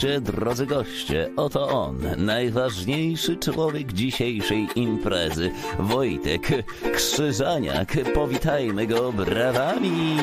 goście, drodzy goście, oto on, najważniejszy człowiek dzisiejszej imprezy, Wojtek Krzyżaniak. Powitajmy go brawami!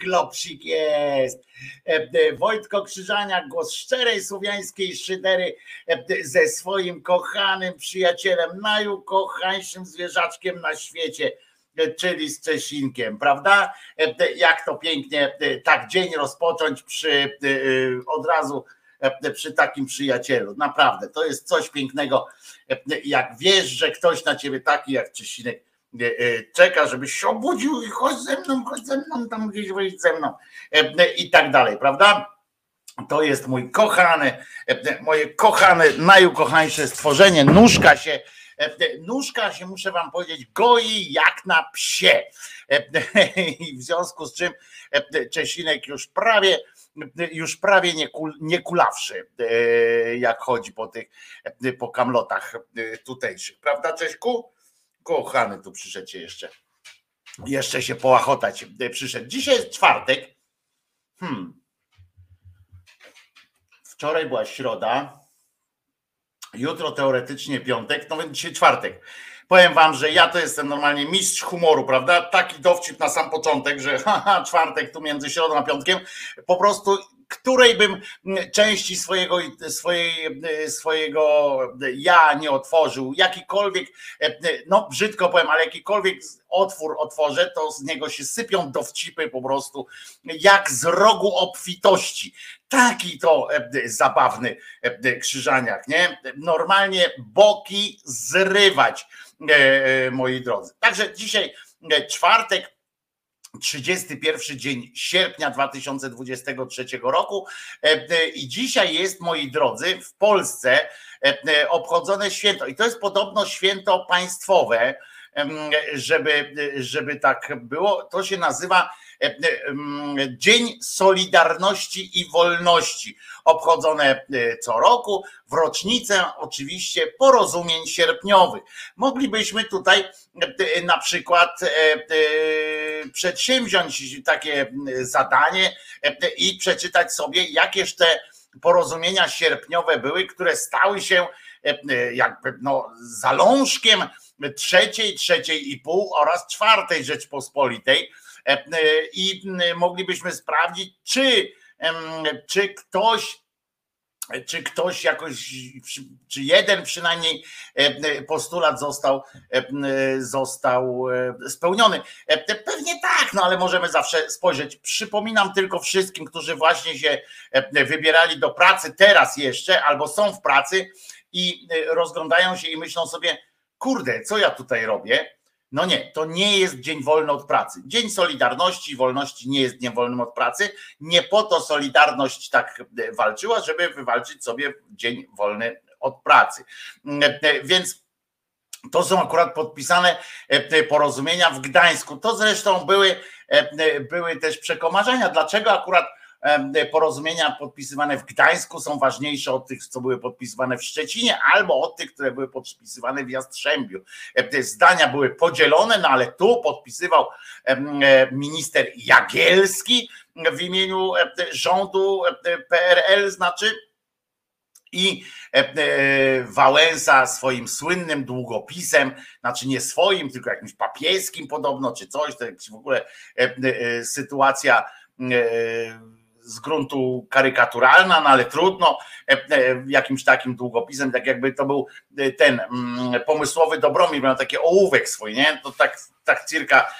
Klopsik jest. Wojtko Krzyżania, głos szczerej słowiańskiej szydery ze swoim kochanym przyjacielem, najukochańszym zwierzaczkiem na świecie czyli z Czesinkiem, prawda? Jak to pięknie tak dzień rozpocząć przy od razu przy takim przyjacielu. Naprawdę, to jest coś pięknego, jak wiesz, że ktoś na ciebie taki jak Czesinek czeka, żebyś się obudził i chodź ze mną, chodź ze mną, tam gdzieś wyjść ze mną i tak dalej, prawda? To jest mój kochany, moje kochane, najukochańsze stworzenie, nóżka się Nóżka się, muszę wam powiedzieć, goi jak na psie. I w związku z czym Czesinek już prawie, już prawie nie, kul, nie kulawszy, jak chodzi po tych, po kamlotach tutejszych. Prawda, Cześku? Kochany tu przyszedł jeszcze. Jeszcze się połachotać przyszedł. Dzisiaj jest czwartek. Hmm. Wczoraj była środa. Jutro teoretycznie piątek, no więc dzisiaj czwartek. Powiem wam, że ja to jestem normalnie mistrz humoru, prawda? Taki dowcip na sam początek, że haha, czwartek tu między środą a piątkiem. Po prostu której bym części swojego, swojej, swojego ja nie otworzył, jakikolwiek, no brzydko powiem, ale jakikolwiek otwór otworzę, to z niego się sypią dowcipy po prostu jak z rogu obfitości. Taki to zabawny krzyżaniak, nie? Normalnie boki zrywać, moi drodzy. Także dzisiaj czwartek, 31 dzień sierpnia 2023 roku. E, e, I dzisiaj jest, moi drodzy, w Polsce e, obchodzone święto. I to jest podobno święto państwowe, żeby, żeby tak było. To się nazywa Dzień Solidarności i Wolności, obchodzone co roku w rocznicę oczywiście porozumień sierpniowych. Moglibyśmy tutaj na przykład przedsięwziąć takie zadanie i przeczytać sobie, jakież te porozumienia sierpniowe były, które stały się jakby no, zalążkiem trzeciej, trzeciej i pół oraz czwartej Rzeczpospolitej. I moglibyśmy sprawdzić, czy, czy ktoś czy ktoś jakoś, czy jeden przynajmniej e, postulat został, e, został e, spełniony. Pewnie tak, no ale możemy zawsze spojrzeć. Przypominam tylko wszystkim, którzy właśnie się wybierali do pracy teraz jeszcze, albo są w pracy i rozglądają się i myślą sobie, kurde, co ja tutaj robię? No nie, to nie jest dzień wolny od pracy. Dzień Solidarności i Wolności nie jest dniem wolnym od pracy. Nie po to Solidarność tak e, walczyła, żeby wywalczyć sobie dzień wolny od pracy. E, e, więc to są akurat podpisane porozumienia w Gdańsku. To zresztą były, były też przekomarzenia. Dlaczego akurat porozumienia podpisywane w Gdańsku są ważniejsze od tych, co były podpisywane w Szczecinie, albo od tych, które były podpisywane w Jastrzębiu. Te zdania były podzielone, no ale tu podpisywał minister Jagielski w imieniu rządu PRL, znaczy i Wałęsa swoim słynnym długopisem, znaczy nie swoim, tylko jakimś papieskim podobno, czy coś, to w ogóle sytuacja z gruntu karykaturalna, no ale trudno, e, e, jakimś takim długopisem, tak jakby to był e, ten mm, pomysłowy Dobromir, miał taki ołówek swój, nie? To tak, tak cirka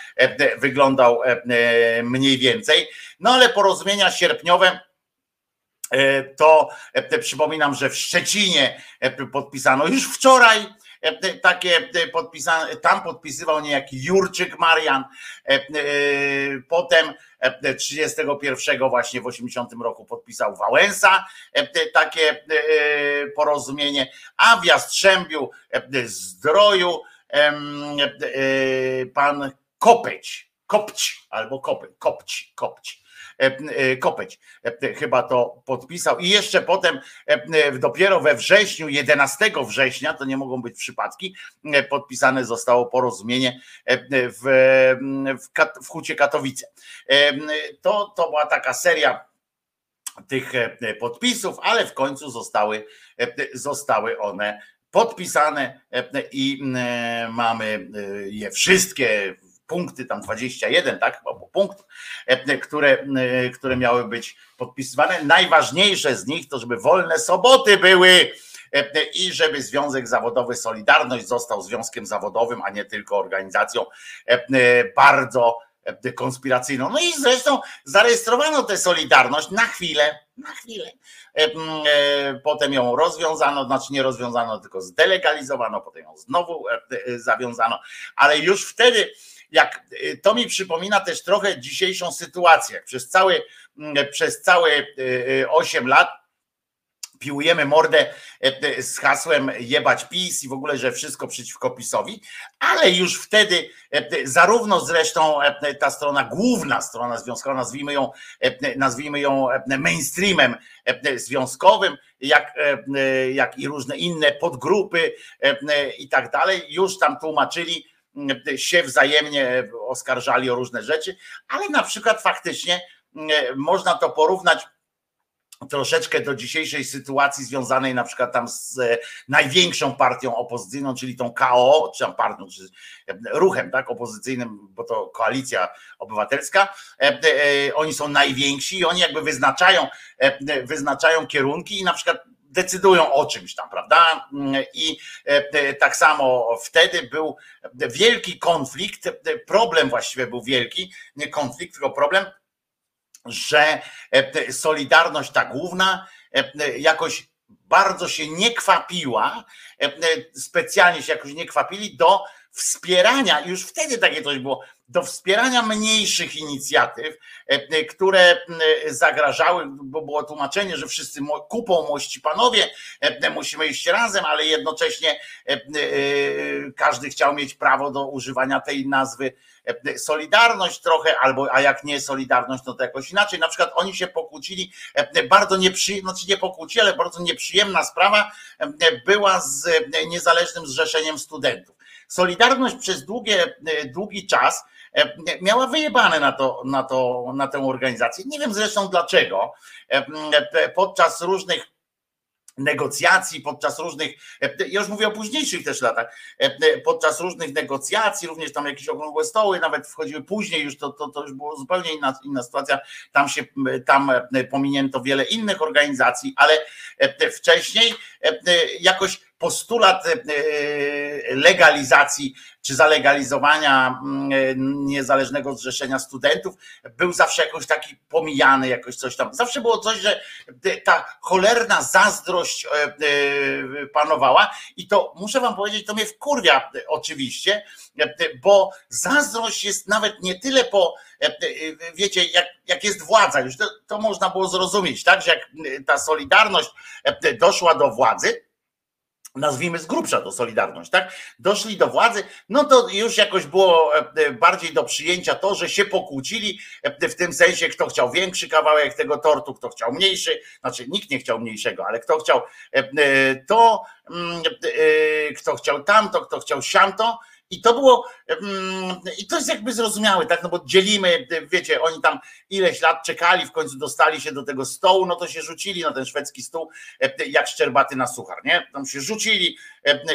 wyglądał mniej więcej. No ale porozumienia sierpniowe to przypominam, że w Szczecinie podpisano już wczoraj takie podpisane, tam podpisywał niejaki Jurczyk Marian, potem 31 właśnie w 80 roku podpisał Wałęsa takie porozumienie, a w Jastrzębiu Zdroju pan Kopeć, Kopć albo Kopeć, Kopć, Kopć. E, e, Kopeć e, chyba to podpisał i jeszcze potem dopiero we wrześniu, 11 września, to nie mogą być przypadki, podpisane zostało porozumienie w, w, w Hucie Katowice. To, to była taka seria tych podpisów, ale w końcu zostały, zostały one podpisane i mamy je wszystkie punkty, tam 21, tak, chyba punkt, które, które miały być podpisywane. Najważniejsze z nich to, żeby wolne soboty były i żeby Związek Zawodowy Solidarność został związkiem zawodowym, a nie tylko organizacją bardzo konspiracyjną. No i zresztą zarejestrowano tę Solidarność na chwilę, na chwilę. E, potem ją rozwiązano, znaczy nie rozwiązano, tylko zdelegalizowano, potem ją znowu e, e, zawiązano, ale już wtedy, jak to mi przypomina też trochę dzisiejszą sytuację. Przez cały, przez całe 8 lat piłujemy mordę z hasłem jebać PiS i w ogóle, że wszystko przeciwko PiSowi, ale już wtedy zarówno zresztą ta strona, główna strona związkowa, nazwijmy ją, nazwijmy ją mainstreamem związkowym, jak, jak i różne inne podgrupy i tak dalej, już tam tłumaczyli, się wzajemnie oskarżali o różne rzeczy, ale na przykład faktycznie można to porównać troszeczkę do dzisiejszej sytuacji związanej na przykład tam z e, największą partią opozycyjną, czyli tą KO, czy tam partią, czy e, ruchem tak, opozycyjnym, bo to koalicja obywatelska. E, oni są najwięksi i oni jakby wyznaczają, wyznaczają kierunki i na przykład decydują o czymś tam, prawda? I tak samo wtedy był wielki konflikt, problem właściwie był wielki, nie konflikt, tylko problem że e, Solidarność ta główna e, jakoś bardzo się nie kwapiła, e, specjalnie się jakoś nie kwapili do wspierania, już wtedy takie coś było, do wspierania mniejszych inicjatyw, które zagrażały, bo było tłumaczenie, że wszyscy kupą mości panowie, musimy iść razem, ale jednocześnie każdy chciał mieć prawo do używania tej nazwy E, solidarność trochę, albo a jak nie Solidarność, no to jakoś inaczej. Na przykład oni się pokłócili, e, bardzo nieprzyjemna, znaczy nie pokłócili, ale bardzo nieprzyjemna sprawa e, była z niezależnym zrzeszeniem studentów. Solidarność przez długie, długi czas miała wyjebane na, to, na, to, na tę organizację. Nie wiem zresztą dlaczego. Podczas różnych negocjacji podczas różnych, e, już mówię o późniejszych też latach, e, e, podczas różnych negocjacji, również tam jakieś okrągłe stoły nawet wchodziły później, już to, to, to już było zupełnie inna, inna sytuacja, tam się, tam pominięto wiele innych organizacji, ale wcześniej jakoś postulat legalizacji czy zalegalizowania mm, niezależnego zrzeszenia studentów był zawsze jakoś taki pomijany, jakoś coś tam. Zawsze było coś, że ta cholerna zazdrość e, e, panowała i to muszę wam powiedzieć, to mnie wkurwia oczywiście, bo zazdrość jest nawet nie tyle po, e, wiecie, jak, jak jest władza, już to, to można było zrozumieć, tak, że jak ta solidarność doszła do władzy, nazwijmy z grubsza to Solidarność, tak? Doszli do władzy, no to już jakoś było e, e, bardziej do przyjęcia to, że się pokłócili e, w tym sensie, kto chciał większy kawałek tego tortu, kto chciał mniejszy, znaczy nikt nie chciał mniejszego, ale kto chciał to, mm, kto chciał tamto, kto chciał siamto, i to było, i to jest jakby zrozumiałe, tak? No bo dzielimy, wiecie, oni tam ileś lat czekali, w końcu dostali się do tego stołu, no to się rzucili na ten szwedzki stół, jak szczerbaty na suchar, nie? Tam się rzucili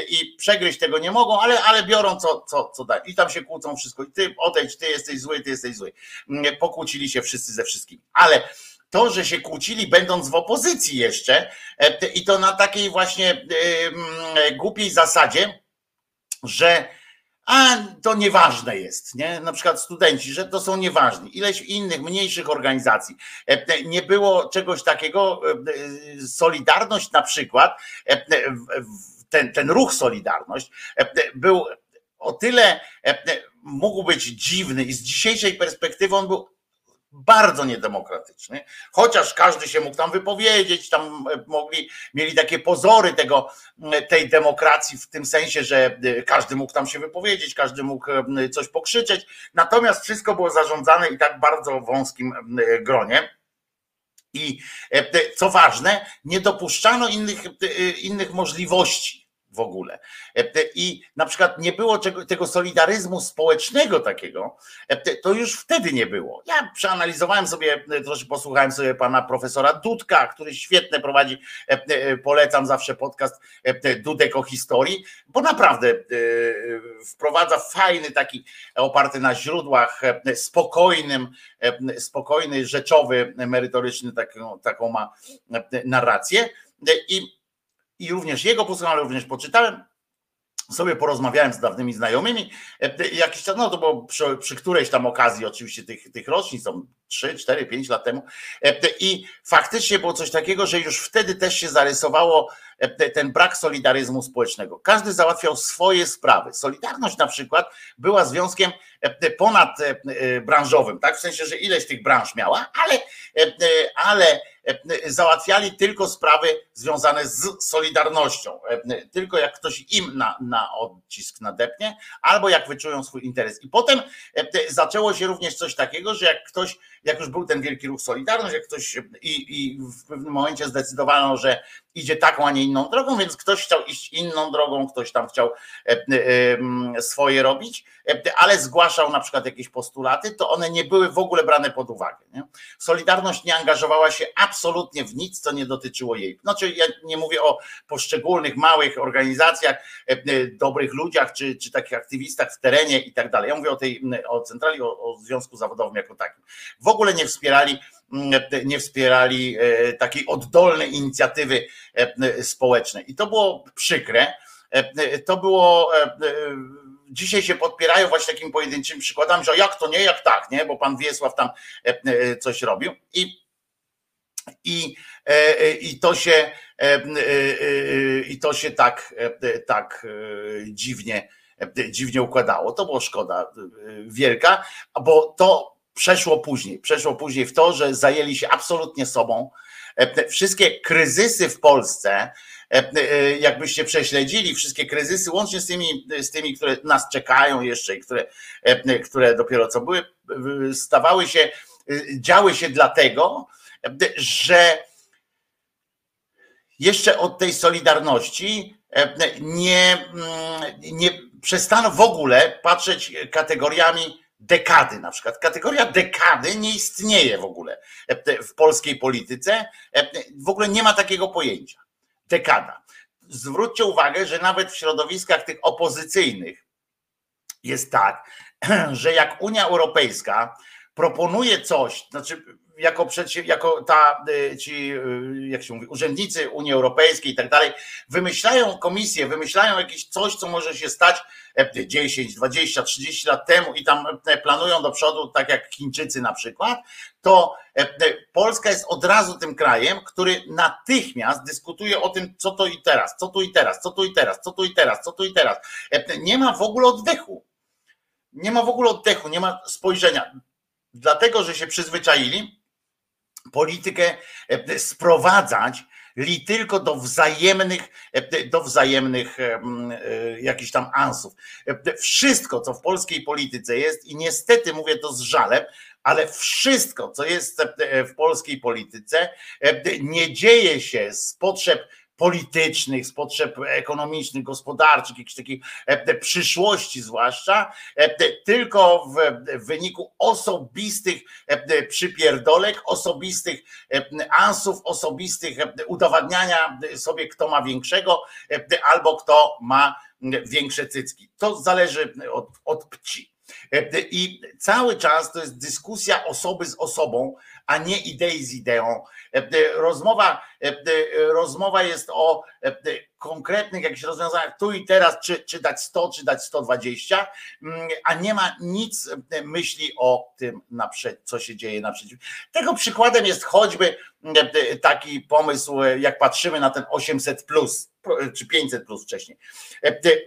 i przegryźć tego nie mogą, ale, ale biorą co, co, co da. I tam się kłócą wszystko. I ty odejdź, ty jesteś zły, ty jesteś zły. Pokłócili się wszyscy ze wszystkimi. Ale to, że się kłócili, będąc w opozycji jeszcze, i to na takiej właśnie głupiej zasadzie, że a to nieważne jest, nie? Na przykład studenci, że to są nieważni. Ileś innych, mniejszych organizacji. E, nie było czegoś takiego, e, Solidarność na przykład, e, ten, ten ruch Solidarność był o tyle, mógł być dziwny i z dzisiejszej perspektywy on był bardzo niedemokratyczny, chociaż każdy się mógł tam wypowiedzieć, tam e, mogli, mieli takie pozory tego, tej demokracji w tym sensie, że e, każdy mógł tam się wypowiedzieć, każdy mógł e, coś pokrzyczeć, natomiast wszystko było zarządzane i tak bardzo wąskim gronie. I co ważne, nie dopuszczano innych, innych możliwości w ogóle. I na przykład nie było tego solidaryzmu społecznego takiego, to już wtedy nie było. Ja przeanalizowałem sobie, troszkę posłuchałem sobie pana profesora Dudka, który świetnie prowadzi, polecam zawsze podcast Dudek o historii, bo naprawdę wprowadza fajny taki oparty na źródłach, spokojnym, spokojny, rzeczowy, merytoryczny taką, taką ma narrację i i również jego posłuchałem, również poczytałem. Sobie porozmawiałem z dawnymi znajomymi. E, jakiś czas, no to było przy, przy którejś tam okazji, oczywiście tych, tych rocznic, są 3, 4, 5 lat temu. E, I faktycznie było coś takiego, że już wtedy też się zarysowało e, ten brak solidaryzmu społecznego. Każdy załatwiał swoje sprawy. Solidarność na przykład była związkiem ponadbranżowym, tak? W sensie, że ileś tych branż miała, ale, ale E, załatwiali tylko sprawy związane z Solidarnością. E, tylko jak ktoś im na, na odcisk nadepnie, albo jak wyczują swój interes. I potem e, zaczęło się również coś takiego, że jak ktoś, jak już był ten wielki ruch Solidarność, jak ktoś i, i w pewnym momencie zdecydowano, że idzie taką, a nie inną drogą, więc ktoś chciał iść inną drogą, ktoś tam chciał swoje robić, ale zgłaszał na przykład jakieś postulaty, to one nie były w ogóle brane pod uwagę. Nie? Solidarność nie angażowała się absolutnie w nic, co nie dotyczyło jej. Znaczy, ja nie mówię o poszczególnych małych organizacjach, dobrych ludziach, czy, czy takich aktywistach w terenie i tak dalej. Ja mówię o tej, o centrali, o, o związku zawodowym jako takim. W ogóle nie wspierali nie wspierali e, takiej oddolnej inicjatywy e, społecznej. I to było przykre. E, to było dzisiaj się podpierają właśnie takimi pojedynczymi przykładami, że jak to nie, jak tak, nie? Bo pan Wiesław tam coś robił. I, i, i to się i to się tak, tak dziwnie, dziwnie układało. To było szkoda wielka, bo to przeszło później. Przeszło później w to, że zajęli się absolutnie sobą. E, wszystkie kryzysy w Polsce, e, e, jakbyście prześledzili wszystkie kryzysy, łącznie z tymi, z tymi, które nas czekają jeszcze i które, które dopiero co były, stawały się, działy się dlatego, że jeszcze od tej solidarności nie, mm, nie przestano w ogóle patrzeć kategoriami dekady na przykład. Kategoria dekady nie istnieje w ogóle w polskiej polityce. W ogóle nie ma takiego pojęcia. Dekada. Zwróćcie uwagę, że nawet w środowiskach tych opozycyjnych jest tak, że jak Unia Europejska proponuje coś, znaczy jako, jako ta, y, ci, y, jak się mówi, urzędnicy Unii Europejskiej i tak dalej, wymyślają komisję, wymyślają jakieś coś, co może się stać 10, 20, 30 lat temu i tam e, planują do przodu, tak jak Chińczycy na przykład, to e, e, Polska jest od razu tym krajem, który natychmiast dyskutuje o tym, co to i teraz, co tu i teraz, co tu i teraz, co tu i teraz, co tu i teraz. Nie ma w ogóle oddechu. Nie ma w ogóle oddechu, nie ma spojrzenia. Dlatego, że się przyzwyczaili, politykę e, sprowadzać li tylko do wzajemnych, e, do wzajemnych e, jakichś tam ansów. Wszystko, co w polskiej polityce jest, i niestety mówię to z żalem, ale wszystko, co jest w polskiej polityce, nie dzieje się z potrzeb politycznych, z potrzeb ekonomicznych, gospodarczych, jakiejś takiej e, przyszłości zwłaszcza, e, tylko w wyniku osobistych e, przypierdolek, osobistych ansów, osobistych udowadniania sobie, kto ma większego, albo kto ma większe cycki. To zależy od, od pci. I cały czas to jest dyskusja osoby z osobą, a nie idei z ideą. Rozmowa, rozmowa jest o konkretnych jakichś rozwiązaniach tu i teraz, czy, czy dać 100, czy dać 120, mm, a nie ma nic myśli o tym, co się dzieje naprzeciw. Tego przykładem jest choćby taki pomysł, jak patrzymy na ten 800 plus czy 500 plus wcześniej.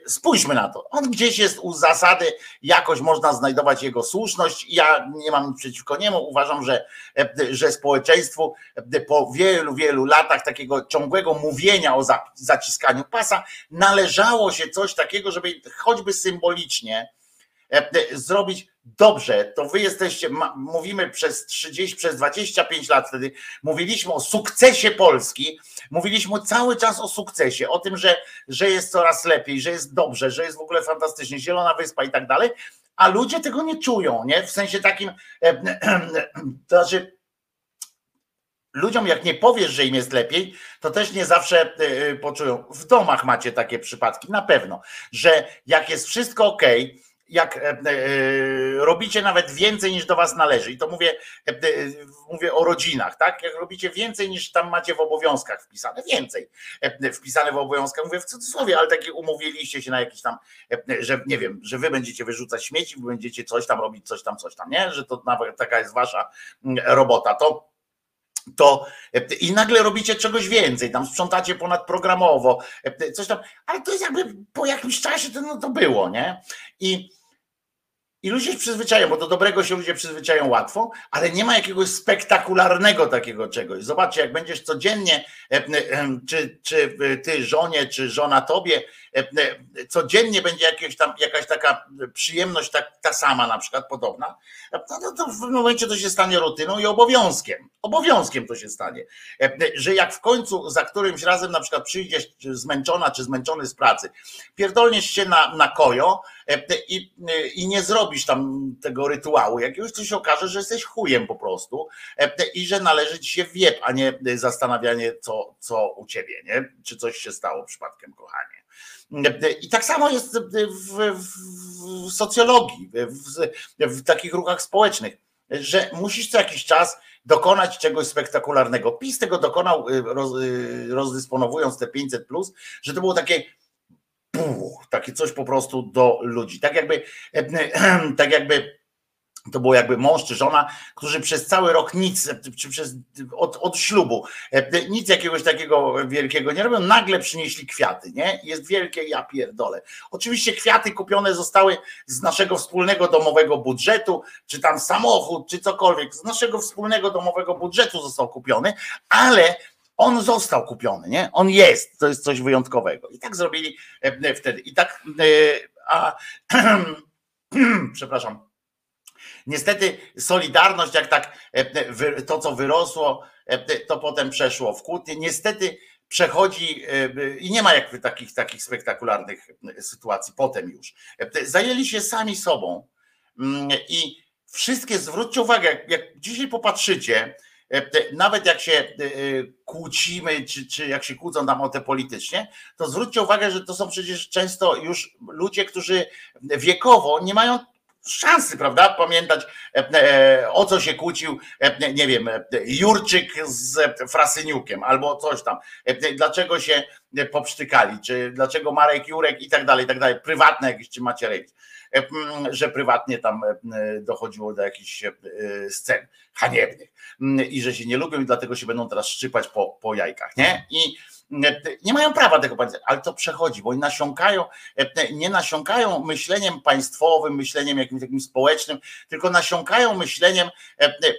Spójrzmy na to. On gdzieś jest u zasady, jakoś można znajdować jego słuszność. Ja nie mam nic przeciwko niemu. Uważam, że, że społeczeństwu po wielu, wielu latach takiego ciągłego mówienia o zaciskaniu pasa należało się coś takiego, żeby choćby symbolicznie zrobić dobrze, to wy jesteście, mówimy przez 30, przez 25 lat wtedy, mówiliśmy o sukcesie Polski, mówiliśmy cały czas o sukcesie, o tym, że, że jest coraz lepiej, że jest dobrze, że jest w ogóle fantastycznie, Zielona Wyspa i tak dalej, a ludzie tego nie czują, nie? W sensie takim, to znaczy ludziom jak nie powiesz, że im jest lepiej, to też nie zawsze poczują. W domach macie takie przypadki, na pewno, że jak jest wszystko ok, jak e, e, robicie nawet więcej niż do was należy, i to mówię, e, mówię o rodzinach, tak? Jak robicie więcej niż tam macie w obowiązkach wpisane, więcej wpisane w obowiązkach, mówię w cudzysłowie, ale takie umówiliście się na jakiś tam, że nie wiem, że wy będziecie wyrzucać śmieci, wy będziecie coś tam robić, coś tam, coś tam, nie? Że to nawet taka jest wasza mm, robota. To to i nagle robicie czegoś więcej, tam sprzątacie ponadprogramowo, coś tam, ale to jest jakby po jakimś czasie to, no, to było, nie? I i ludzie się przyzwyczają, bo do dobrego się ludzie przyzwyczają łatwo, ale nie ma jakiegoś spektakularnego takiego czegoś. Zobaczcie, jak będziesz codziennie, e, e, czy, czy ty żonie, czy żona tobie, e, codziennie będzie jakieś tam, jakaś taka przyjemność, tak, ta sama na przykład, podobna, no to w pewnym momencie to się stanie rutyną i obowiązkiem. Obowiązkiem to się stanie. Że jak w końcu za którymś razem na przykład przyjdziesz zmęczona, czy zmęczony z pracy, pierdolniesz się na, na kojo, i, i nie zrobisz tam tego rytuału jakiegoś, to się okaże, że jesteś chujem po prostu i że należy ci się wieb, a nie zastanawianie, co, co u ciebie, nie? Czy coś się stało przypadkiem, kochanie. I tak samo jest w, w socjologii, w, w, takich ruchach społecznych, że musisz co jakiś czas dokonać czegoś spektakularnego. PiS tego dokonał, roz, rozdysponowując te 500, plus, że to było takie takie coś po prostu do ludzi. Tak jakby, tak jakby to było jakby mąż czy żona, którzy przez cały rok nic, czy przez, od, od ślubu, nic jakiegoś takiego wielkiego nie robią, nagle przynieśli kwiaty, nie? Jest wielkie, ja pierdolę. Oczywiście kwiaty kupione zostały z naszego wspólnego domowego budżetu, czy tam samochód, czy cokolwiek, z naszego wspólnego domowego budżetu został kupiony, ale on został kupiony, nie? On jest, to jest coś wyjątkowego. I tak zrobili e, wtedy. I tak, e, a, przepraszam. Niestety Solidarność, jak tak e, to, co wyrosło, to potem przeszło w kłótnie. Niestety przechodzi i nie ma jakby takich, takich spektakularnych sytuacji potem już. Zajęli się sami sobą mm, i wszystkie, zwróćcie uwagę, jak, jak dzisiaj popatrzycie, nawet jak się e, kłócimy, czy, czy jak się kłócą tam o te politycznie, to zwróćcie uwagę, że to są przecież często już ludzie, którzy wiekowo nie mają szansy, prawda, pamiętać e, o co się kłócił, nie wiem, Jurczyk z Frasyniukiem albo coś tam, dlaczego się popsztykali, czy dlaczego Marek Jurek i tak dalej, i tak dalej, prywatne jakieś, czy Macierewicz. E, że prywatnie tam e, dochodziło do jakichś e, scen haniebnych i że się nie lubią i dlatego się będą teraz szczypać po, po jajkach, nie? I nie mają prawa tego powiedzieć, ale to przechodzi, bo oni nasiąkają, nie nasiąkają myśleniem państwowym, myśleniem jakimś takim społecznym, tylko nasiąkają myśleniem,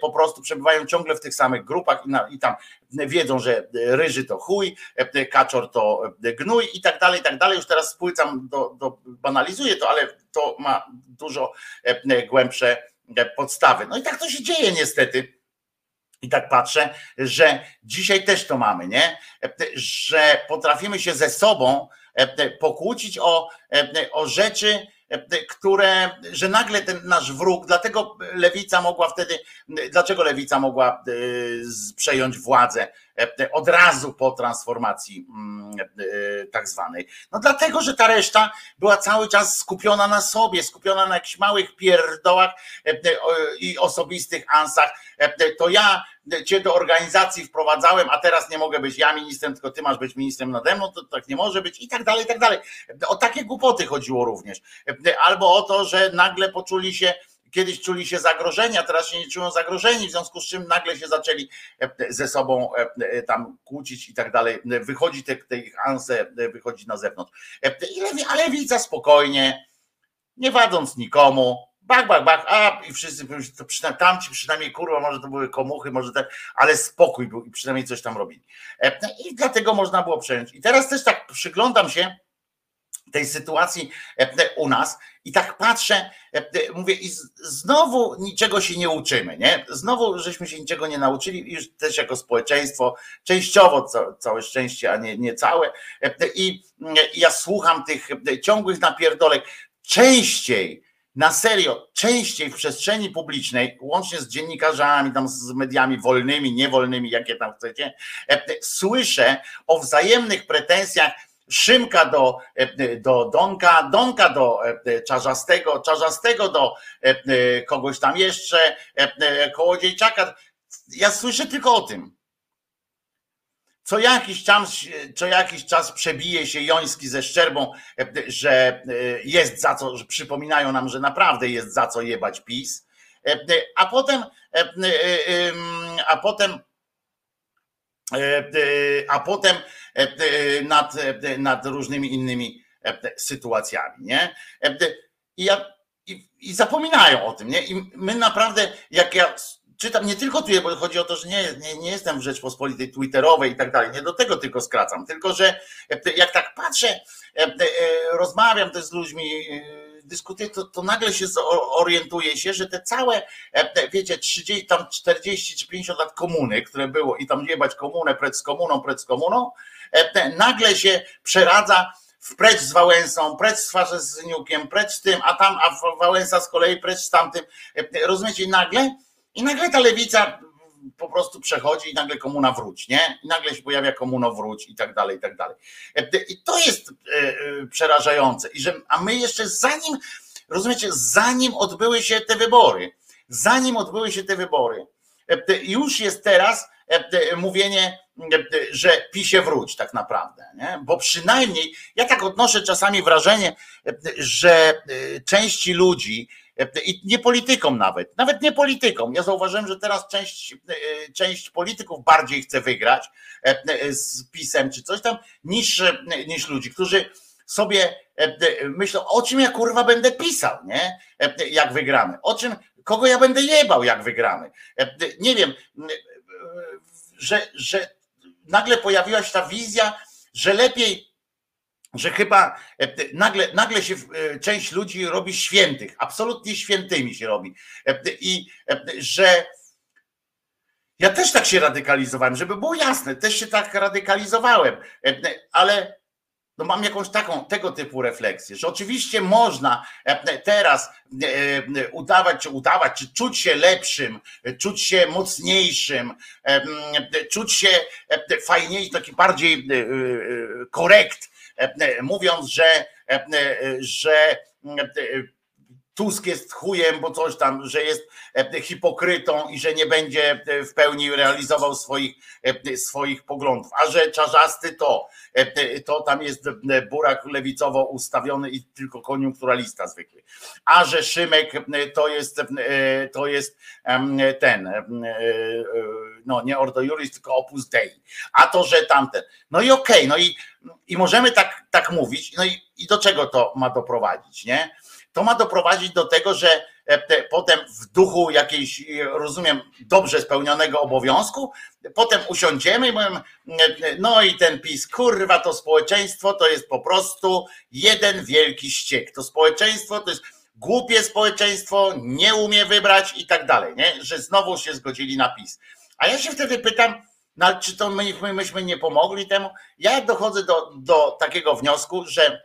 po prostu przebywają ciągle w tych samych grupach i tam wiedzą, że ryży to chuj, kaczor to gnój i tak dalej, i tak dalej. Już teraz spłycam, do, do, banalizuję to, ale to ma dużo głębsze podstawy. No i tak to się dzieje niestety i tak patrzę, że dzisiaj też to mamy, nie? Że potrafimy się ze sobą e, pokłócić o, e, o rzeczy, e, które, że nagle ten nasz wróg, dlatego lewica mogła wtedy, dlaczego lewica mogła przejąć władzę od razu po transformacji mm, tak zwanej? No dlatego, że ta reszta była cały czas skupiona na sobie, skupiona na jakichś małych pierdołach i osobistych ansach. To ja cię do organizacji wprowadzałem, a teraz nie mogę być ja ministrem, tylko ty masz być ministrem nade mną, to tak nie może być i tak dalej, i tak dalej. O takie głupoty chodziło również. Albo o to, że nagle poczuli się kiedyś czuli się zagrożeni, a teraz się nie czują zagrożeni, w związku z czym nagle się zaczęli ze sobą tam kłócić i tak dalej. Wychodzi te, te ich anse, wychodzi na zewnątrz. Ale lewica spokojnie, nie wadząc nikomu, bach, bach, bach, a i wszyscy, to przynajmniej, tamci przynajmniej kurwa, może to były komuchy, może tak, ale spokój był i przynajmniej coś tam robili. E, I dlatego można było przejąć. I teraz też tak przyglądam się tej sytuacji e, u nas I tak patrzę, mówię, i znowu niczego się nie uczymy, nie? Znowu żeśmy się niczego nie nauczyli, już też jako społeczeństwo, częściowo całe szczęście, a nie, nie całe. I ja słucham tych ciągłych napierdolek. Częściej na serio, częściej w przestrzeni publicznej, łącznie z dziennikarzami, tam z mediami wolnymi, niewolnymi, jakie tam chcecie, e, słyszę o wzajemnych pretensjach Szymka do, e, do Donka, Donka do e, Czarzastego, Czarzastego do kogoś tam jeszcze, Kołodziejczaka. Ja słyszę tylko o tym. Co jakiś czas, co jakiś czas przebije się Joński ze Szczerbą, że jest za co, że przypominają nam, że naprawdę jest za co jebać PiS, a potem a potem a potem nad, nad różnymi innymi sytuacjami, nie? I, ja, i, i zapominają o tym, nie? I my naprawdę, jak ja czytam nie tylko tu, bo chodzi o to, że nie, nie, nie jestem w Rzeczpospolitej Twitterowej i tak dalej, nie do tego tylko skracam, tylko że jak tak patrzę, e, e, rozmawiam też z ludźmi, e, dyskutuję, to, to nagle się orientuję się, że te całe, wiecie, 30, tam 40 czy 50 lat komuny, które było i tam jebać komunę, z komuną, z komuną, nagle się przeradza precz z Wałęsą, precz z Farzezyniukiem, precz z tym, a tam, a Wałęsa z kolei precz z tamtym. Rozumiecie, nagle i nagle ta lewica po prostu przechodzi i nagle komuna wróć, nie? I nagle się pojawia komuno wróć i tak dalej, i tak dalej. I to jest e, e, przerażające. I że, a my jeszcze zanim, rozumiecie, zanim odbyły się te wybory, zanim odbyły się te wybory, już jest teraz mówienie, że pisie wróć tak naprawdę, nie? bo przynajmniej ja tak odnoszę czasami wrażenie, że e, części ludzi i nie politykom nawet, nawet nie politykom. Ja zauważyłem, że teraz część, e, część polityków bardziej chce wygrać e, e, z pisem czy coś tam, niż, niż ludzi, którzy sobie myślą, o czym ja kurwa będę pisał, nie? Jak wygramy. O czym, kogo ja będę jebał, jak wygramy. Nie wiem, że, że nagle pojawiła się ta wizja, że lepiej że chyba e, nagle, nagle się e, część ludzi robi świętych, absolutnie świętymi się robi. E, I że ja też tak się radykalizowałem, żeby było jasne, też się tak radykalizowałem, ale no mam jakąś taką, tego typu refleksję, że oczywiście można teraz udawać, czy udawać, czy czuć się lepszym, czuć się mocniejszym, czuć się fajniejszym, taki bardziej korekt, mówiąc, że, e, że Tusk jest chujem, bo coś tam, że jest hipokrytą i że nie będzie w pełni realizował swoich, swoich poglądów. A że czarzasty to, to tam jest burak lewicowo ustawiony i tylko koniunkturalista zwykły. A że Szymek to jest, to jest ten, no nie Ordo Juris, tylko Opus Dei. A to, że tamten. No i okej, okay, no i, i możemy tak, tak mówić. No i, i do czego to ma doprowadzić, nie? To ma doprowadzić do tego, że e, potem w duchu jakiejś, rozumiem, dobrze spełnionego obowiązku, potem usiądziemy i mówimy, no i ten PiS, kurwa, to społeczeństwo to jest po prostu jeden wielki ściek. To społeczeństwo to jest głupie społeczeństwo, nie umie wybrać i tak dalej, nie? że znowu się zgodzili na PiS. A ja się wtedy pytam, no, czy to my, my, myśmy nie pomogli temu? Ja dochodzę do, do takiego wniosku, że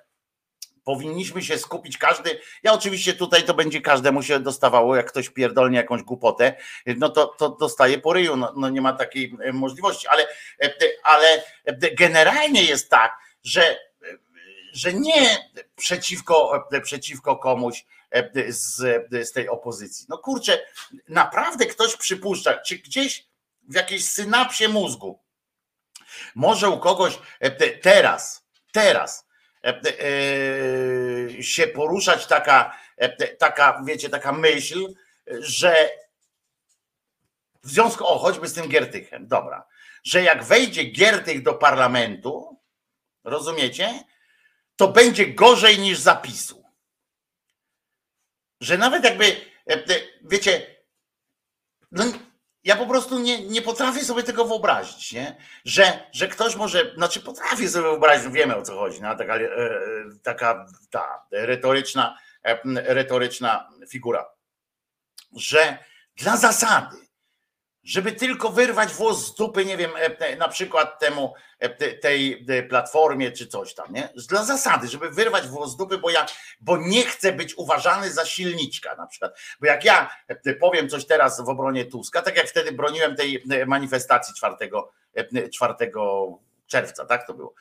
powinniśmy się skupić każdy. Ja oczywiście tutaj to będzie każdemu się dostawało, jak ktoś pierdolnie jakąś głupotę, no to, to dostaje po ryju, no, no nie ma takiej e, możliwości, ale, e, ale generalnie jest tak, że, że nie przeciwko, przeciwko komuś z, z tej opozycji. No kurczę, naprawdę ktoś przypuszcza, czy gdzieś w jakiejś synapsie mózgu może u kogoś teraz, teraz E, e, się poruszać taka, e, taka, wiecie, taka myśl, że w związku, o, choćby z tym Giertychem, dobra, że jak wejdzie Giertych do parlamentu, rozumiecie, to będzie gorzej niż zapisu. Że nawet jakby, wiecie, no ja po prostu nie, nie potrafię sobie tego wyobrazić, nie? Że, że ktoś może, znaczy potrafię sobie wyobrazić, wiemy o co chodzi, no, taka, e, taka ta retoryczna retoryczna figura, że dla zasady, żeby tylko wyrwać włos z dupy, nie wiem, na przykład temu, tej platformie czy coś tam, nie? Dla zasady, żeby wyrwać włos z dupy, bo ja, bo nie chcę być uważany za silniczka na przykład. Bo jak ja powiem coś teraz w obronie Tuska, tak jak wtedy broniłem tej manifestacji 4, 4 czerwca, tak to było.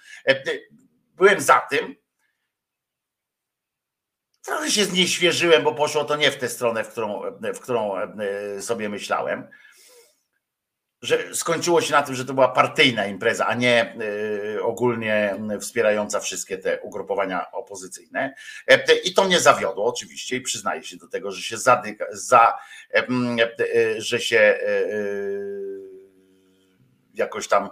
Byłem za tym, Trochę się znieświeżyłem, bo poszło to nie w tę stronę, w którą, w którą e, sobie myślałem. Że skończyło się na tym, że to była partyjna impreza, a nie e, ogólnie wspierająca wszystkie te ugrupowania opozycyjne. E, I to mnie zawiodło oczywiście i przyznaję się do tego, że się zadyka, za, że się jakoś tam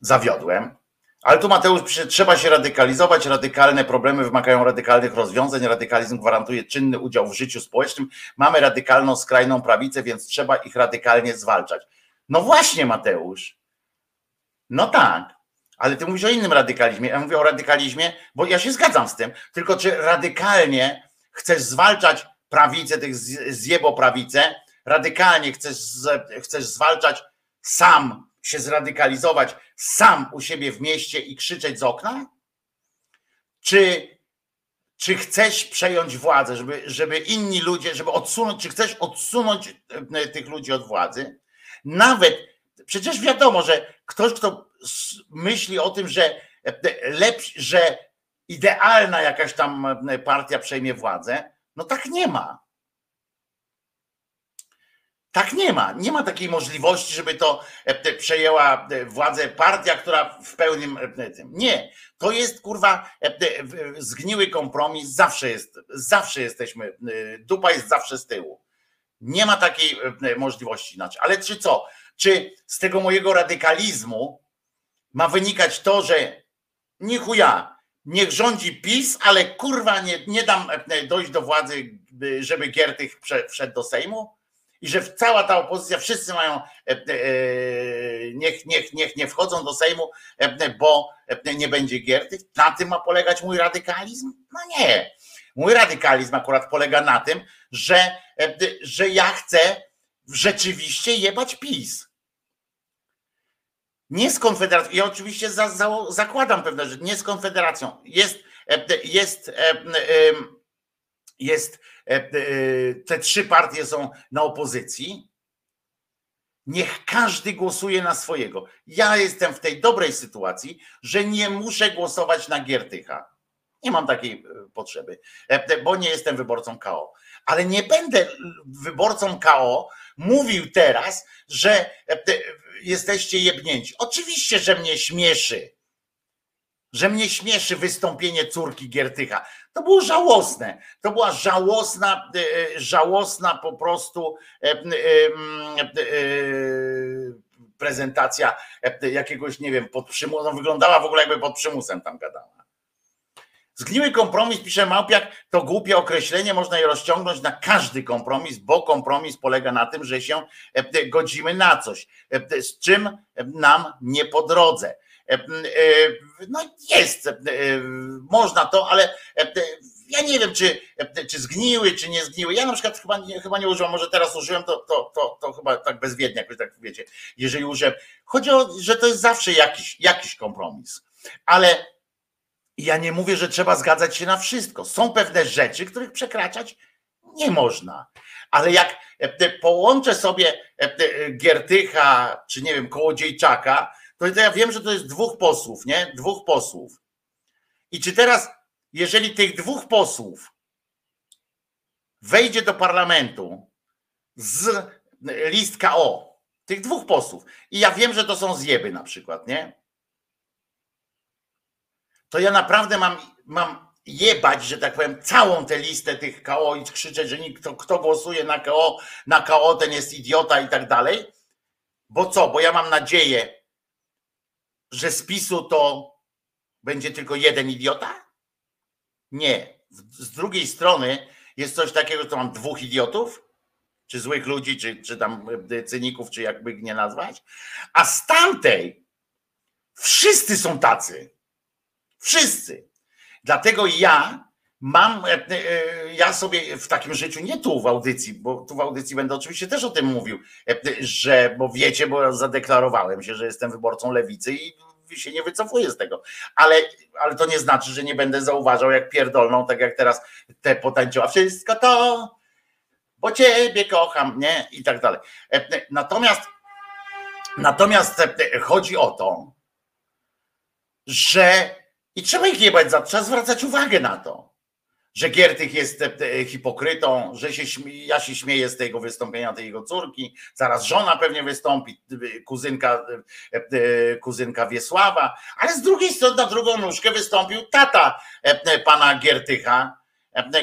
zawiodłem. Ale tu Mateusz pisze, trzeba się radykalizować, radykalne problemy wymagają radykalnych rozwiązań, radykalizm gwarantuje czynny udział w życiu społecznym, mamy radykalną, skrajną prawicę, więc trzeba ich radykalnie zwalczać. No właśnie Mateusz, no tak, ale ty mówisz o innym radykalizmie, ja mówię o radykalizmie, bo ja się zgadzam z tym, tylko czy radykalnie chcesz zwalczać prawicę, tych zjebo prawicę, radykalnie chcesz, chcesz zwalczać sam się zradykalizować sam u siebie w mieście i krzyczeć z okna? Czy, czy chcesz przejąć władzę, żeby, żeby inni ludzie, żeby odsunąć, czy chcesz odsunąć e, tych ludzi od władzy? Nawet przecież wiadomo, że ktoś, kto myśli o tym, że e, lepszy, że idealna jakaś tam e, partia przejmie władzę, no tak nie ma. Tak nie ma. Nie ma takiej możliwości, żeby to e, przejęła władzę partia, która w pełnym tym. Nie. To jest kurwa zgniły kompromis. Zawsze jest, zawsze jesteśmy, dupa jest zawsze z tyłu. Nie ma takiej możliwości inaczej. Ale czy co? Czy z tego mojego radykalizmu ma wynikać to, że nie chuja, niech rządzi PiS, ale kurwa nie, nie dam dojść do władzy, żeby Giertych wszedł do Sejmu? i że cała ta opozycja, wszyscy mają, e, e, niech, niech, niech nie wchodzą do Sejmu, e, bo nie będzie Giertych. Na tym ma polegać mój radykalizm? No nie. Mój radykalizm akurat polega na tym, że, że ja chcę rzeczywiście jebać PiS. Nie z Konfederacją. Ja oczywiście za, za, zakładam pewne rzeczy. Nie z Konfederacją. Jest, jest, jest E, e, te trzy partie są na opozycji, niech każdy głosuje na swojego. Ja jestem w tej dobrej sytuacji, że nie muszę głosować na Giertycha. Nie mam takiej e, potrzeby, bo nie jestem wyborcą KO. Ale nie będę wyborcą KO mówił teraz, że jesteście jebnięci. Oczywiście, że mnie śmieszy że mnie śmieszy wystąpienie córki Giertycha. To było żałosne. To była żałosna, e, e, żałosna po prostu e, prezentacja jakiegoś, nie wiem, pod przymusem. Wyglądała w ogóle jakby pod przymusem tam gadała. Zgniły kompromis, pisze Małpiak, to głupie określenie, można je rozciągnąć na każdy kompromis, bo kompromis polega na tym, że się godzimy na coś, z czym nam nie po drodze. E, e, no jest, e, można to, ale ja nie wiem, czy, czy zgniły, czy nie zgniły. Ja na przykład chyba nie, chyba nie może teraz użyłem, to, to, to, to chyba tak bezwiednie, jakoś tak wiecie, jeżeli użyłem. Chodzi o, że to jest zawsze jakiś, jakiś kompromis. Ale ja nie mówię, że trzeba zgadzać się na wszystko. Są pewne rzeczy, których przekraczać nie można. Ale jak połączę sobie Giertycha, czy nie wiem, Kołodziejczaka, to ja wiem, że to jest dwóch posłów, nie? Dwóch posłów. I czy teraz, jeżeli tych dwóch posłów wejdzie do parlamentu z list KO, tych dwóch posłów, i ja wiem, że to są zjeby na przykład, nie? To ja naprawdę mam, mam jebać, że tak powiem, całą tę listę tych KO i krzyczeć, że nikt, kto, kto głosuje na KO, na KO, ten jest idiota i tak dalej. Bo co? Bo ja mam nadzieję, że z PiSu to będzie tylko jeden idiota? Nie. Z drugiej strony jest coś takiego, że mam dwóch idiotów, czy złych ludzi, czy, czy tam e, cyników, czy jakby nie nazwać, a z tamtej wszyscy są tacy. Wszyscy. Dlatego ja mam, ja sobie w takim życiu, nie tu w audycji, bo tu w audycji będę oczywiście też o tym mówił, że, bo wiecie, bo zadeklarowałem się, że jestem wyborcą lewicy i się nie wycofuję z tego. Ale, ale to nie znaczy, że nie będę zauważał, jak pierdolną, tak jak teraz te potańczyła. Wszystko to, bo ciebie kocham, nie? I tak dalej. Natomiast, natomiast chodzi o to, że i trzeba ich jebać za trzeba zwracać uwagę na to, że Giertych jest hipokrytą, że się ja się śmieję z tego wystąpienia tej jego córki, zaraz żona pewnie wystąpi, kuzynka, kuzynka Wiesława, ale z drugiej strony na drugą nóżkę wystąpił tata pana Giertycha,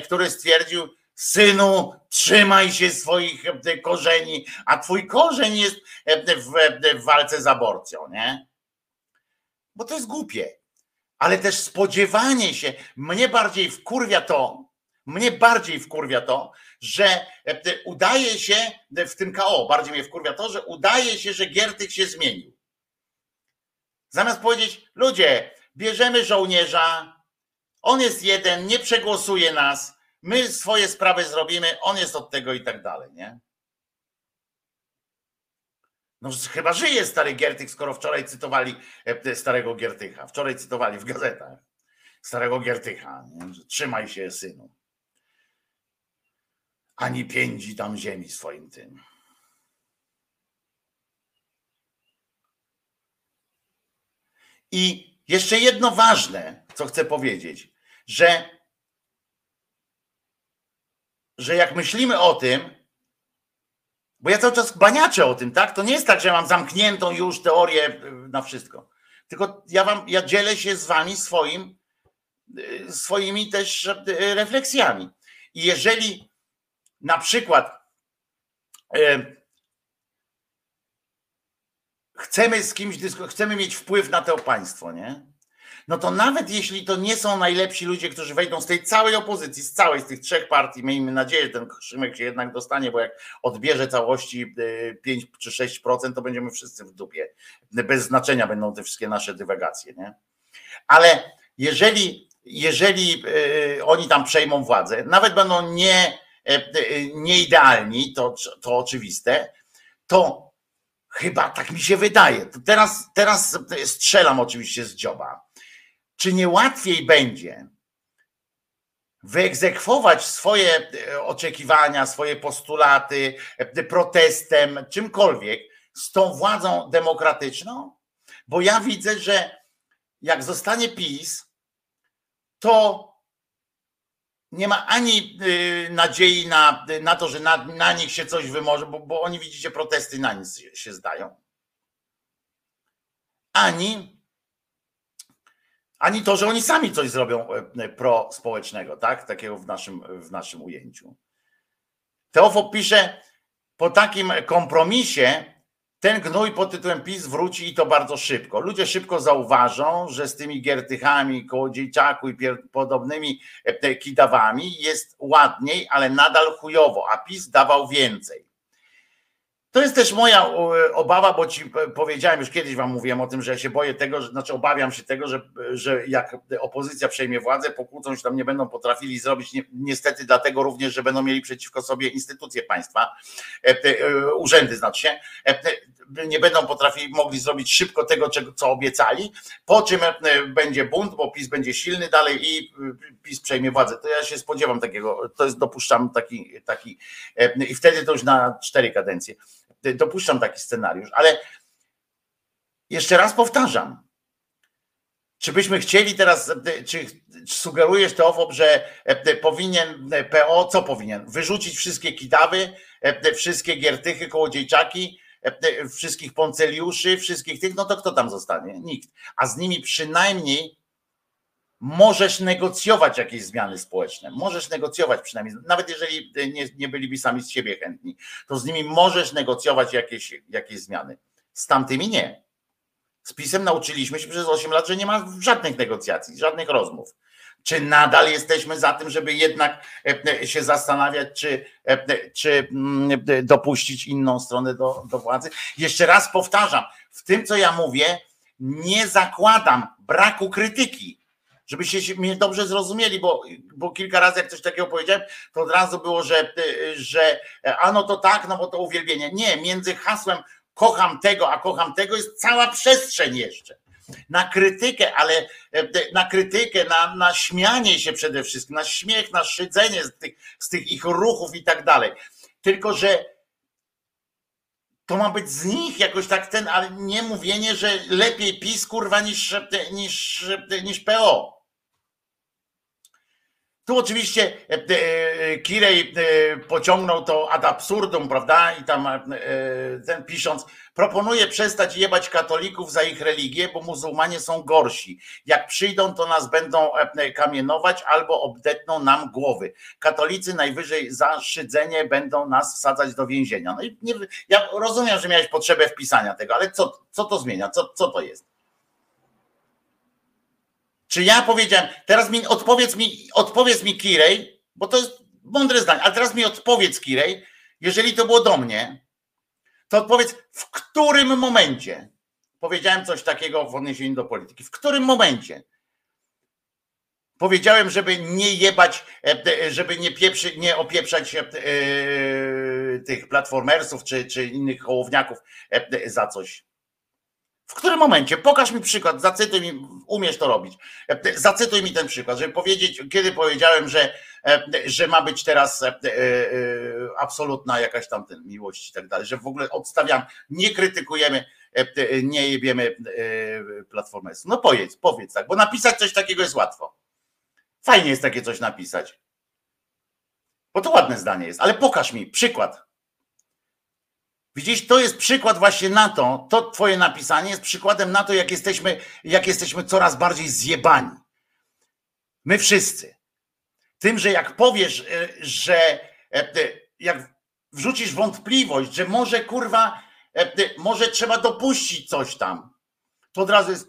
który stwierdził, synu, trzymaj się swoich korzeni, a twój korzeń jest w walce z aborcją, nie? Bo to jest głupie ale też spodziewanie się, mnie bardziej wkurwia to, mnie bardziej wkurwia to, że e, udaje się w tym KO, bardziej mnie wkurwia to, że udaje się, że Giertych się zmienił. Zamiast powiedzieć, ludzie, bierzemy żołnierza, on jest jeden, nie przegłosuje nas, my swoje sprawy zrobimy, on jest od tego i tak dalej, nie? No chyba żyje stary Giertych, skoro wczoraj cytowali e, starego Giertycha. Wczoraj cytowali w gazetach starego Giertycha. Nie? Trzymaj się, synu. Ani piędzi tam ziemi swoim tym. I jeszcze jedno ważne, co chcę powiedzieć, że, że jak myślimy o tym, bo ja cały czas baniaczę o tym, tak? To nie jest tak, że mam zamkniętą już teorię y, na wszystko. Tylko ja wam, ja dzielę się z wami swoim, y, swoimi też y, refleksjami. I jeżeli na przykład chcemy z kimś, chcemy mieć wpływ na to państwo, nie? No to nawet jeśli to nie są najlepsi ludzie, którzy wejdą z tej całej opozycji, z całej z tych trzech partii, miejmy nadzieję, że ten Szymek się jednak dostanie, bo jak odbierze całości 5 y, czy 6%, to będziemy wszyscy w dupie. Bez znaczenia będą te wszystkie nasze dywagacje, nie? Ale jeżeli, jeżeli y, oni tam przejmą władzę, nawet będą nie, y, nie idealni, to, to oczywiste, to chyba tak mi się wydaje. To teraz, teraz strzelam oczywiście z dzioba czy nie łatwiej będzie wyegzekwować swoje e, oczekiwania, swoje postulaty e, protestem, czymkolwiek z tą władzą demokratyczną? Bo ja widzę, że jak zostanie PiS, to nie ma ani e, nadziei na, na to, że na, na nich się coś wymoże, bo, bo oni widzicie, protesty na nic się zdają. Ani ani to, że oni sami coś zrobią e, prospołecznego, tak? Takiego w naszym, w naszym ujęciu. Teofo pisze, po takim kompromisie ten gnój pod tytułem PiS wróci i to bardzo szybko. Ludzie szybko zauważą, że z tymi Giertychami, Kołodziejczaku i podobnymi e, kidawami jest ładniej, ale nadal chujowo, a PiS dawał więcej. To jest też moja obawa, bo ci powiedziałem już kiedyś wam mówiłem o tym, że ja się boję tego, że, znaczy obawiam się tego, że, że jak opozycja przejmie władzę, pokłócą się tam nie będą potrafili zrobić, niestety dlatego również, że będą mieli przeciwko sobie instytucje państwa, e, e, urzędy znaczy się, e, nie będą potrafili, mogli zrobić szybko tego, co obiecali, po czym będzie bunt, bo PiS będzie silny dalej i PiS przejmie władzę. To ja się spodziewam takiego, to jest dopuszczam taki, taki i wtedy to już na cztery kadencje dopuszczam taki scenariusz, ale jeszcze raz powtarzam. Czy byśmy chcieli teraz, czy sugerujesz Teofop, że e, powinien e, PO, co powinien? Wyrzucić wszystkie kidawy, e, wszystkie giertychy, kołodziejczaki, wszystkich ponceliuszy, wszystkich tych, no to kto tam zostanie? Nikt. A z nimi przynajmniej możesz negocjować jakieś zmiany społeczne, możesz negocjować przynajmniej, nawet jeżeli nie, nie byliby sami z siebie chętni, to z nimi możesz negocjować jakieś, jakieś zmiany. Z tamtymi nie. Z pisem nauczyliśmy się przez 8 lat, że nie ma żadnych negocjacji, żadnych rozmów. Czy nadal jesteśmy za tym, żeby jednak e, się zastanawiać, czy, e, czy mm, dopuścić inną stronę do, do władzy? Jeszcze raz powtarzam, w tym co ja mówię, nie zakładam braku krytyki żebyście mnie dobrze zrozumieli, bo, bo kilka razy jak coś takiego powiedziałem, to od razu było, że, że a no to tak, no bo to uwielbienie. Nie, między hasłem kocham tego, a kocham tego jest cała przestrzeń jeszcze. Na krytykę, ale na krytykę, na, na śmianie się przede wszystkim, na śmiech, na szydzenie z tych, z tych ich ruchów i tak dalej. Tylko, że to ma być z nich jakoś tak ten, ale nie mówienie, że lepiej PiS kurwa niż, niż, niż PO. Tu oczywiście e, e, Kirej e, pociągnął to ad absurdum, prawda? I tam ten pisząc, proponuje przestać jebać katolików za ich religię, bo muzułmanie są gorsi. Jak przyjdą, to nas będą kamienować albo obdetną nam głowy. Katolicy najwyżej za szydzenie będą nas wsadzać do więzienia. No i nie, ja rozumiem, że miałeś potrzebę wpisania tego, ale co, co to zmienia? Co, co to jest? Czy ja powiedziałem, teraz mi odpowiedz mi, odpowiedz mi Kirej, bo to jest mądre zdanie, ale teraz mi odpowiedz Kirej, jeżeli to było do mnie, to odpowiedz, w którym momencie powiedziałem coś takiego w odniesieniu do polityki. W którym momencie? Powiedziałem, żeby nie jebać, e, e, żeby nie, pieprzy, nie opieprzać e, tych platformersów czy, czy innych hołowniaków za coś. W którym momencie? Pokaż mi przykład, zacytuj mi, umiesz to robić. Zacytuj mi ten przykład, żeby powiedzieć, kiedy powiedziałem, że, że ma być teraz e, e, absolutna jakaś tam miłość i tak dalej, że w ogóle odstawiam, nie krytykujemy, e, nie jebiemy platformy. No powiedz, powiedz tak, bo napisać coś takiego jest łatwo. Fajnie jest takie coś napisać. Bo to ładne zdanie jest, ale pokaż mi przykład. Widzisz, to jest przykład właśnie na to, to twoje napisanie jest przykładem na to, jak jesteśmy, jak jesteśmy coraz bardziej zjebani. My wszyscy. Tym, że jak powiesz, e, że e, e, jak wrzucisz wątpliwość, że może kurwa, może trzeba dopuścić coś tam, to od razu jest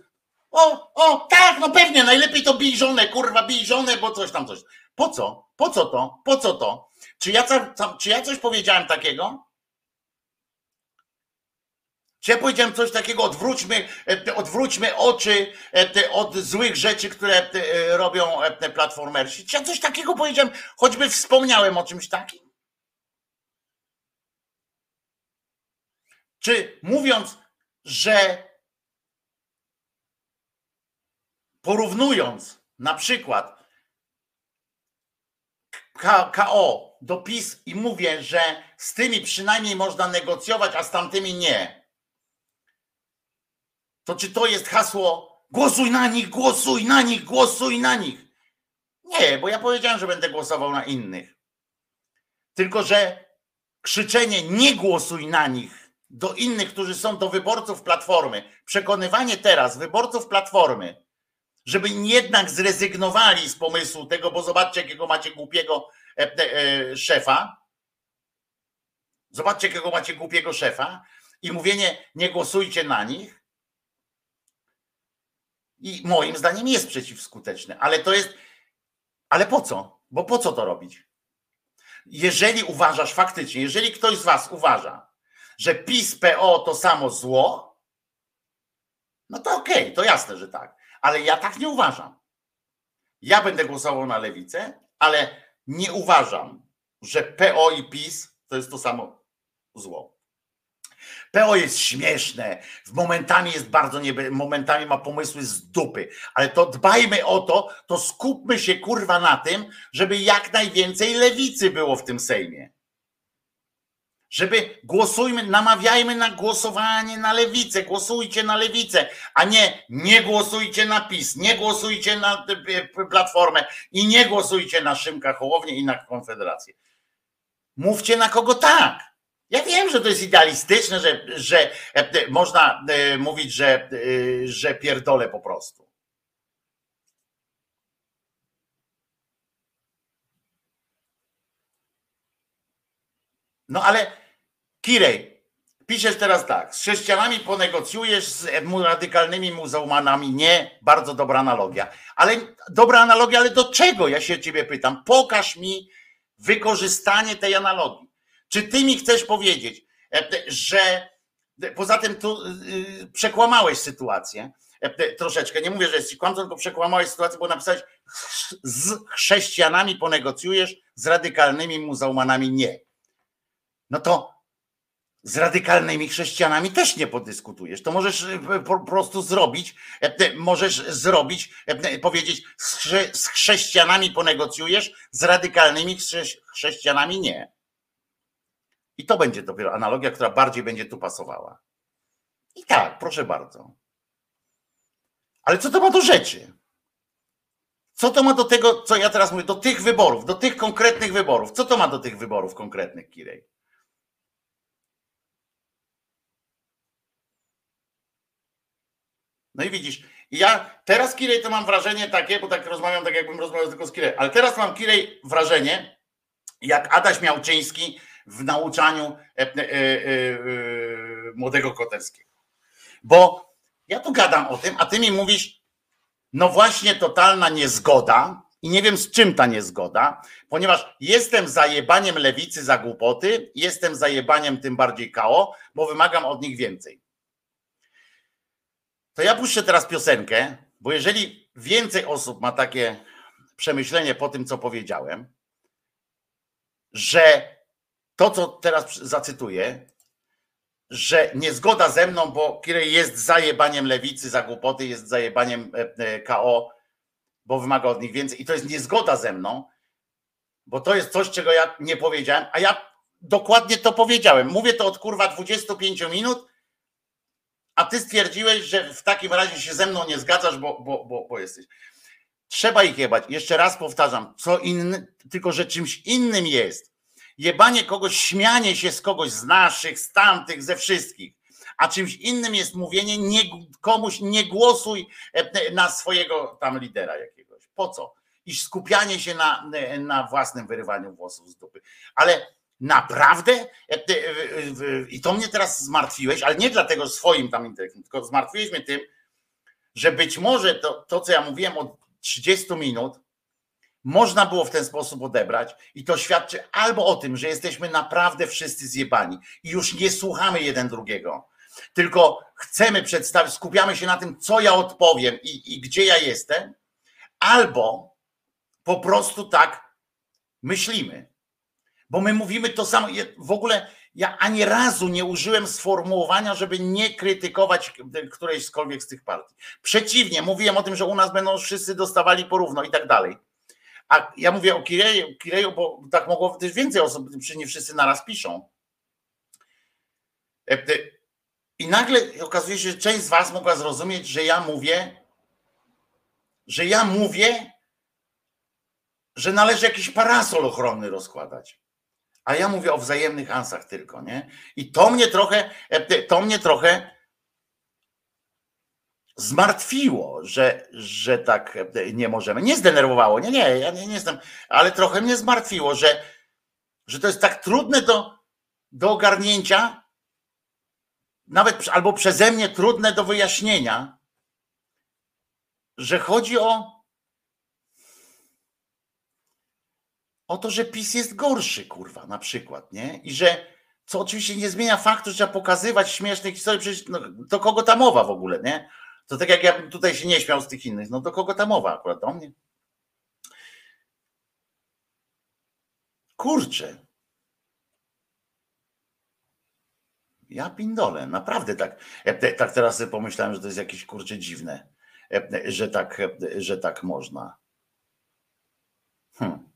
o, o, tak, no pewnie, najlepiej to bij żonę, kurwa, bij żonę, bo coś tam, coś. Po co? Po co to? Po co to? Czy ja, czy ja coś powiedziałem takiego? Czy ja powiedziałem coś takiego, odwróćmy, e, odwróćmy oczy e, od złych rzeczy, które e, robią platformersi? Czy ja coś takiego powiedziałem, choćby wspomniałem o czymś takim? Czy mówiąc, że porównując na przykład KO do PiS i mówię, że z tymi przynajmniej można negocjować, a z tamtymi nie to czy to jest hasło głosuj na nich, głosuj na nich, głosuj na nich? Nie, bo ja powiedziałem, że będę głosował na innych. Tylko, że krzyczenie nie głosuj na nich do innych, którzy są do wyborców Platformy, przekonywanie teraz wyborców Platformy, żeby jednak zrezygnowali z pomysłu tego, bo zobaczcie, jakiego macie głupiego e, e, szefa. Zobaczcie, jakiego macie głupiego szefa i mówienie nie głosujcie na nich, i moim zdaniem jest przeciwskuteczny, ale to jest. Ale po co? Bo po co to robić? Jeżeli uważasz faktycznie, jeżeli ktoś z Was uważa, że PiS, PO to samo zło, no to okej, okay, to jasne, że tak. Ale ja tak nie uważam. Ja będę głosował na lewicę, ale nie uważam, że PO i PiS to jest to samo zło. PO jest śmieszne, momentami jest bardzo niebe, momentami ma pomysły z dupy, ale to dbajmy o to, to skupmy się kurwa na tym, żeby jak najwięcej lewicy było w tym Sejmie. Żeby głosujmy, namawiajmy na głosowanie na lewicę, głosujcie na lewicę, a nie nie głosujcie na PiS, nie głosujcie na Platformę i nie głosujcie na Szymka Hołownię i na Konfederację. Mówcie na kogo tak. Ja wiem, że to jest idealistyczne, że, że e, można e, mówić, że, e, że pierdolę po prostu. No ale Kirej, piszesz teraz tak, z chrześcijanami ponegocjujesz, z radykalnymi muzułmanami nie, bardzo dobra analogia. Ale dobra analogia, ale do czego? Ja się ciebie pytam. Pokaż mi wykorzystanie tej analogii. Czy ty mi chcesz powiedzieć, e, że poza tym tu y, przekłamałeś sytuację, troszeczkę. Nie mówię, że jesteś kłamcą, tylko przekłamałeś sytuację, bo napisałeś z chrześcijanami ponegocjujesz, z radykalnymi muzułmanami nie. No to z radykalnymi chrześcijanami też nie podyskutujesz. To możesz po prostu zrobić, możesz zrobić, powiedzieć, z chrześcijanami ponegocjujesz, z radykalnymi chrześcijanami nie. I to będzie dopiero analogia, która bardziej będzie tu pasowała. I tak, proszę bardzo. Ale co to ma do rzeczy? Co to ma do tego, co ja teraz mówię, do tych wyborów, do tych konkretnych wyborów? Co to ma do tych wyborów konkretnych, Kirej? No i widzisz, ja teraz Kirej to mam wrażenie takie, bo tak rozmawiam tak jakbym rozmawiał tylko z Kirej, ale teraz mam Kirej wrażenie, jak Adaś Miałczyński w nauczaniu e, e, e, młodego Koterskiego. Bo ja tu gadam o tym, a ty mi mówisz, no właśnie totalna niezgoda i nie wiem z czym ta niezgoda, ponieważ jestem zajebaniem lewicy za głupoty, jestem zajebaniem tym bardziej KO, bo wymagam od nich więcej. To ja puszczę teraz piosenkę, bo jeżeli więcej osób ma takie przemyślenie po tym, co powiedziałem, że to, co teraz zacytuję, że niezgoda ze mną, bo Kirej jest zajebaniem lewicy za głupoty, jest zajebaniem e, e, KO, bo wymaga od nich więcej. I to jest niezgoda ze mną, bo to jest coś, czego ja nie powiedziałem, a ja dokładnie to powiedziałem. Mówię to od kurwa 25 minut, a ty stwierdziłeś, że w takim razie się ze mną nie zgadzasz, bo, bo, bo, bo jesteś. Trzeba ich jebać. Jeszcze raz powtarzam, co inny, tylko że czymś innym jest jebanie kogoś, śmianie się z kogoś z naszych, z tamtych, ze wszystkich. A czymś innym jest mówienie nie, komuś nie głosuj e, na swojego tam lidera jakiegoś. Po co? I skupianie się na, na własnym wyrywaniu włosów z dupy. Ale naprawdę, e, i to mnie teraz zmartwiłeś, ale nie dlatego swoim tam intelektem, tylko zmartwiłeś mnie tym, że być może to, to co ja mówiłem od 30 minut, można było w ten sposób odebrać i to świadczy albo o tym, że jesteśmy naprawdę wszyscy zjebani i już nie słuchamy jeden drugiego, tylko chcemy przedstawić, skupiamy się na tym, co ja odpowiem i, i gdzie ja jestem, albo po prostu tak myślimy. Bo my mówimy to samo. W ogóle ja ani razu nie użyłem sformułowania, żeby nie krytykować którejśkolwiek z tych partii. Przeciwnie, mówiłem o tym, że u nas będą wszyscy dostawali porówno i tak dalej. A ja mówię o Kireju, Kireju bo tak mogło też więcej osób, przecież nie wszyscy naraz piszą. E, I nagle okazuje się, że część z Was mogła zrozumieć, że ja mówię, że ja mówię, że należy jakiś parasol ochronny rozkładać. A ja mówię o wzajemnych ansach tylko, nie? I to mnie trochę, e, to mnie trochę zmartwiło, że, że tak nie możemy. Nie zdenerwowało, nie, nie, ja nie, nie jestem, ale trochę mnie zmartwiło, że, że to jest tak trudne do, do ogarnięcia, nawet albo przeze mnie trudne do wyjaśnienia, że chodzi o o to, że PiS jest gorszy, kurwa, na przykład, nie? I że co oczywiście nie zmienia faktu, że trzeba pokazywać śmieszne historie, przecież no, do kogo ta mowa w ogóle, nie? To tak jak ja tutaj się nie śmiał z tych innych, no do kogo ta mowa akurat? Do mnie? Kurczę. Ja pindolę, naprawdę tak. Tak teraz sobie pomyślałem, że to jest jakieś kurcze dziwne, że tak, że tak można. Hmm.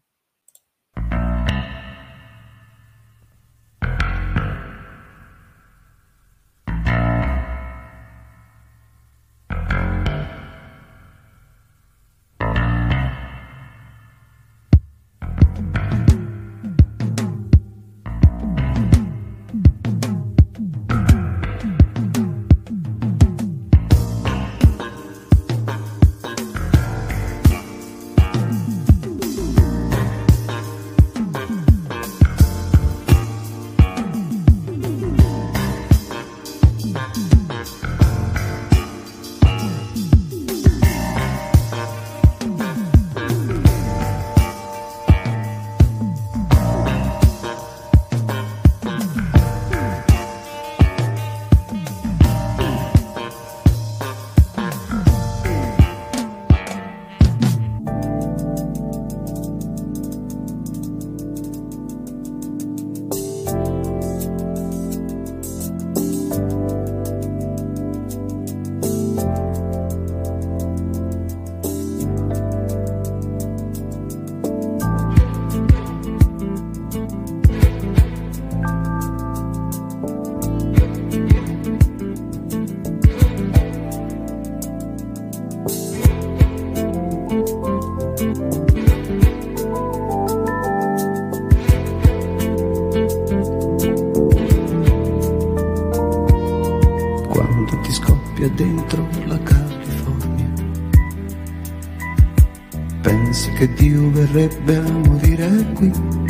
Che Dio verrebbe a morire qui?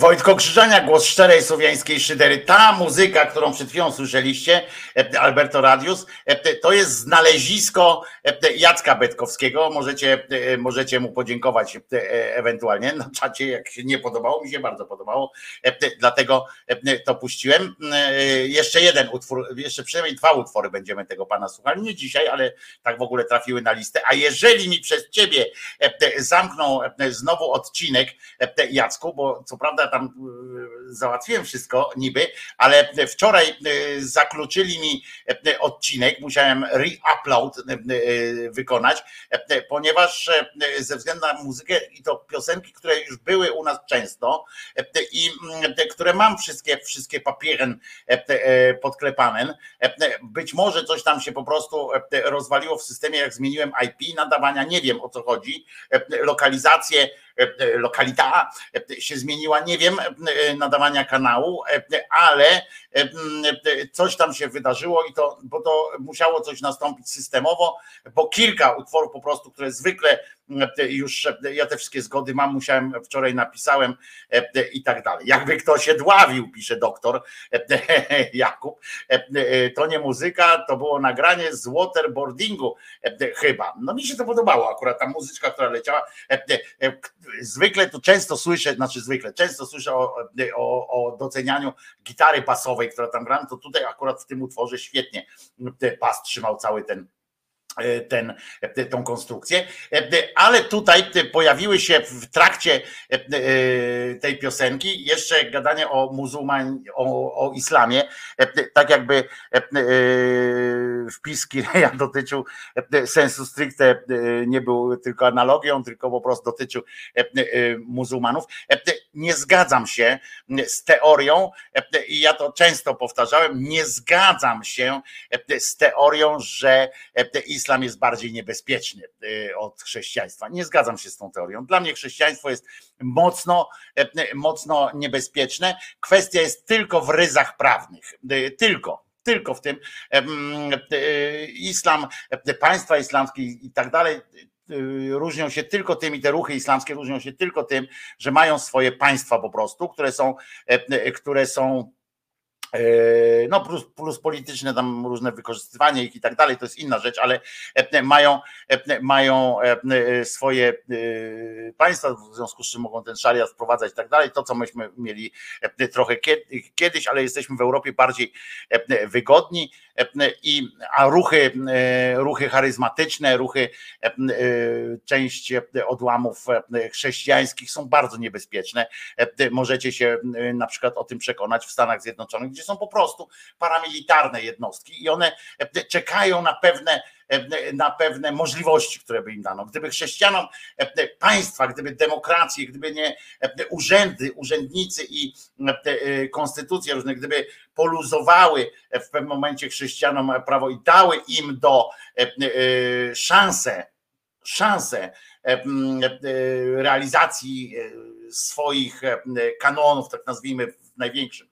Wojtko Krzyżania, głos szczerej słowiańskiej szydery. Ta muzyka, którą przed chwilą słyszeliście, Alberto Radius, e, to jest znalezisko e, Jacka Betkowskiego. Możecie, e, możecie mu podziękować e, ewentualnie na czacie, jak się nie podobało. Mi się bardzo podobało, e, dlatego e, to puściłem. E, Jeszcze jeden utwór, jeszcze przynajmniej dwa utwory będziemy tego pana słuchali. Nie dzisiaj, ale tak w ogóle trafiły na listę. A jeżeli mi przez ciebie e, zamkną e, znowu odcinek, e, Jacku, bo co prawda tam e, załatwiłem wszystko niby, ale wczoraj e, zakluczyli mi e, odcinek, musiałem re-upload e, e, wykonać, e, ponieważ e, ze względu na muzykę i to piosenki, które już były u nas często e, i mm, które mam wszystkie, wszystkie papieren e, e, podklepane, e, być może coś tam się po prostu e, rozwaliło w systemie, jak zmieniłem IP nadawania, nie wiem o co chodzi, e, lokalizację lokalita się zmieniła, nie wiem, nadawania kanału, ale coś tam się wydarzyło i to, bo to musiało coś nastąpić systemowo, bo kilka utworów po prostu, które zwykle już ja te wszystkie zgody mam, musiałem, wczoraj napisałem i tak dalej. Jakby kto się dławił, pisze doktor Jakub, to nie muzyka, to było nagranie z waterboardingu chyba. No mi się to podobało akurat, ta muzyczka, która leciała. Zwykle tu często słyszę, znaczy zwykle, często słyszę o, o, o docenianiu gitary basowej, która tam gra, to tutaj akurat w tym utworze świetnie pas trzymał cały ten E, ten, e, tą konstrukcję, e, ale tutaj pojawiły się w trakcie tej piosenki jeszcze gadanie o muzułman, o, o islamie, tak jakby wpis Kireja dotyczył sensu stricte, nie był tylko analogią, tylko po prostu dotyczył muzułmanów. Nie zgadzam się z teorią i ja to często powtarzałem, nie zgadzam się z teorią, że islam jest bardziej niebezpieczny y, od chrześcijaństwa. Nie zgadzam się z tą teorią. Dla mnie chrześcijaństwo jest mocno, e, mocno niebezpieczne. Kwestia jest tylko w ryzach prawnych. Tylko, tylko w tym islam, państwa islamskie i tak dalej różnią się tylko tym i te ruchy islamskie różnią się tylko tym, że mają swoje państwa po prostu, które są, e, które są E, no plus, plus polityczne tam różne wykorzystywanie ich i tak dalej, to jest inna rzecz, ale e, mają, e, mają swoje państwa, w związku z czym mogą ten szariat wprowadzać i tak dalej, to co myśmy mieli trochę kiedyś, ale jesteśmy w Europie bardziej wygodni, i, a ruchy, ruchy charyzmatyczne, ruchy, część odłamów chrześcijańskich są bardzo niebezpieczne. Możecie się na przykład o tym przekonać w Stanach Zjednoczonych, są po prostu paramilitarne jednostki i one czekają na pewne na pewne możliwości, które by im dano. Gdyby chrześcijanom państwa, gdyby demokracje, gdyby nie urzędy, urzędnicy i konstytucje różne, gdyby poluzowały w pewnym momencie chrześcijanom prawo i dały im do szansę, szansę realizacji swoich kanonów, tak nazwijmy, w największym,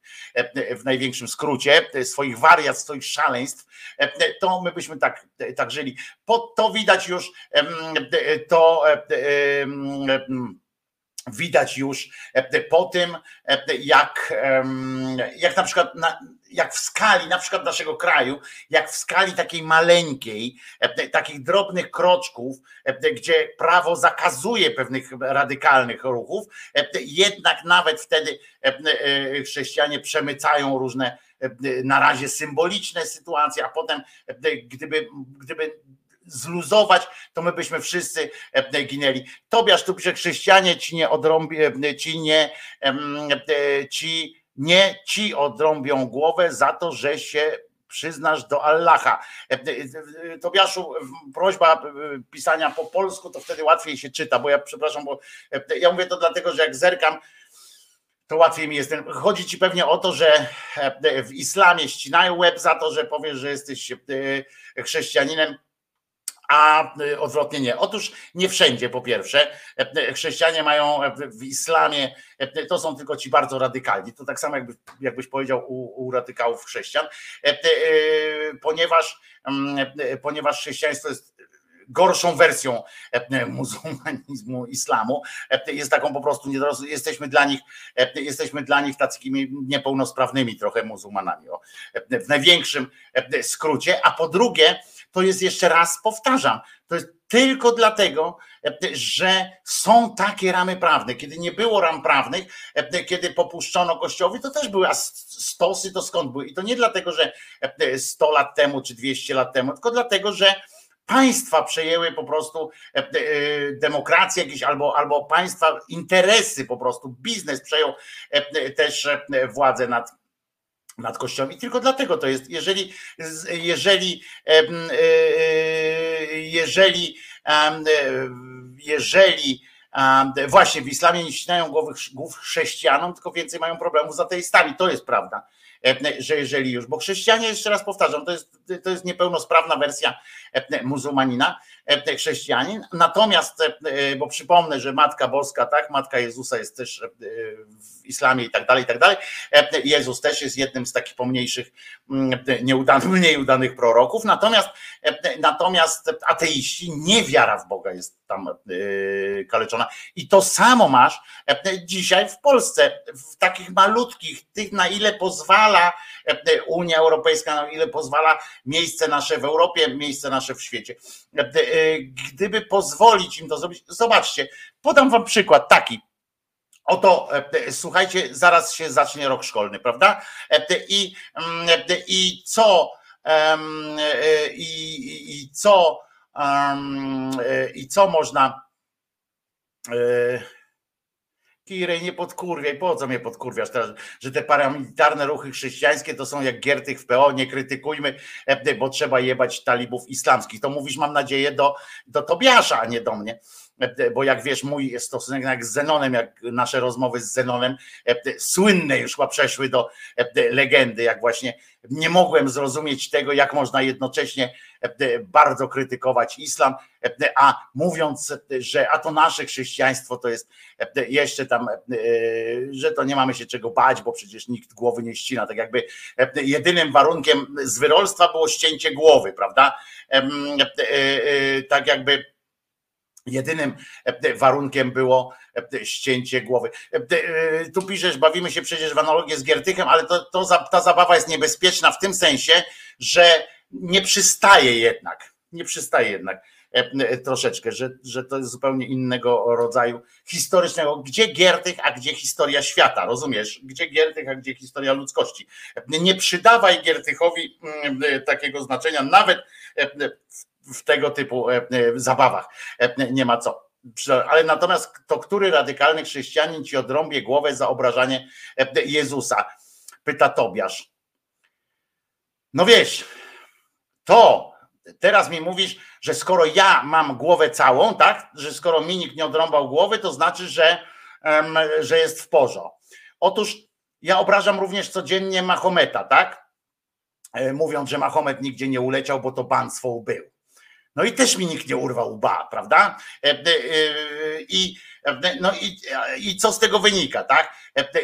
w największym skrócie, swoich wariat, swoich szaleństw, to my byśmy tak, tak żyli. Po to widać już to widać już po tym, jak, jak na przykład na, jak w skali na przykład naszego kraju, jak w skali takiej maleńkiej, takich drobnych kroczków, gdzie prawo zakazuje pewnych radykalnych ruchów, jednak nawet wtedy chrześcijanie przemycają różne na razie symboliczne sytuacje, a potem gdyby, gdyby zluzować, to my byśmy wszyscy ginęli. Tobiasz tu pisze, chrześcijanie ci nie odrąbię, ci nie, ci nie ci odrąbią głowę za to, że się przyznasz do Allaha. E, e, e, Tobiaszu, prośba pisania po polsku, to wtedy łatwiej się czyta, bo ja przepraszam, bo ja mówię to dlatego, że jak zerkam, to łatwiej mi jest. Chodzi ci pewnie o to, że w islamie ścinają łeb za to, że powiesz, że jesteś chrześcijaninem a y, odwrotnie nie. Otóż nie wszędzie, po pierwsze. E, e, chrześcijanie mają w islamie, e, to są tylko ci bardzo radykalni. To tak samo jakby, jakbyś powiedział u, u radykałów chrześcijan, ponieważ, mm, ponieważ chrześcijaństwo jest gorszą wersją muzułmanizmu, islamu. Jest taką po prostu jesteśmy dla nich, jesteśmy dla nich takimi niepełnosprawnymi trochę muzułmanami. W największym skrócie, a po drugie, to jest jeszcze raz powtarzam, to jest tylko dlatego, że są takie ramy prawne. Kiedy nie było ram prawnych, kiedy popuszczono kościołowi, to też były, a stosy to skąd były? I to nie dlatego, że 100 lat temu czy 200 lat temu, tylko dlatego, że państwa przejęły po prostu demokrację jakieś albo, albo państwa interesy po prostu, biznes przejął też władzę nad nad Kościołem. I tylko dlatego to jest, jeżeli, jeżeli, e, jeżeli, jeżeli właśnie w islamie nie ścinają głowy, głów chrześcijanom, tylko więcej mają problemów z ateistami. To jest prawda. że jeżeli już, bo chrześcijanie, jeszcze raz powtarzam, to jest, to jest niepełnosprawna wersja muzułmanina, chrześcijanin, natomiast, bo przypomnę, że Matka Boska, tak, Matka Jezusa jest też w islamie i tak dalej, i tak dalej, Jezus też jest jednym z takich pomniejszych, nieudanych, mniej udanych proroków, natomiast, natomiast ateiści, niewiara w Boga jest tam kaleczona. I to samo masz dzisiaj w Polsce, w takich malutkich, tych na ile pozwala Unia Europejska, na ile pozwala miejsce nasze w Europie, miejsce nasze w świecie. Gdyby pozwolić im to zrobić, zobaczcie, podam wam przykład taki. Oto, słuchajcie, zaraz się zacznie rok szkolny, prawda? I, i co, i, i co, i co można Kirej, nie podkurwiaj, po co mnie podkurwiasz teraz, że te paramilitarne ruchy chrześcijańskie to są jak Giertych w PO, nie krytykujmy, e, bo trzeba jebać talibów islamskich. To mówisz, mam nadzieję, do, do Tobiasza, a nie do mnie bo jak wiesz, mój stosunek z Zenonem, jak nasze rozmowy z Zenonem, e, słynne już chyba przeszły do legendy, jak właśnie nie mogłem zrozumieć tego, jak można jednocześnie bardzo krytykować islam, a mówiąc, że a to nasze chrześcijaństwo to jest jeszcze tam, że to nie mamy się czego bać, bo przecież nikt głowy nie ścina. Tak jakby jedynym warunkiem zwyrolstwa było ścięcie głowy, prawda? Tak jakby Jedynym warunkiem było ścięcie głowy. Tu piszesz, bawimy się przecież w analogię z Giertychem, ale to, to, ta zabawa jest niebezpieczna w tym sensie, że nie przystaje jednak, nie przystaje jednak troszeczkę, że, że to jest zupełnie innego rodzaju historycznego. Gdzie Giertych, a gdzie historia świata, rozumiesz? Gdzie Giertych, a gdzie historia ludzkości? Nie przydawaj Giertychowi takiego znaczenia, nawet w tego typu zabawach. Nie ma co. Ale natomiast to który radykalny chrześcijanin ci odrąbie głowę za obrażanie Jezusa? Pyta Tobiasz. No wiesz, to teraz mi mówisz, że skoro ja mam głowę całą, tak, że skoro mi nikt nie odrąbał głowy, to znaczy, że, że jest w porządku. Otóż ja obrażam również codziennie Mahometa, tak? E, mówiąc, że Mahomet nigdzie nie uleciał, bo to banstwo był. No i też mi nikt nie urwał ba, prawda? E, e, I, no i, i co z tego wynika, tak?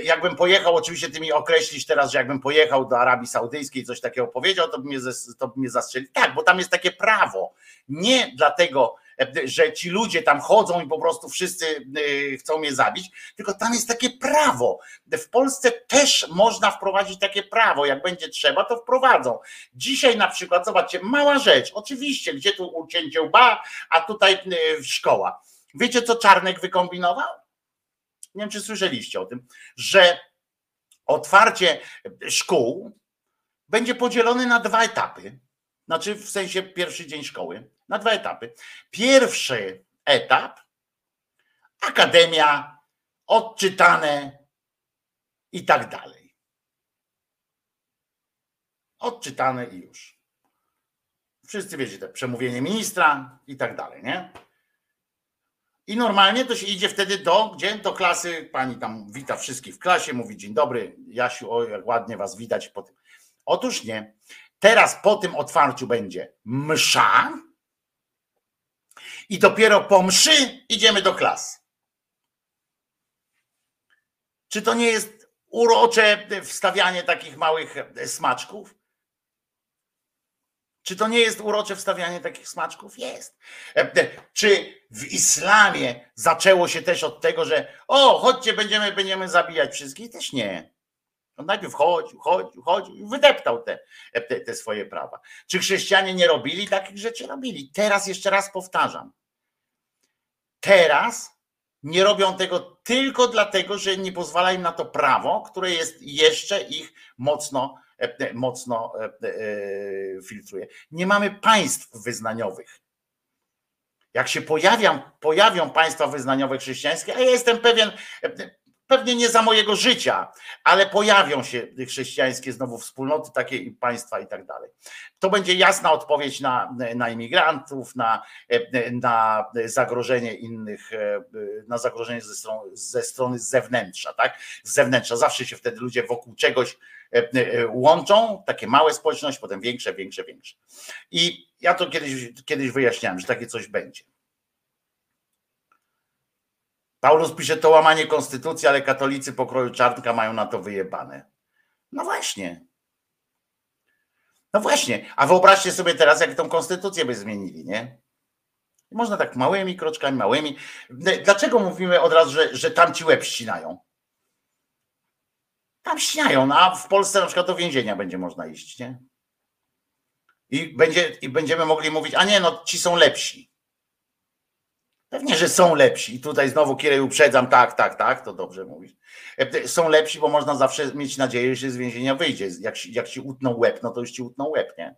Jakbym pojechał, oczywiście ty mi określisz teraz, że jakbym pojechał do Arabii Saudyjskiej coś takiego powiedział, to by mnie, to mnie. Tak, bo tam jest takie prawo. Nie dlatego, że ci ludzie tam chodzą i po prostu wszyscy y, chcą mnie zabić, tylko tam jest takie prawo. W Polsce też można wprowadzić takie prawo, jak będzie trzeba, to wprowadzą. Dzisiaj na przykład, zobaczcie, mała rzecz, oczywiście, gdzie tu ucięcie łba, a tutaj y, szkoła. Wiecie, co Czarnek wykombinował? Nie wiem, czy słyszeliście o tym, że otwarcie szkół będzie podzielone na dwa etapy. Znaczy, w sensie pierwszy dzień szkoły na dwa etapy. Pierwszy etap akademia, odczytane i tak dalej. Odczytane i już. Wszyscy wiecie, te przemówienie ministra i tak dalej, nie? I normalnie to się idzie wtedy do, gdzie? Do klasy, pani tam wita wszystkich w klasie, mówi dzień dobry, Jasiu, o jak ładnie was widać. Po tym. Otóż nie. Teraz po tym otwarciu będzie msza, i dopiero po mszy idziemy do klas. Czy to nie jest urocze wstawianie takich małych smaczków? Czy to nie jest urocze wstawianie takich smaczków? Jest. Czy w islamie zaczęło się też od tego, że o, chodźcie, będziemy, będziemy zabijać wszystkich? Też nie. On najpierw chodził, chodził, chodził i wydeptał te, te, te swoje prawa. Czy chrześcijanie nie robili takich rzeczy? Robili. Teraz jeszcze raz powtarzam. Teraz nie robią tego tylko dlatego, że nie pozwala im na to prawo, które jest jeszcze ich mocno, e, mocno e, e, filtruje. Nie mamy państw wyznaniowych. Jak się pojawią, pojawią państwa wyznaniowe chrześcijańskie, a ja jestem pewien, pewnie nie za mojego życia, ale pojawią się chrześcijańskie znowu wspólnoty, takie państwa i tak dalej. To będzie jasna odpowiedź na, na imigrantów, na, na zagrożenie innych, na zagrożenie ze strony, ze strony zewnętrza, tak? Z zewnętrza. Zawsze się wtedy ludzie wokół czegoś łączą, takie małe społeczności, potem większe, większe, większe. I ja to kiedyś, kiedyś wyjaśniałem, że takie coś będzie. Paulus pisze to łamanie konstytucji, ale katolicy pokroju czarnka mają na to wyjebane. No właśnie. No właśnie. A wyobraźcie sobie teraz, jak tą konstytucję by zmienili, nie? Można tak małymi kroczkami, małymi. Dlaczego mówimy od razu, że, że tam ci łeb ścinają? Tam ścinają, no a w Polsce na przykład do więzienia będzie można iść, nie? I, będzie, I będziemy mogli mówić, a nie, no ci są lepsi. Pewnie, że są lepsi. I tutaj znowu Kierej uprzedzam, tak, tak, tak, to dobrze mówisz. E, są lepsi, bo można zawsze mieć nadzieję, że z więzienia wyjdzie. Jak, jak ci utną łeb, no to już ci utną łeb, nie?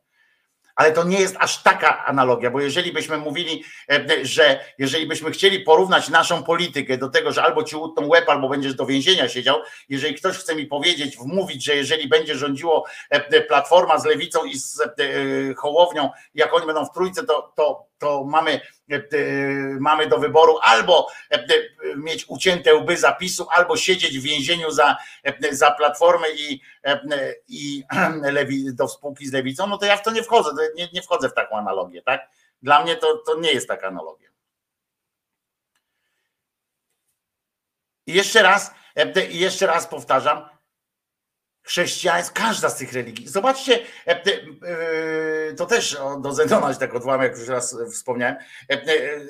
Ale to nie jest aż taka analogia, bo jeżeli byśmy mówili, e, że jeżeli byśmy chcieli porównać naszą politykę do tego, że albo ci utną łeb, albo będziesz do więzienia siedział, jeżeli ktoś chce mi powiedzieć, wmówić, że jeżeli będzie rządziło e, Platforma z Lewicą i z Hołownią, jak oni będą w trójce, to, to, to mamy E, mamy do wyboru albo e, mieć ucięte łby zapisu, albo siedzieć w więzieniu za, e, za platformę i, i do spółki z lewicą, no to ja w to nie wchodzę, nie, nie wchodzę w taką analogię, tak? Dla mnie to, to nie jest taka analogia. I jeszcze raz, jeszcze raz powtarzam, chrześcijaństwo, każda z tych religii. Zobaczcie, e, e, to też do Zenona się tak odwołam, jak już raz wspomniałem. E,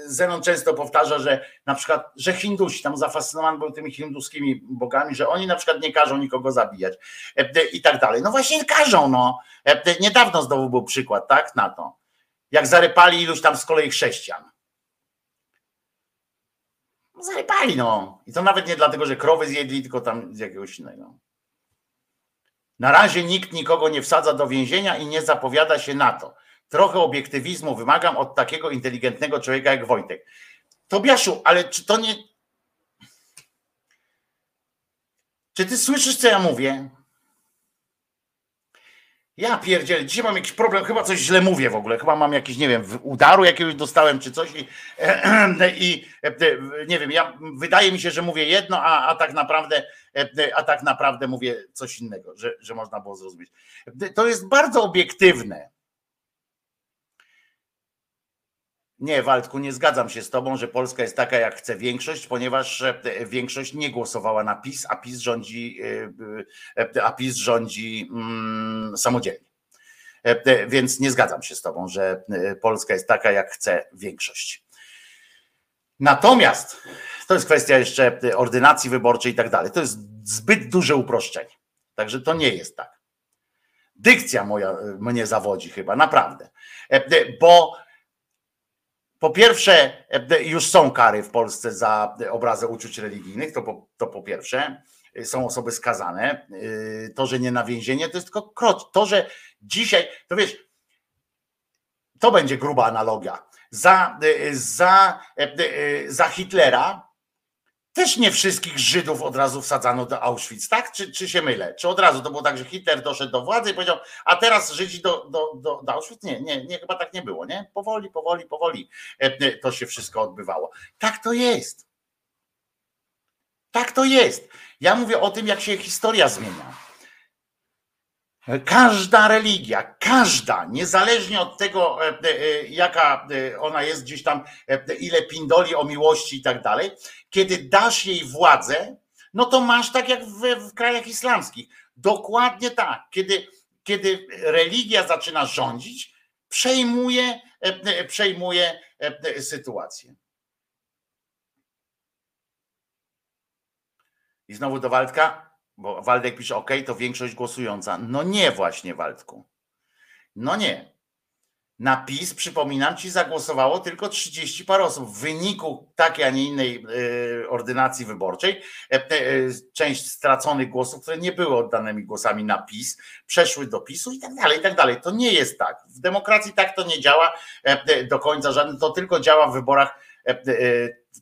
Zenon często powtarza, że na przykład, że Hindusi tam zafascynowani był tymi hinduskimi bogami, że oni na przykład nie każą nikogo zabijać i tak dalej. No właśnie każą, no. Niedawno znowu był przykład, tak, na to. Jak zarypali iluś tam z kolei chrześcijan. Zarypali, no. I to nawet nie dlatego, że krowy zjedli, tylko tam z jakiegoś innego. Na razie nikt nikogo nie wsadza do więzienia i nie zapowiada się na to. Trochę obiektywizmu wymagam od takiego inteligentnego człowieka jak Wojtek. Tobiaszu, ale czy to nie. Czy ty słyszysz, co ja mówię? Ja pierdzielę, dzisiaj mam jakiś problem, chyba coś źle mówię w ogóle, chyba mam jakiś, nie wiem, udaru jakiegoś dostałem czy coś i, i nie wiem, ja, wydaje mi się, że mówię jedno, a, a tak naprawdę a tak naprawdę mówię coś innego, że, że można było zrozumieć. To jest bardzo obiektywne. Nie, Waldku, nie zgadzam się z Tobą, że Polska jest taka, jak chce większość, ponieważ większość nie głosowała na PiS, a PiS rządzi, e, a PiS rządzi mm, samodzielnie. E, więc nie zgadzam się z Tobą, że e, Polska jest taka, jak chce większość. Natomiast to jest kwestia jeszcze ordynacji wyborczej i tak dalej. To jest zbyt duże uproszczenie. Także to nie jest tak. Dykcja moja mnie zawodzi chyba, naprawdę. Bo po pierwsze, już są kary w Polsce za obrazę uczuć religijnych, to po, to po pierwsze. Są osoby skazane. To, że nie na więzienie, to jest tylko krocz. To, że dzisiaj, to wiesz, to będzie gruba analogia. Za, za, za Hitlera też nie wszystkich Żydów od razu wsadzano do Auschwitz, tak? Czy, czy się mylę? Czy od razu to było tak, że Hitler doszedł do władzy i powiedział, a teraz Żydzi do, do, do, do Auschwitz? Nie, nie, nie, chyba tak nie było, nie? Powoli, powoli, powoli e, to się wszystko odbywało. Tak to jest. Tak to jest. Ja mówię o tym, jak się historia zmienia. Każda religia, każda, niezależnie od tego, e, e, jaka e, ona jest gdzieś tam, ile pindoli o miłości i tak dalej, kiedy dasz jej władzę, no to masz tak jak w, w krajach islamskich. Dokładnie tak. Kiedy, kiedy religia zaczyna rządzić, przejmuje, przejmuje sytuację. I znowu do Waldka, bo Waldek pisze, OK, to większość głosująca. No nie właśnie, Waldku. No nie. Na PiS, przypominam ci, zagłosowało tylko 30 par osób. W wyniku takiej, a nie innej y, ordynacji wyborczej, e, e, część straconych głosów, które nie były oddanymi głosami na PiS, przeszły do PiSu i tak dalej, i tak dalej. To nie jest tak. W demokracji tak to nie działa e, do końca żadne, to tylko działa w wyborach.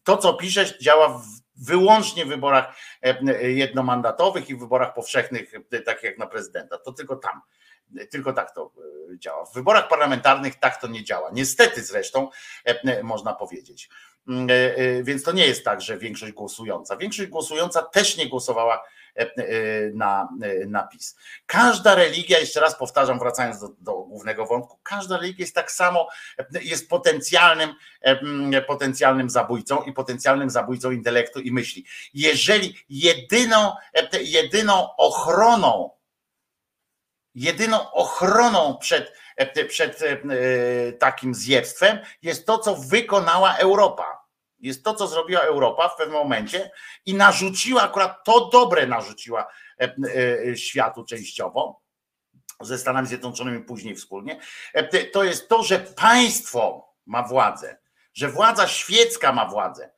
To, co piszesz, działa w wyłącznie w wyborach jednomandatowych i w wyborach powszechnych, tak jak na prezydenta. To tylko tam. Tylko tak to działa. W wyborach parlamentarnych tak to nie działa. Niestety zresztą można powiedzieć. Więc to nie jest tak, że większość głosująca. Większość głosująca też nie głosowała E, e, na, e, na PiS. Każda religia, jeszcze raz powtarzam, wracając do, do głównego wątku, każda religia jest tak samo, jest potencjalnym, potencjalnym zabójcą i potencjalnym zabójcą intelektu i myśli. Jeżeli jedyną, jedyną ochroną, jedyną ochroną przed, przed takim zjebstwem jest to, co wykonała Europa jest to, co zrobiła Europa w pewnym momencie i narzuciła, akurat to dobre narzuciła e, e, światu częściowo, ze Stanami Zjednoczonymi później wspólnie, e, to jest to, że państwo ma władzę, że władza świecka ma władzę.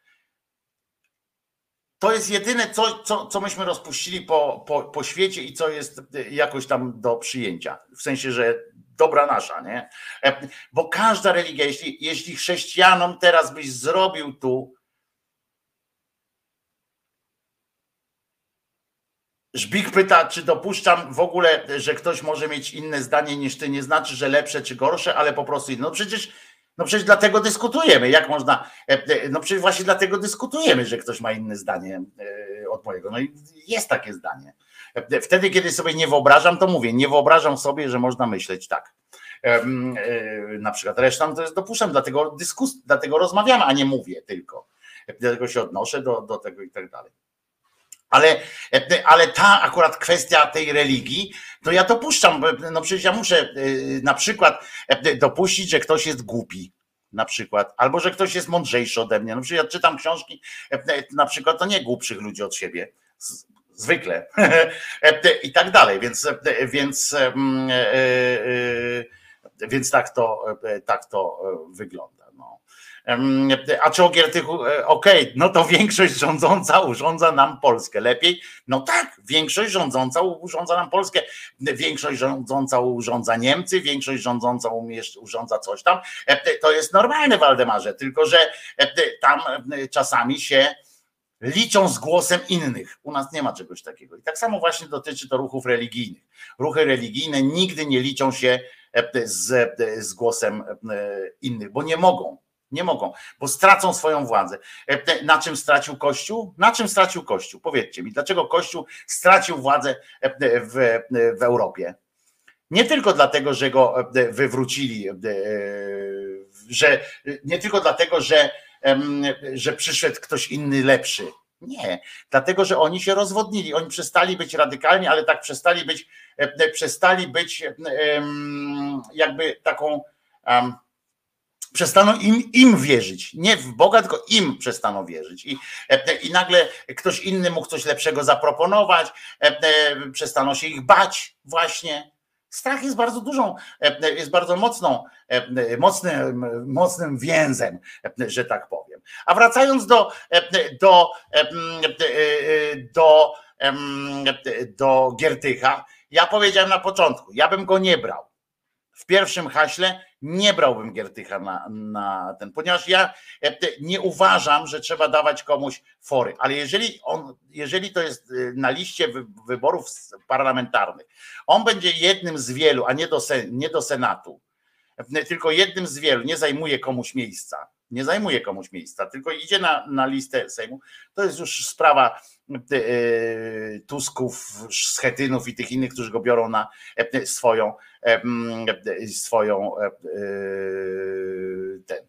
To jest jedyne, co, co, co myśmy rozpuścili po, po, po świecie i co jest jakoś tam do przyjęcia. W sensie, że dobra nasza, nie? E, bo każda religia, jeśli, jeśli chrześcijanom teraz byś zrobił tu Żbik pyta, czy dopuszczam w ogóle, że ktoś może mieć inne zdanie niż ty, nie znaczy, że lepsze czy gorsze, ale po prostu inne. No przecież, no przecież dlatego dyskutujemy. Jak można, e, e, no przecież właśnie dlatego dyskutujemy, że ktoś ma inne zdanie od mojego. No i jest takie zdanie. Wtedy, kiedy sobie nie wyobrażam, to mówię, nie wyobrażam sobie, że można myśleć tak. E, na przykład resztę to jest dopuszczam, dlatego dyskus, dlatego rozmawiamy, a nie mówię tylko. Dlatego się odnoszę do, do tego i tak dalej. Ale, ale ta akurat kwestia tej religii, to ja dopuszczam, no przecież ja muszę e, na przykład dopuścić, że ktoś jest głupi, na przykład, albo że ktoś jest mądrzejszy ode mnie. No przecież ja czytam książki, na przykład to nie głupszych ludzi od siebie zwykle i tak dalej, więc, więc, mm, e, e, więc tak to, tak to wygląda. No. A czy o Giertychu, e, okej, okay, no to większość rządząca urządza nam Polskę. Lepiej? No tak, większość rządząca urządza nam Polskę. Większość rządząca urządza Niemcy, większość rządząca urządza coś tam. To jest normalne, Waldemarze, tylko że tam czasami się liczą z głosem innych. U nas nie ma czegoś takiego. I tak samo właśnie dotyczy to ruchów religijnych. Ruchy religijne nigdy nie liczą się e, z, e, z głosem e, innych, bo nie mogą. Nie mogą, bo stracą swoją władzę. Na czym stracił Kościół? Na czym stracił Kościół? Powiedzcie mi, dlaczego Kościół stracił władzę w, w Europie? Nie tylko dlatego, że go wywrócili, że nie tylko dlatego, że że przyszedł ktoś inny lepszy. Nie, dlatego że oni się rozwodnili. Oni przestali być radykalni, ale tak przestali być, przestali być jakby taką. Przestaną im, im wierzyć. Nie w Boga, tylko im przestaną wierzyć. I, I nagle ktoś inny mógł coś lepszego zaproponować, przestaną się ich bać, właśnie Strach jest bardzo dużą, e, jest bardzo mocną, e, mocnym, mocnym więzem, e, że tak powiem. A wracając do, do, do, do Giertycha, ja powiedziałem na początku, ja bym go nie brał. W pierwszym haśle nie brałbym Giertycha na, na ten, ponieważ ja e, nie uważam, że trzeba dawać komuś fory, ale jeżeli on, jeżeli to jest e, na liście wyborów parlamentarnych, on będzie jednym z wielu, a nie do, nie do Senatu, e, tylko jednym z wielu, nie zajmuje komuś miejsca, nie zajmuje komuś miejsca, tylko idzie na, na listę Sejmu, to jest już sprawa Tusków, Schetynów i tych innych, którzy go biorą na swoją swoją ten.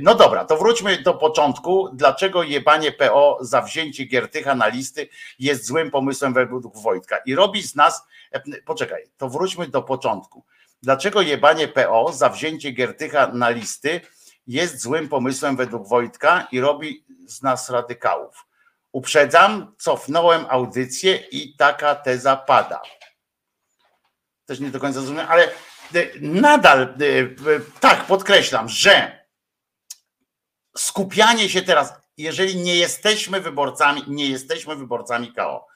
No dobra, to wróćmy do początku. Dlaczego jebanie PO za wzięcie Giertycha na listy jest złym pomysłem według Wojtka i robi z nas, poczekaj, to wróćmy do początku. Dlaczego jebanie PO za wzięcie Giertycha na listy jest złym pomysłem według Wojtka i robi z nas radykałów? Uprzedzam, cofnąłem audycję i taka teza pada też nie do końca zrozumiałem, ale e, nadal e, tak podkreślam, że skupianie się teraz, jeżeli nie jesteśmy wyborcami, nie jesteśmy wyborcami KO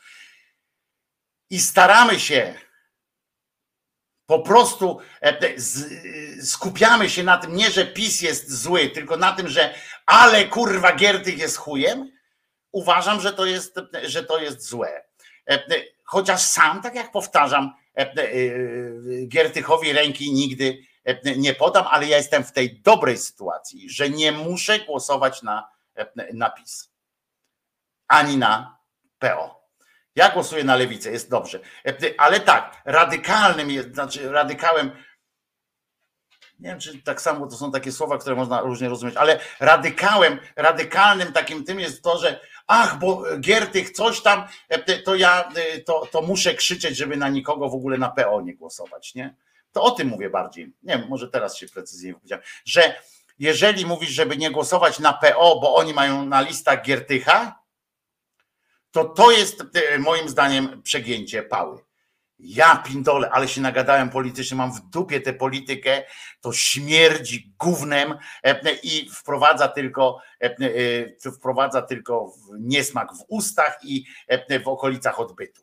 i staramy się po prostu e, skupiamy się na tym, nie że PiS jest zły, tylko na tym, że ale kurwa Giertych jest chujem, uważam, że to jest, że to jest złe. Chociaż sam, tak jak powtarzam, Giertychowi ręki nigdy nie podam, ale ja jestem w tej dobrej sytuacji, że nie muszę głosować na, na PiS ani na PO. Ja głosuję na lewicę, jest dobrze. Ale tak, radykalnym jest, znaczy radykałem, nie wiem, czy tak samo to są takie słowa, które można różnie rozumieć, ale radykałem, radykalnym takim tym jest to, że ach, bo Giertych coś tam, to ja to, to muszę krzyczeć, żeby na nikogo w ogóle na PO nie głosować, nie? To o tym mówię bardziej. Nie wiem, może teraz się precyzyjnie powiedziałem, że jeżeli mówisz, żeby nie głosować na PO, bo oni mają na listach Giertycha, to to jest e, moim zdaniem przegięcie pały. Ja pindole, ale się nagadałem politycznie, mam w dupie tę politykę, to śmierdzi gównem e, i wprowadza tylko, e, wprowadza tylko niesmak w ustach i w okolicach odbytu.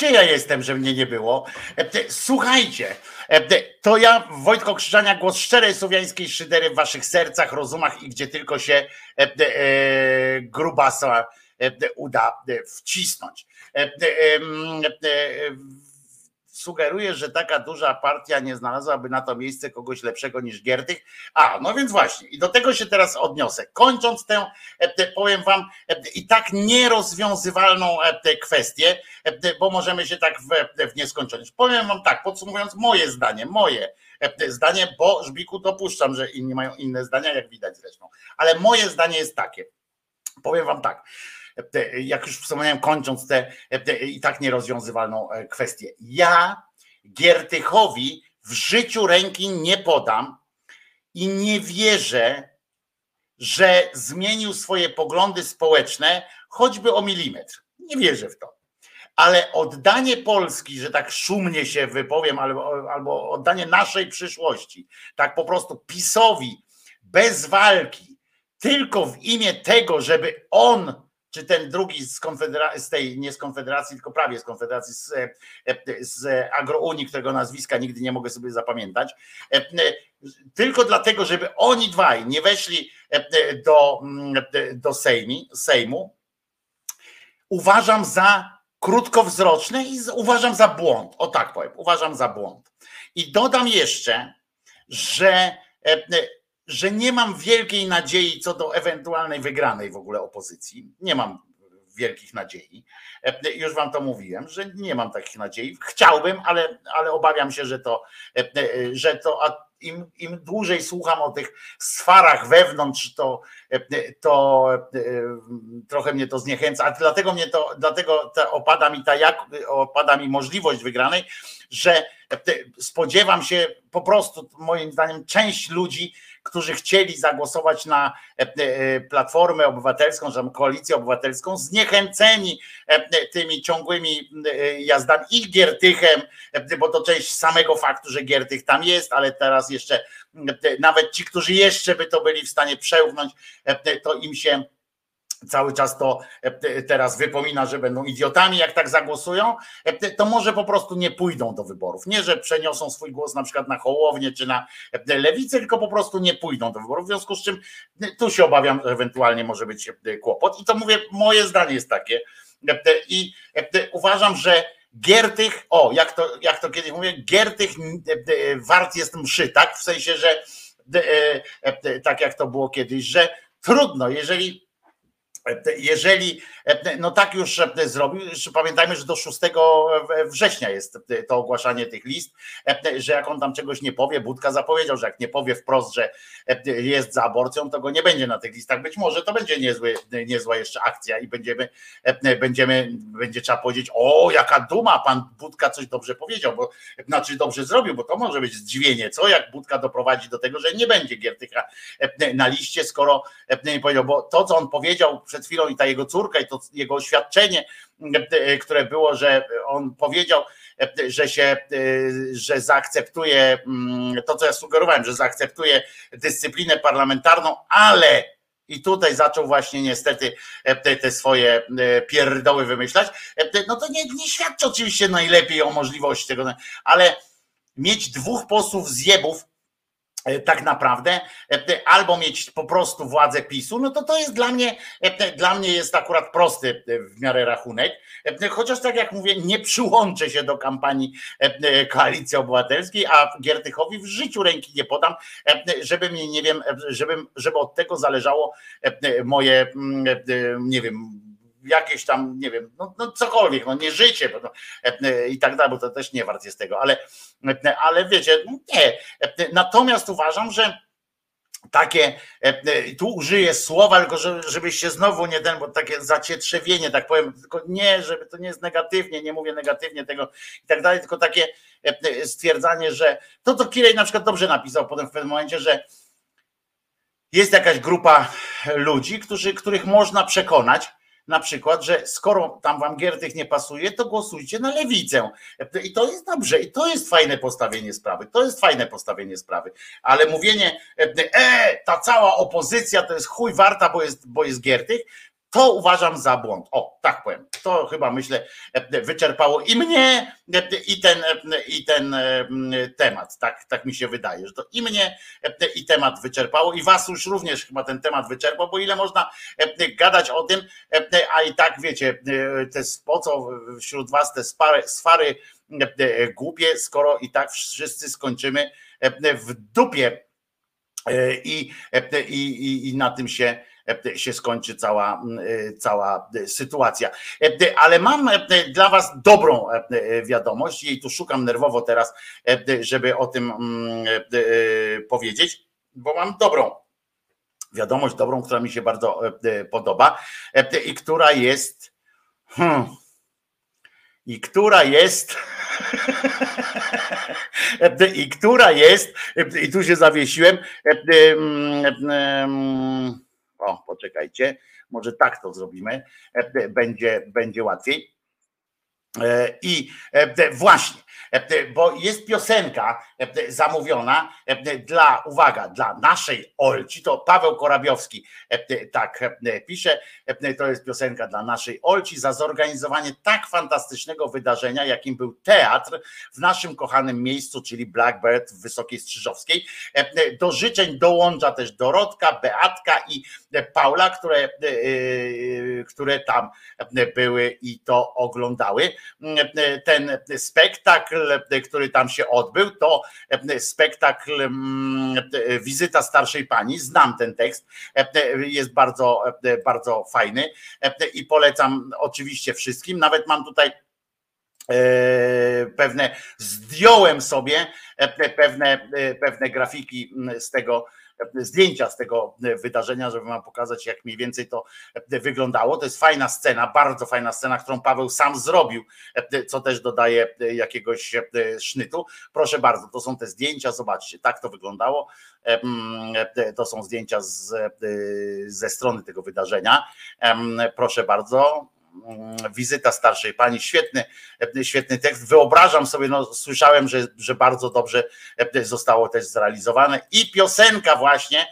Gdzie ja jestem, że mnie nie było? E, Słuchajcie, e, to ja, Wojtko Krzyżania, głos szczerej słowiańskiej szydery w waszych sercach, rozumach i gdzie tylko się e, grubasa uda wcisnąć. Sugeruję, że taka duża partia nie znalazłaby na to miejsce kogoś lepszego niż Giertych. A, no więc właśnie, i do tego się teraz odniosę. Kończąc tę, e, powiem wam, e, i tak nierozwiązywalną e, kwestię, bo możemy się tak w, w nieskończoność. Powiem wam tak, podsumowując moje zdanie, moje zdanie, bo Żbiku dopuszczam, że inni mają inne zdania, jak widać zresztą. Ale moje zdanie jest takie. Powiem wam tak. Jak już wspomniałem, kończąc tę tę i tak nierozwiązywalną e, kwestię. Ja Giertychowi w życiu ręki nie podam i nie wierzę, że zmienił swoje poglądy społeczne choćby o milimetr. Nie wierzę w to. Ale oddanie Polski, że tak szumnie się wypowiem, albo, albo oddanie naszej przyszłości, tak po prostu PiSowi bez walki, tylko w imię tego, żeby on, czy ten drugi z, konfedera- z tej, nie z Konfederacji, tylko prawie z Konfederacji, z, e, z Agrounii, którego nazwiska nigdy nie mogę sobie zapamiętać, e, e, tylko dlatego, żeby oni dwaj nie weszli e, do, do Sejmi, Sejmu, uważam za krótkowzroczne i uważam za błąd. O tak powiem, uważam za błąd. I dodam jeszcze, że, e, że nie mam wielkiej nadziei co do ewentualnej wygranej w ogóle opozycji. Nie mam wielkich nadziei. E, Już wam to mówiłem, że nie mam takich nadziei. Chciałbym, ale, ale obawiam się, że to, e, e, że to a im, im dłużej słucham o tych sfarach wewnątrz, to, to trochę mnie to zniechęca. A dlatego mnie to, dlatego opada mi ta jak, opada mi możliwość wygranej, że spodziewam się po prostu, moim zdaniem, część ludzi, którzy chcieli zagłosować na e, e, Platformę Obywatelską, czy Koalicję Obywatelską, zniechęceni e, tymi ciągłymi jazdami i Giertychem, bo to część samego faktu, że Giertych tam jest, ale teraz jeszcze nawet ci, którzy jeszcze by to byli w stanie przełknąć, to im się cały czas to e, teraz wypomina, że będą idiotami, jak tak zagłosują, e, to może po prostu nie pójdą do wyborów. Nie, że przeniosą swój głos na przykład na Hołownię czy na e, Lewicę, tylko po prostu nie pójdą do wyborów. W związku z czym tu się obawiam, że ewentualnie może być kłopot. I to mówię, moje zdanie jest takie. I uważam, że Giertych, o, jak to, jak to kiedyś mówię, Giertych wart jest mszy, tak? W sensie, że tak jak to było kiedyś, że trudno, jeżeli jeżeli no tak już zrobił, jeszcze pamiętajmy, że do 6 września jest to ogłaszanie tych list, że jak on tam czegoś nie powie, Budka zapowiedział, że jak nie powie wprost, że jest za aborcją, to go nie będzie na tych listach. Być może to będzie niezły, niezła jeszcze akcja i będziemy, będziemy, będzie trzeba powiedzieć, o jaka duma, pan Budka coś dobrze powiedział, bo znaczy dobrze zrobił, bo to może być zdziwienie, co jak Budka doprowadzi do tego, że nie będzie Giertycha na liście, skoro nie powiedział, bo to, co on powiedział przed chwilą i ta jego córka i to jego oświadczenie, które było, że on powiedział, że się, że zaakceptuje to, co ja sugerowałem, że zaakceptuje dyscyplinę parlamentarną, ale i tutaj zaczął właśnie niestety te, swoje pierdoły wymyślać, no to nie, nie świadczy oczywiście najlepiej o możliwości tego, ale mieć dwóch posłów zjebów e, tak naprawdę, e, albo mieć po prostu władzę PiSu, no to to jest dla mnie, e, dla mnie jest akurat prosty e, w miarę rachunek, E, chociaż tak jak mówię, nie przyłączę się do kampanii e, e, Koalicji Obywatelskiej, a Giertychowi w życiu ręki nie podam, e, żeby mnie, nie wiem, e, żebym, żeby od tego zależało e, moje, mm, e, nie wiem, jakieś tam, nie wiem, no, no cokolwiek, no nie życie bo no, i tak dalej, bo to też nie wart jest tego, ale, e, ale wiecie, nie. E, Natomiast uważam, że takie, tu użyję słowa, tylko żeby, żebyście znowu nie ten, bo takie zacietrzewienie, tak powiem, tylko nie, żeby to nie jest negatywnie, nie mówię negatywnie tego i tak dalej, tylko takie stwierdzanie, że to to Kirej na przykład dobrze napisał potem w pewnym momencie, że jest jakaś grupa ludzi, którzy, których można przekonać, na przykład, że skoro tam wam Giertych nie pasuje, to głosujcie na lewicę. I to jest dobrze, i to jest fajne postawienie sprawy. To jest fajne postawienie sprawy. Ale mówienie, e, ta cała opozycja to jest chuj warta, bo jest, bo jest Giertych, to uważam za błąd. O, tak powiem. To chyba myślę wyczerpało i mnie, i ten, i ten temat. Tak, tak mi się wydaje, że to i mnie, i temat wyczerpało, i was już również chyba ten temat wyczerpał, bo ile można gadać o tym, a i tak wiecie, te, po co wśród was te spary, swary głupie, skoro i tak wszyscy skończymy w dupie i, i, i, i na tym się się skończy cała, cała sytuacja. Ale mam dla Was dobrą wiadomość, jej tu szukam nerwowo teraz, żeby o tym powiedzieć, bo mam dobrą wiadomość, dobrą, która mi się bardzo podoba i która jest. Hmm, i która jest. I która jest, i tu się zawiesiłem. O, poczekajcie, może tak to zrobimy, będzie, będzie łatwiej. I właśnie, bo jest piosenka zamówiona dla, uwaga, dla naszej Olci, to Paweł Korabiowski tak pisze, to jest piosenka dla naszej Olci za zorganizowanie tak fantastycznego wydarzenia, jakim był teatr w naszym kochanym miejscu, czyli Blackbird w Wysokiej Strzyżowskiej. Do życzeń dołącza też Dorotka, Beatka i Paula, które, które tam były i to oglądały. Ten spektakl, który tam się odbył, to spektakl Wizyta starszej pani. Znam ten tekst, jest bardzo, bardzo fajny i polecam oczywiście wszystkim. Nawet mam tutaj pewne, zdjąłem sobie pewne, pewne grafiki z tego zdjęcia z tego wydarzenia, żeby wam pokazać, jak mniej więcej to wyglądało. To jest fajna scena, bardzo fajna scena, którą Paweł sam zrobił, co też dodaje jakiegoś sznytu. Proszę bardzo, to są te zdjęcia, zobaczcie, tak to wyglądało. To są zdjęcia z, ze strony tego wydarzenia. Proszę bardzo, wizyta starszej pani, świetny, świetny tekst. Wyobrażam sobie, no, słyszałem, że, że bardzo dobrze zostało też zrealizowane i piosenka właśnie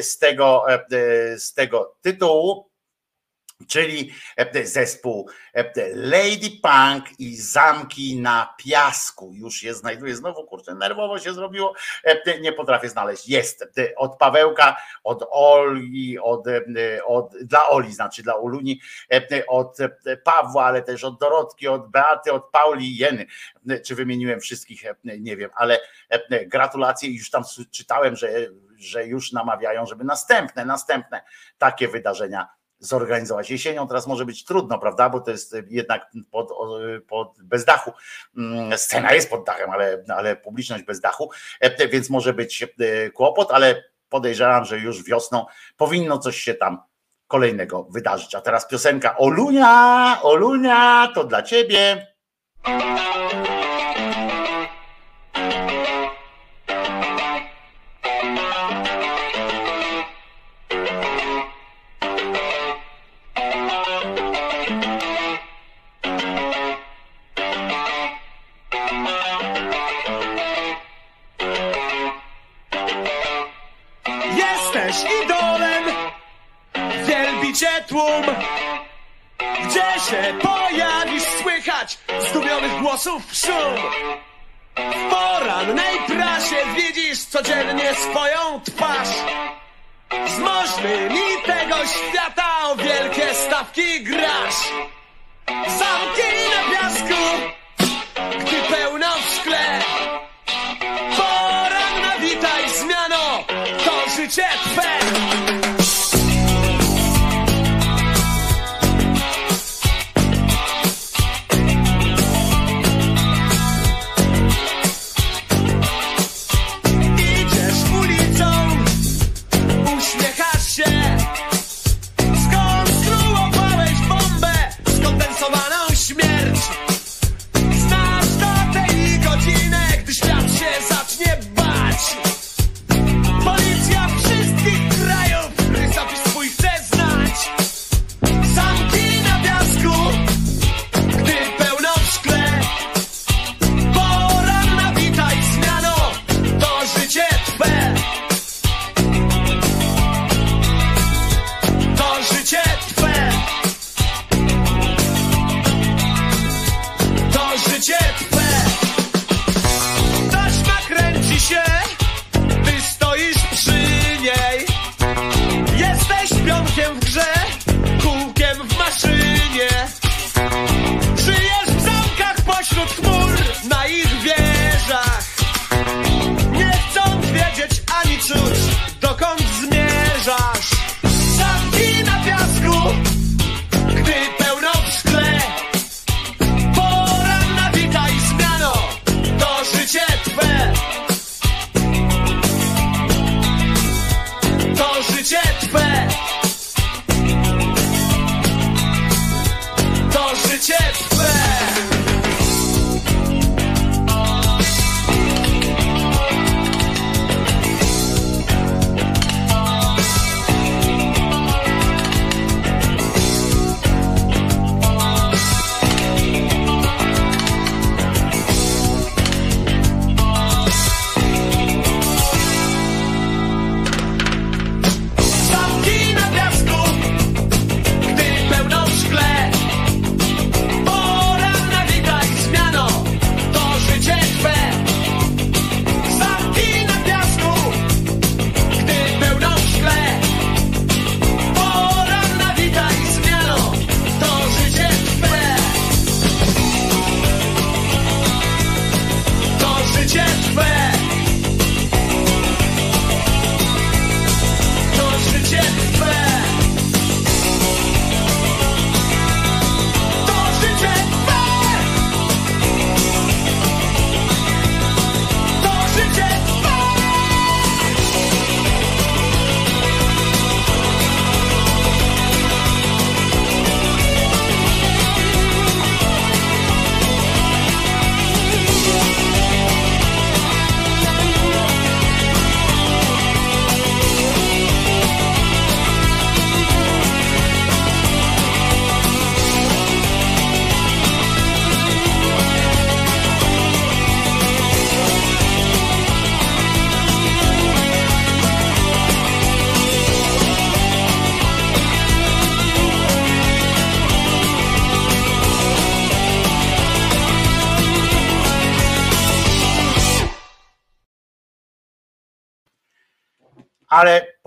z tego, z tego tytułu. Czyli zespół Lady Punk i Zamki na Piasku. Już je znajduję. Znowu, kurczę, nerwowo się zrobiło. Nie potrafię znaleźć. Jest od Pawełka, od Oli, od, od, dla Oli, znaczy dla Uluni, od Pawła, ale też od Dorotki, od Beaty, od Pauli Jeny. Czy wymieniłem wszystkich? Nie wiem, ale gratulacje. Już tam czytałem, że, że już namawiają, żeby następne, następne takie wydarzenia zorganizować. Jesienią teraz może być trudno, prawda? Bo to jest jednak pod, pod bez dachu. Scena jest pod dachem, ale, ale publiczność bez dachu, więc może być kłopot, ale podejrzewam, że już wiosną powinno coś się tam kolejnego wydarzyć. A teraz piosenka Olunia, Olunia, to dla ciebie. Głosów szum. W porannej prasie widzisz codziennie swoją twarz.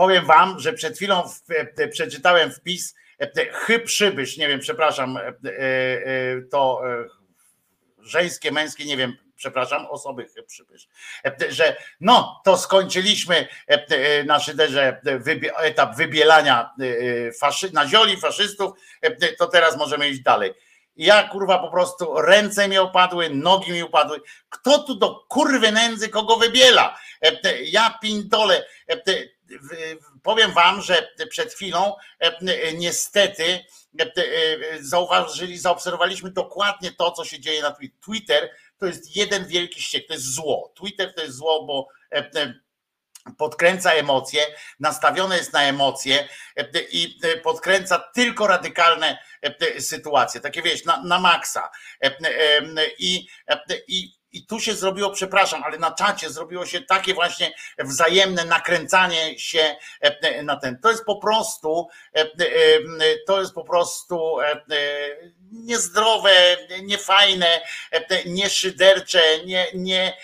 Powiem wam, że przed chwilą w, e, przeczytałem wpis e, chyb przybysz, nie wiem, przepraszam, e, e, e, to e, żeńskie, męskie, nie wiem, przepraszam, osoby przybysz, e, że no, to skończyliśmy e, e, na szyderze etap wybielania e, e, faszy, na zioli faszystów, e, to teraz możemy iść dalej. Ja kurwa po prostu ręce mi opadły, nogi mi upadły. Kto tu do kurwy nędzy kogo wybiela? E, e, Ja pindole. Powiem wam, że przed chwilą e, niestety e, e, zauważyli, zaobserwowaliśmy dokładnie to, co się dzieje na Twi- Twitter. To jest jeden wielki ściek, to jest zło. Twitter to jest zło, bo podkręca emocje, nastawione jest na emocje i podkręca tylko radykalne sytuacje, takie wiesz, na, na maksa. I, i i tu się zrobiło, przepraszam, ale na czacie zrobiło się takie właśnie wzajemne nakręcanie się e, na ten. To jest po prostu, e, e, to jest po prostu e, e, niezdrowe, niefajne, e, nieszydercze, nie, nie,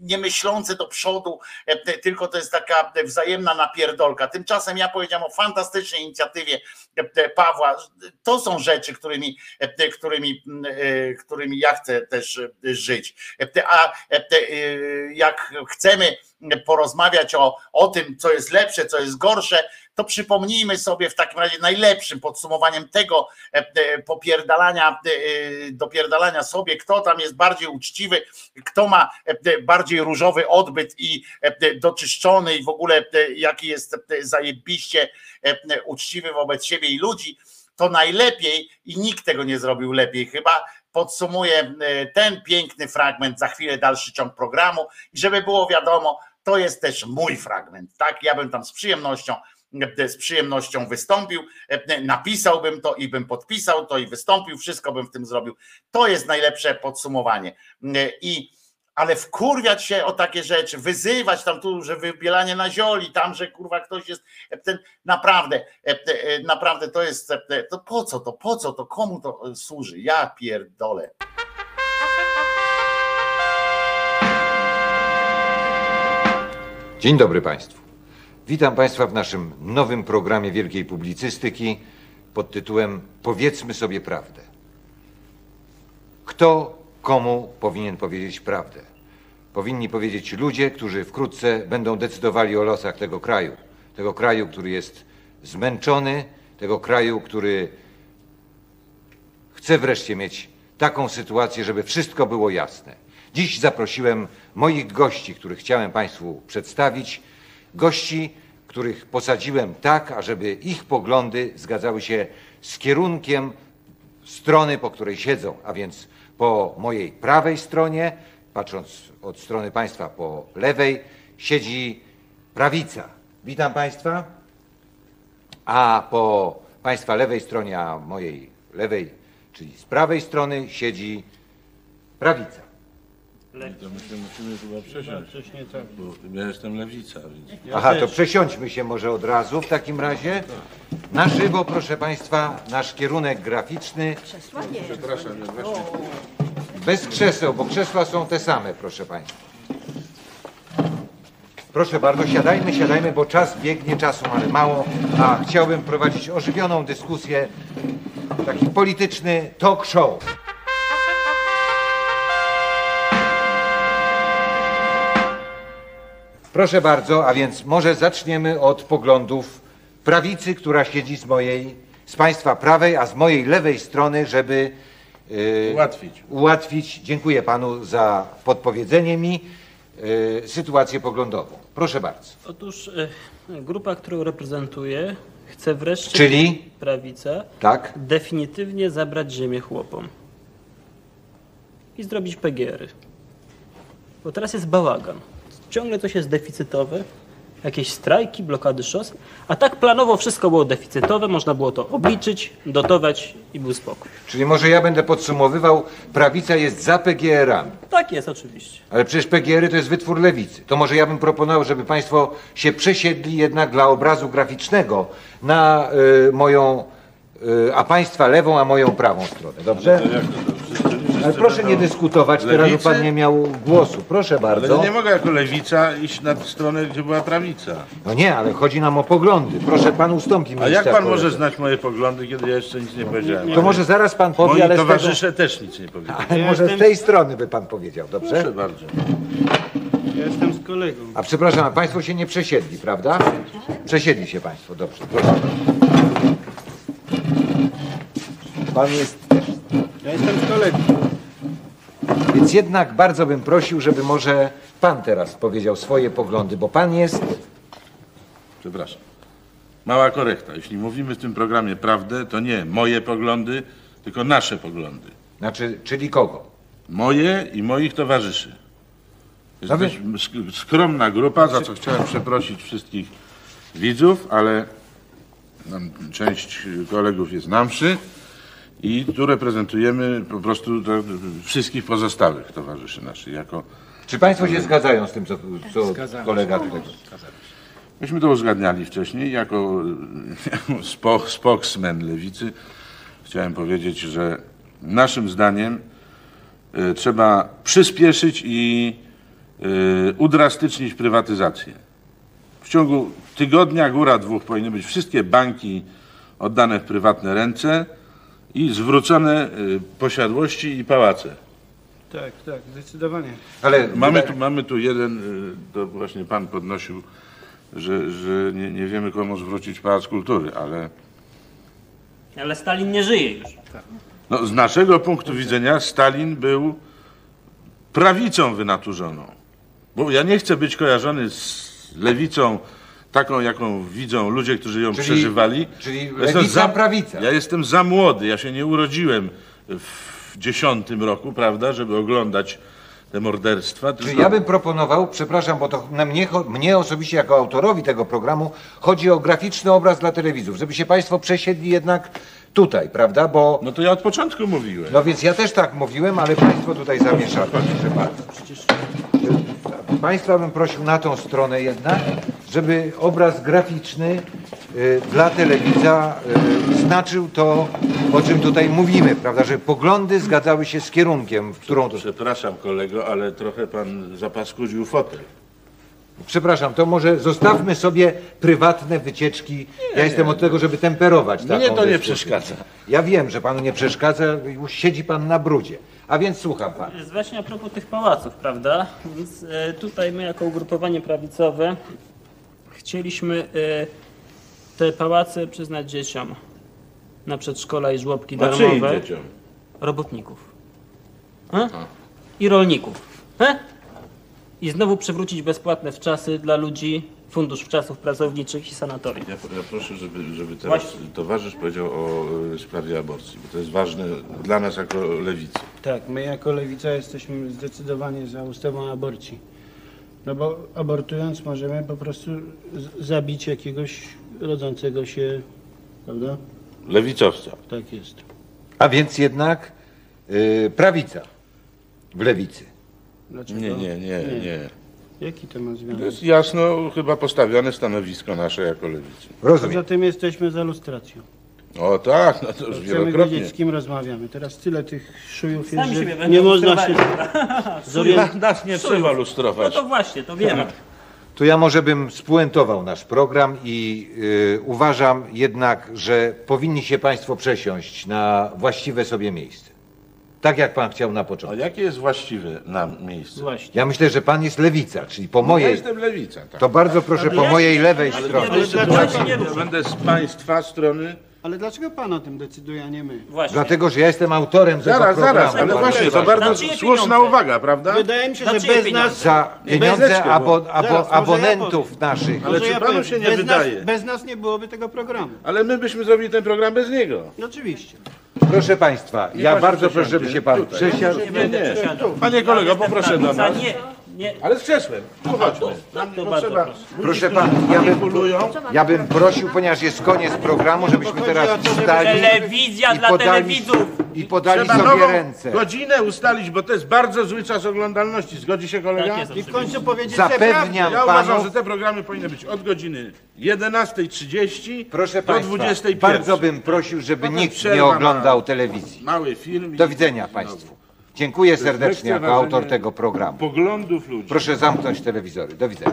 nie myślące do przodu, e, tylko to jest taka wzajemna napierdolka. Tymczasem ja powiedziałem o fantastycznej inicjatywie e, Pawła. To są rzeczy, którymi, e, którymi, e, którymi ja chcę też e, żyć. E, A e, e, jak chcemy porozmawiać o, o tym, co jest lepsze, co jest gorsze, to przypomnijmy sobie w takim razie najlepszym podsumowaniem tego e, e, popierdalania, e, dopierdalania sobie, kto tam jest bardziej uczciwy, kto ma bardziej różowy odbyt i doczyszczony i w ogóle jaki jest zajebiście uczciwy wobec siebie i ludzi, to najlepiej i nikt tego nie zrobił lepiej chyba. Podsumuję ten piękny fragment, za chwilę dalszy ciąg programu i żeby było wiadomo, to jest też mój fragment, tak? Ja bym tam z przyjemnością z przyjemnością wystąpił, e, napisałbym to i bym podpisał to i wystąpił, wszystko bym w tym zrobił. To jest najlepsze podsumowanie. E, I ale wkurwiać się o takie rzeczy, wyzywać tam tu, że wybielanie na zioli, tam, że kurwa ktoś jest e, ten naprawdę, e, e, naprawdę to jest, e, to po co to, po co to, komu to e, służy? Ja pierdolę. Dzień dobry Państwu. Witam Państwa w naszym nowym programie wielkiej publicystyki pod tytułem Powiedzmy sobie prawdę. Kto komu powinien powiedzieć prawdę? Powinni powiedzieć ludzie, którzy wkrótce będą decydowali o losach tego kraju. Tego kraju, który jest zmęczony, tego kraju, który chce wreszcie mieć taką sytuację, żeby wszystko było jasne. Dziś zaprosiłem moich gości, których chciałem Państwu przedstawić. Gości, których posadziłem tak, ażeby ich poglądy zgadzały się z kierunkiem strony, po której siedzą, a więc po mojej prawej stronie, patrząc od strony Państwa po lewej, siedzi prawica. Witam Państwa. A po Państwa lewej stronie, a mojej lewej, czyli z prawej strony, siedzi prawica. To my się musimy chyba przesiąść, bo ja jestem lewica, więc... Aha, to przesiądźmy się może od razu w takim razie. Na żywo, proszę Państwa, nasz kierunek graficzny. Przepraszam, ja właśnie... Bez krzeseł, bo krzesła są te same, proszę Państwa. Proszę bardzo, siadajmy, siadajmy, bo czas biegnie, czasu mamy mało, a chciałbym prowadzić ożywioną dyskusję, taki polityczny talk show. Proszę bardzo, a więc może zaczniemy od poglądów prawicy, która siedzi z mojej, z Państwa prawej, a z mojej lewej strony, żeby yy, Ułatwić. ułatwić, dziękuję Panu za podpowiedzenie mi, yy, sytuację poglądową. Proszę bardzo. Otóż e, grupa, którą reprezentuję, chce wreszcie Czyli? prawica Tak? definitywnie zabrać ziemię chłopom i zrobić PGR-y. Bo teraz jest bałagan. Ciągle coś jest deficytowe, jakieś strajki, blokady szos, a tak planowo wszystko było deficytowe, można było to obliczyć, dotować i był spokój. Czyli może ja będę podsumowywał, prawica jest za PGR-ami. Tak jest oczywiście. Ale przecież PGR-y to jest wytwór lewicy. To może ja bym proponował, żeby Państwo się przesiedli jednak dla obrazu graficznego na y, moją, y, a Państwa lewą, a moją prawą stronę. Dobrze? Ale proszę nie dyskutować, teraz by Lewicy? Pan nie miał głosu. Proszę Ale bardzo. nie mogę jako lewica iść na tę stronę, gdzie była prawica. No nie, ale chodzi nam o poglądy. Proszę Pan ustąpi mi. A jak pan może znać moje poglądy, kiedy ja jeszcze nic nie powiedziałem? To może zaraz Pan powie, Moi ale tego, towarzysze też nic nie powiedzieli. ale może z tej strony by Pan powiedział, dobrze? Proszę bardzo. Ja jestem z kolegą. A przepraszam, a Państwo się nie przesiedli, prawda? Przesiedli się Państwo, dobrze. Proszę. Pan jest też. Ja jestem z kolegą. Więc jednak bardzo bym prosił, żeby może Pan teraz powiedział swoje poglądy, bo Pan jest. Przepraszam. Mała korekta. Jeśli mówimy w tym programie prawdę, to nie moje poglądy, tylko nasze poglądy. Znaczy, czyli kogo? Moje i moich towarzyszy. Jest No dość sk- skromna grupa, za co chciałem przeprosić wszystkich widzów, ale nam- część kolegów jest na mszy I tu reprezentujemy po prostu to, wszystkich pozostałych towarzyszy naszych. Jako, Czy Państwo się zgadzają z tym, co, co kolega tutaj... myśmy to uzgadniali wcześniej. Jako spo, spokesman lewicy chciałem powiedzieć, że naszym zdaniem e, trzeba przyspieszyć i e, udrastycznić prywatyzację. W ciągu tygodnia, góra dwóch powinny być wszystkie banki oddane w prywatne ręce i zwrócone y, posiadłości i pałace. Tak, tak, zdecydowanie. Ale Mamy tu, mamy tu jeden, y, to właśnie pan podnosił, że, że nie, nie wiemy komu zwrócić Pałac Kultury, ale Ale Stalin nie żyje już. no, z naszego punktu widzenia Stalin był prawicą wynaturzoną. Bo ja nie chcę być kojarzony z lewicą taką, jaką widzą ludzie, którzy ją Czyli- przeżywali. czyli Ja jestem lewica, prawica. Ja jestem za młody, ja się nie urodziłem w dziesiątym roku, prawda, żeby oglądać te morderstwa. Czy Tylko... ja bym proponował, przepraszam, bo to na mnie, cho- mnie osobiście jako autorowi tego programu chodzi o graficzny obraz dla telewizów, żeby się Państwo przesiedli jednak tutaj, prawda? Bo No to ja od początku mówiłem. No więc ja też tak mówiłem, ale Państwo tutaj zamieszali. Proszę bardzo. Państwa bym prosił na tą stronę jednak, żeby obraz graficzny y, dla telewidza y, znaczył to, o czym tutaj mówimy, prawda? Że poglądy zgadzały się z kierunkiem, w którą to... Przepraszam kolego, ale trochę pan zapaskudził fotel. Przepraszam, to może zostawmy sobie prywatne wycieczki. Ja jestem od tego, żeby temperować Mnie to nie dyskusję. przeszkadza. Ja wiem, że panu nie przeszkadza, już siedzi pan na brudzie. A więc słucham pan. Właśnie a propos tych pałaców, prawda? Więc e, tutaj my jako ugrupowanie prawicowe chcieliśmy e, te pałace przyznać dzieciom na przedszkola i żłobki czyim darmowe. dzieciom? Robotników. E? I rolników. E? I znowu przywrócić bezpłatne wczasy dla ludzi fundusz wczasów pracowniczych i sanatoriów. Ja, ja proszę, żeby, żeby teraz Właśnie. towarzysz powiedział o y, sprawie aborcji, bo to jest ważne dla nas jako lewicy. Tak, my jako lewica jesteśmy zdecydowanie za ustawą aborcji. No bo abortując możemy po prostu z- zabić jakiegoś rodzącego się, prawda? Lewicowca. Tak jest. A więc jednak y, prawica w lewicy. Dlaczego? Nie, nie, nie, nie. Jaki to ma To związek? jest jasno chyba postawione stanowisko nasze jako lewicy. Rozumiem. Poza tym jesteśmy za lustracją. O tak, no to już Chcemy wielokrotnie. wiedzieć, z kim rozmawiamy. Teraz tyle tych szujów jest, Sami że siebie nie będą można się lustrowali. zorientować. Na, nas nie trzeba No lustrować. to właśnie, to wiemy. To ja może bym spuentował nasz program i y, uważam jednak, że powinni się Państwo przesiąść na właściwe sobie miejsce. Tak jak Pan chciał na A początku. jakie jest właściwe nam miejsce? Właśnie. Ja myślę, że Pan jest lewica, czyli po Ja mojej. jestem lewica, tak. To bardzo proszę po ja mojej lewej ale stronie. nie Ale dlaczego- Ja ruszę. będę z państwa strony. Ale dlaczego pan o tym decyduje, a nie my? Właśnie. Dlatego, że ja jestem autorem tego Zaraz, programu. zaraz, ale właśnie, to bardzo czyje słuszna pieniądze? uwaga, prawda? Wydaje mi się, że czyje bez pieniądze? nas... Za pieniądze bo- abo, abo, Zaraz, może ja abonentów powiem. naszych. Ale Może czy ja panu powiem, się nie bez wydaje? Nas, bez nas nie byłoby tego programu. Ale my byśmy zrobili ten program bez niego. Oczywiście. Proszę Państwa, ja bardzo proszę, żeby się Pan Tutaj. przesiadł. Nie nie. Panie kolego, poproszę do nas. Nie, nie. Ale z krzesłem. Tu chodźmy. Nam to nie bardzo potrzeba. proszę. Proszę Pana, ja bym, Manipulują. ja bym prosił, ponieważ jest koniec programu, żebyśmy teraz wstali Telewizja i dla podali, telewidzów. i podali Trzeba sobie nową ręce. godzinę ustalić, bo to jest bardzo zły czas oglądalności. Zgodzi się kolega? Tak jest, I w oczywiście. końcu powiedzieć Zapewniam Ja uważam, że te programy powinny być od godziny 11.30 proszę do Państwa, 21. bardzo bym prosił, żeby Potem nikt przerwa nie na- oglądał telewizji. Mały film. i- Do widzenia Państwu. Dziękuję serdecznie jako autor tego programu. Poglądów ludzi. Proszę zamknąć telewizory. Do widzenia.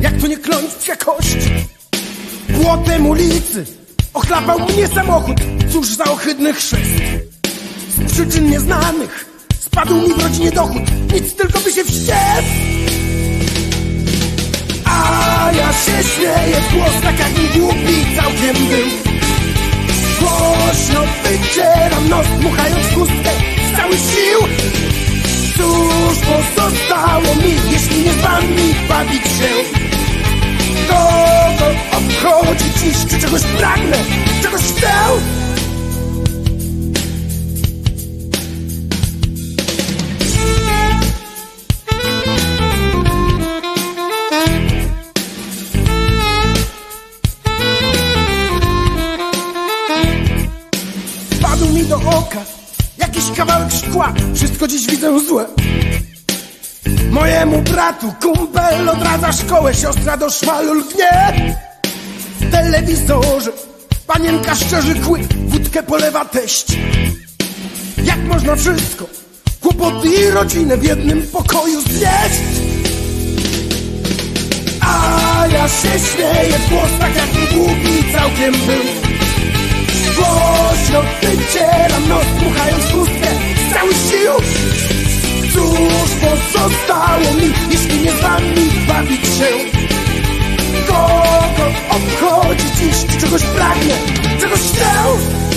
Jak to nie kląć jakości. Płotem ulicy ochlapał mnie samochód, cóż za ohydny chrzest. Z przyczyn nieznanych spadł mi w rodzinie dochód, nic tylko by się wściekł. A ja się śmieję, głos tak jak głupi całkiem był. Głośno wycieram nos, dmuchając chustkę z całych sił. Cóż pozostało mi, jeśli nie wami bawić się? Kogo obchodzi dziś, czy czegoś pragnę, czegoś chcę? Wszystko dziś widzę złe. Mojemu bratu kumpel odradza szkołę, siostra do szmalu lgnie. W telewizorze panienka szczerzy kły, wódkę polewa teść. Jak można wszystko, kłopoty i rodzinę w jednym pokoju znieść? A ja się śmieję, głos tak jak głupi całkiem był. Głośno wycieram nos, dmuchając chustkę z całych sił. Cóż pozostało mi, jeśli nie wami bawić się? Kogo obchodzi dziś, czegoś pragnę, czegoś chcę?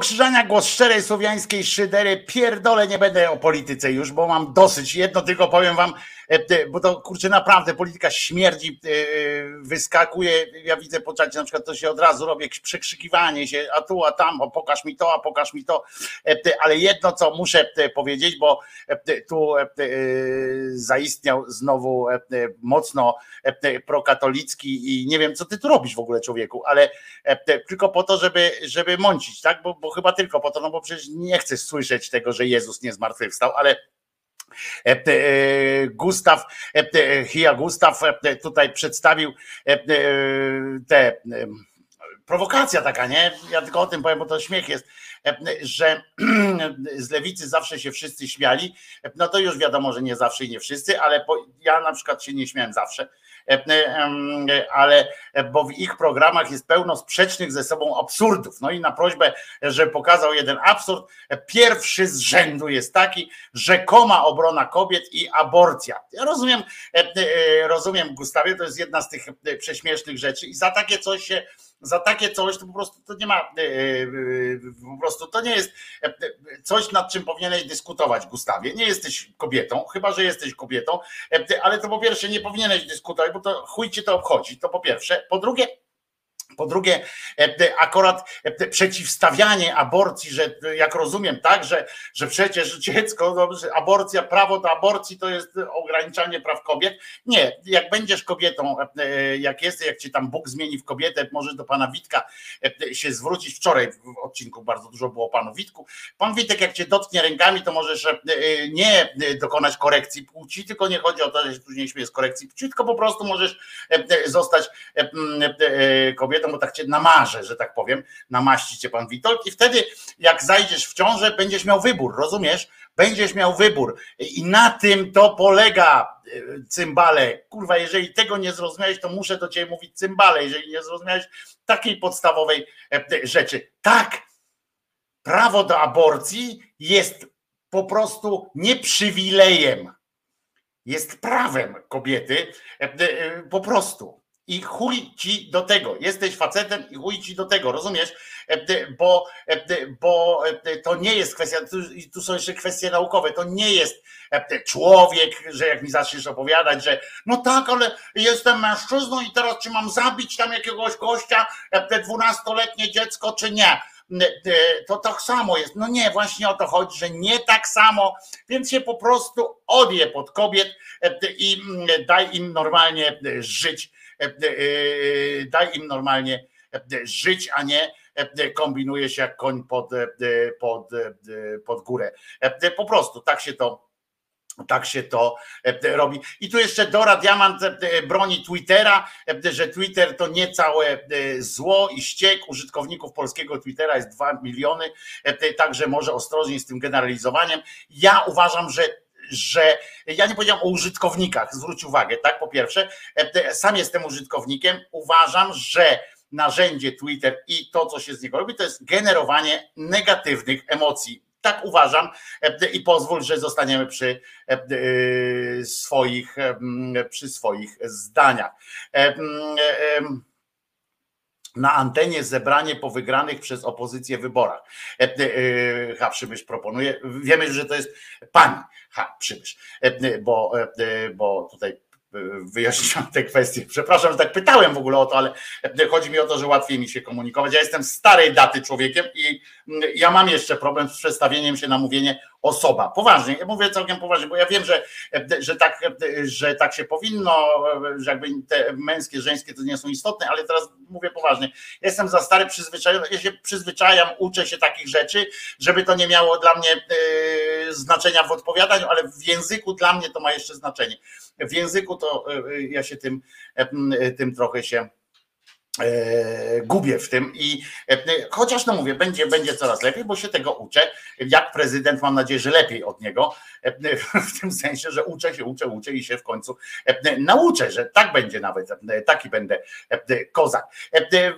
Krzyżania, głos szczerej słowiańskiej szydery. Pierdolę, nie będę o polityce już, bo mam dosyć. Jedno tylko powiem wam, e, bo to kurczę naprawdę polityka śmierdzi, e, wyskakuje. Ja widzę po czacie na przykład to się od razu robi jakieś przekrzykiwanie się, a tu, a tam, o pokaż mi to, a pokaż mi to. E, Ale jedno co muszę e, powiedzieć, bo e, tu e, e, zaistniał znowu e, mocno e, prokatolicki i nie wiem co ty tu robisz w ogóle człowieku, ale e, tylko po to, żeby, żeby mącić, tak? Bo, bo chyba tylko po to, no bo przecież nie chcesz słyszeć tego, że Jezus nie zmartwychwstał, ale e, e, Gustaw, e, Hia Gustaw e, tutaj przedstawił e, te, e, prowokacja taka, nie? Ja tylko o tym powiem, bo to śmiech jest, e, że z lewicy zawsze się wszyscy śmiali, e, no to już wiadomo, że nie zawsze i nie wszyscy, ale ja na przykład się nie śmiałem zawsze, e, e, ale e, bo w ich programach jest pełno sprzecznych ze sobą absurdów. No i na prośbę, że pokazał jeden absurd, e, pierwszy z rzędu jest taki, rzekoma obrona kobiet i aborcja. Ja rozumiem, e, e, rozumiem Gustawie, to jest jedna z tych e, prześmiesznych rzeczy i za takie coś się za takie coś to po prostu to nie ma, e, e, po prostu to nie jest e, coś, nad czym powinieneś dyskutować, Gustawie. Nie jesteś kobietą, chyba że jesteś kobietą, e, ale to po pierwsze nie powinieneś dyskutować, bo to chuj cię to obchodzi, to po pierwsze. Po drugie, Po drugie, e, akurat e, przeciwstawianie aborcji, że e, jak rozumiem, tak, że, że przecież dziecko, no, aborcja, prawo do aborcji to jest ograniczanie praw kobiet. Nie, jak będziesz kobietą, jak jesteś, jak cię tam Bóg zmieni w kobietę, możesz do pana Witka się zwrócić. Wczoraj w odcinku bardzo dużo było o panu Witku. Pan Witek, jak cię dotknie rękami, to możesz nie dokonać korekcji płci, tylko nie chodzi o to, że się później śmieje z korekcji płci, tylko po prostu możesz zostać kobietą, bo tak cię namarzę, że tak powiem, namaści cię pan Witold i wtedy jak zajdziesz w ciążę, będziesz miał wybór, rozumiesz? Będziesz miał wybór i na tym to polega e, cymbale. Kurwa, jeżeli tego nie zrozumiałeś, to muszę do ciebie mówić cymbale, jeżeli nie zrozumiałeś takiej podstawowej e, rzeczy. Tak, prawo do aborcji jest po prostu nie przywilejem, jest prawem kobiety, e, po prostu i chuj ci do tego. Jesteś facetem i chuj ci do tego, rozumiesz? E, bo, e, bo e, to nie jest kwestia, tu są jeszcze kwestie naukowe, to nie jest człowiek, że jak mi zaczniesz opowiadać, że no tak, ale jestem mężczyzną i teraz czy mam zabić tam jakiegoś gościa, te dwunastoletnie dziecko, czy nie? to tak samo jest. No nie, właśnie o to chodzi, że nie tak samo, więc się po prostu odje pod kobiet i daj im normalnie żyć daj im normalnie e, żyć, a nie kombinuje się jak koń pod, pod, pod górę. Po prostu tak się to tak się to robi. I tu jeszcze Dora Diamant broni Twittera, że Twitter to nie całe zło i ściek użytkowników polskiego Twittera jest 2 miliony, także może ostrożnie z tym generalizowaniem. Ja uważam, że że ja nie powiedziałem o użytkownikach, zwróć uwagę, tak? Po pierwsze, e, sam jestem użytkownikiem, uważam, że narzędzie Twitter i to, co się z niego robi, to jest generowanie negatywnych emocji. Tak uważam e, i pozwól, że zostaniemy przy e, swoich, przy swoich zdaniach na antenie zebranie po wygranych przez opozycję wyborach. E, e, ha, Przybysz proponuje, wiemy, że to jest pani Ha, Przybysz, e, bo, bo tutaj wyjaśniam tę kwestię. Przepraszam, że tak pytałem w ogóle o to, ale chodzi mi o to, że łatwiej mi się komunikować. Ja jestem starej daty człowiekiem i ja mam jeszcze problem z przestawieniem się na mówienie osoba. Poważnie, ja mówię całkiem poważnie, bo ja wiem, że, że, tak, że tak się powinno, że jakby te męskie, żeńskie to nie są istotne, ale teraz mówię poważnie. Jestem za stary, przyzwyczajony, ja się przyzwyczajam, uczę się takich rzeczy, żeby to nie miało dla mnie e, znaczenia w odpowiadaniu, ale w języku dla mnie to ma jeszcze znaczenie. W języku to e, ja się tym, e, tym trochę się gubię w tym i e, chociaż no mówię, będzie, będzie coraz lepiej, bo się tego uczę. Jak prezydent mam nadzieję, że lepiej od niego, e, w tym sensie, że uczę się, uczę, uczę i się w końcu nauczę, że tak będzie nawet, taki będę kozak.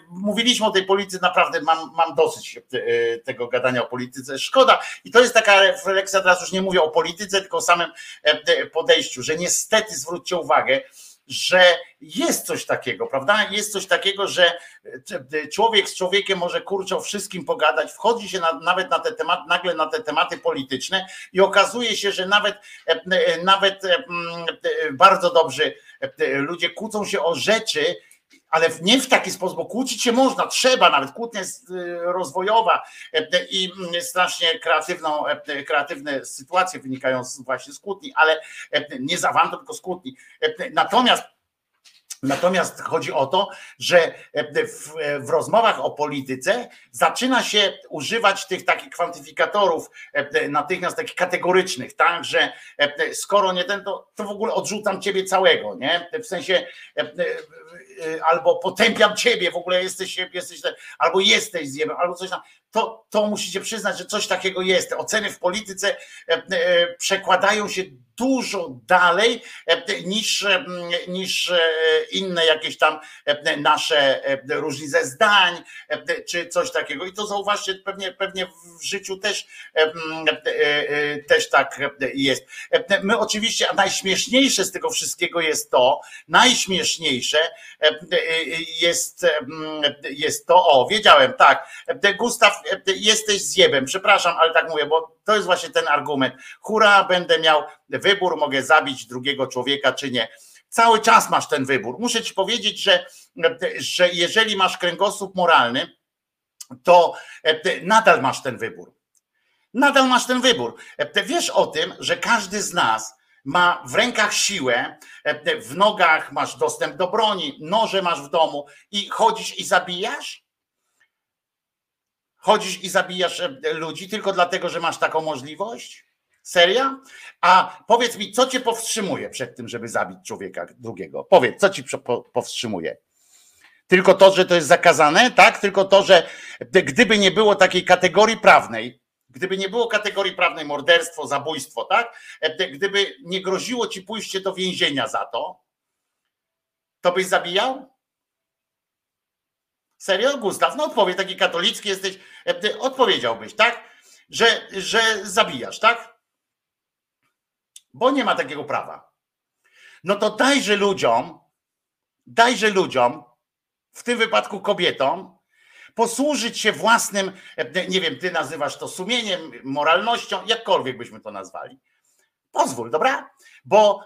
Mówiliśmy o tej polityce, naprawdę mam, mam dosyć tego gadania o polityce. Szkoda. I to jest taka refleksja, teraz już nie mówię o polityce, tylko o samym podejściu, że niestety zwróćcie uwagę, że jest coś takiego, prawda? Jest coś takiego, że człowiek z człowiekiem może kurczę o wszystkim pogadać, wchodzi się na, nawet na te tematy, nagle na te tematy polityczne i okazuje się, że nawet, nawet bardzo dobrzy ludzie kłócą się o rzeczy, ale nie w taki sposób, bo kłócić się można, trzeba nawet, kłótnia jest y, rozwojowa e, i mm, strasznie kreatywną, e, kreatywne sytuacje wynikają właśnie z kłótni, ale e, nie z tylko z kłótni. Natomiast Natomiast chodzi o to, że w, w, rozmowach o polityce zaczyna się używać tych takich kwantyfikatorów natychmiast takich kategorycznych, tak, że skoro nie ten, to, to w ogóle odrzucam ciebie całego, nie? W sensie albo potępiam ciebie, w ogóle jesteś, jesteś albo jesteś zjebem, albo coś tam. To, to musicie przyznać, że coś takiego jest. Oceny w polityce przekładają się dużo dalej e, niż, e, niż e, inne jakieś tam nasze różnice zdań, czy coś takiego. I to zauważcie, pewnie, pewnie w życiu też, też tak jest. My oczywiście, a najśmieszniejsze z tego wszystkiego jest to, najśmieszniejsze jest, jest to, o, wiedziałem, tak, Gustaw, jesteś zjebem, przepraszam, ale tak mówię, bo to jest właśnie ten argument. Hura, będę miał wybór, mogę zabić drugiego człowieka czy nie. Cały czas masz ten wybór. Muszę ci powiedzieć, że, że jeżeli masz kręgosłup moralny, to nadal masz ten wybór. Nadal masz ten wybór. Wiesz o tym, że każdy z nas ma w rękach siłę, w nogach masz dostęp do broni, noże masz w domu i chodzisz i zabijasz? Chodzisz i zabijasz e, ludzi tylko dlatego, że masz taką możliwość? Seria? A powiedz mi, co cię powstrzymuje przed tym, żeby zabić człowieka drugiego? Powiedz, co ci powstrzymuje? Tylko to, że to jest zakazane, tak? Tylko to, że gdyby nie było takiej kategorii prawnej, gdyby nie było kategorii prawnej morderstwo, zabójstwo, tak? Gdyby nie groziło ci pójście do więzienia za to, to byś zabijał? Serio, Gustaw? No odpowiedź, taki katolicki jesteś, odpowiedziałbyś, tak? Że, że zabijasz, tak? Bo nie ma takiego prawa. No to dajże ludziom, dajże ludziom, w tym wypadku kobietom, posłużyć się własnym, nie wiem, ty nazywasz to sumieniem, moralnością, jakkolwiek byśmy to nazwali. Pozwól, dobra? Bo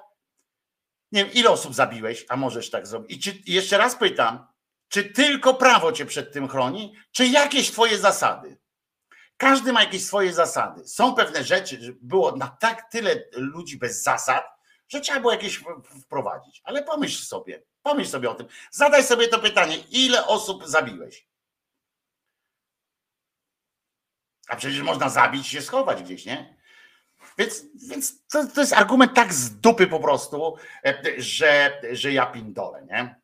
nie wiem, ile osób zabiłeś, a możesz tak zrobić. I czy, jeszcze raz pytam, czy tylko prawo cię przed tym chroni, czy jakieś twoje zasady? Każdy ma jakieś swoje zasady. Są pewne rzeczy, było na tak tyle ludzi bez zasad, że trzeba było jakieś wprowadzić. Ale pomyśl sobie, pomyśl sobie o tym. Zadaj sobie to pytanie, ile osób zabiłeś? A przecież można zabić się schować gdzieś, nie? Więc, więc to, to jest argument tak z dupy po prostu, że, że ja pindolę, nie?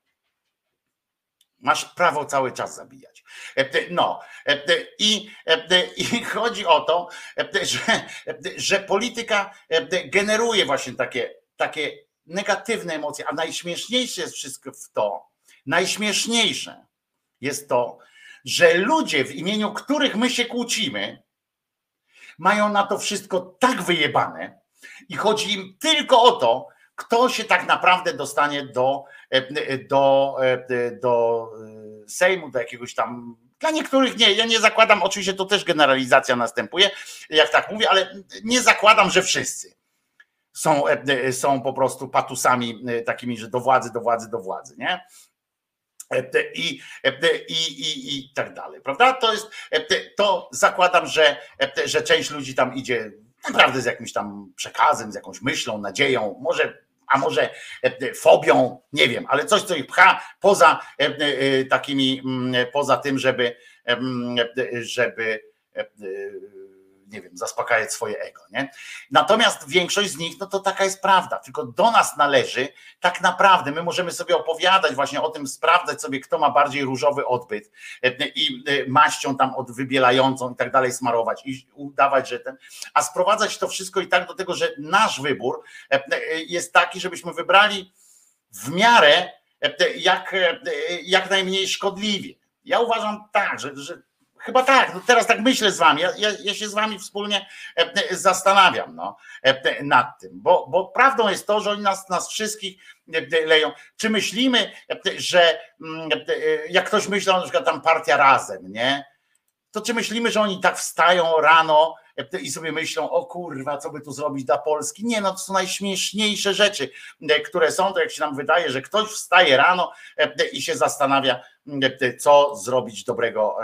Masz prawo cały czas zabijać. No i, i chodzi o to, że, że polityka generuje właśnie takie, takie negatywne emocje, a najśmieszniejsze jest wszystko w to, najśmieszniejsze jest to, że ludzie, w imieniu których my się kłócimy, mają na to wszystko tak wyjebane i chodzi im tylko o to, kto się tak naprawdę dostanie do, do, do Sejmu, do jakiegoś tam. Dla niektórych nie, ja nie zakładam, oczywiście to też generalizacja następuje, jak tak mówię, ale nie zakładam, że wszyscy są, są po prostu patusami takimi, że do władzy, do władzy, do władzy, nie? I, i, i, i tak dalej, prawda? To jest, to zakładam, że, że część ludzi tam idzie naprawdę z jakimś tam przekazem, z jakąś myślą, nadzieją, może, a może fobią, nie wiem, ale coś, co ich pcha poza takimi, poza tym, żeby, żeby nie wiem, zaspokajać swoje ego. Nie? Natomiast większość z nich, no to taka jest prawda, tylko do nas należy tak naprawdę, my możemy sobie opowiadać właśnie o tym, sprawdzać sobie, kto ma bardziej różowy odbyt i maścią tam od wybielającą i tak dalej smarować i udawać, że ten, a sprowadzać to wszystko i tak do tego, że nasz wybór jest taki, żebyśmy wybrali w miarę jak, jak najmniej szkodliwie. Ja uważam tak, że, że Chyba tak, no teraz tak myślę z wami, ja, ja, ja, się z wami wspólnie zastanawiam no, nad tym, bo, bo prawdą jest to, że oni nas, nas wszystkich leją. Czy myślimy, że jak ktoś myślał, na przykład tam partia razem, nie? To czy myślimy, że oni tak wstają rano i sobie myślą, o kurwa, co by tu zrobić dla Polski? Nie, no to są najśmieszniejsze rzeczy, które są, to jak się nam wydaje, że ktoś wstaje rano i się zastanawia, co zrobić dobrego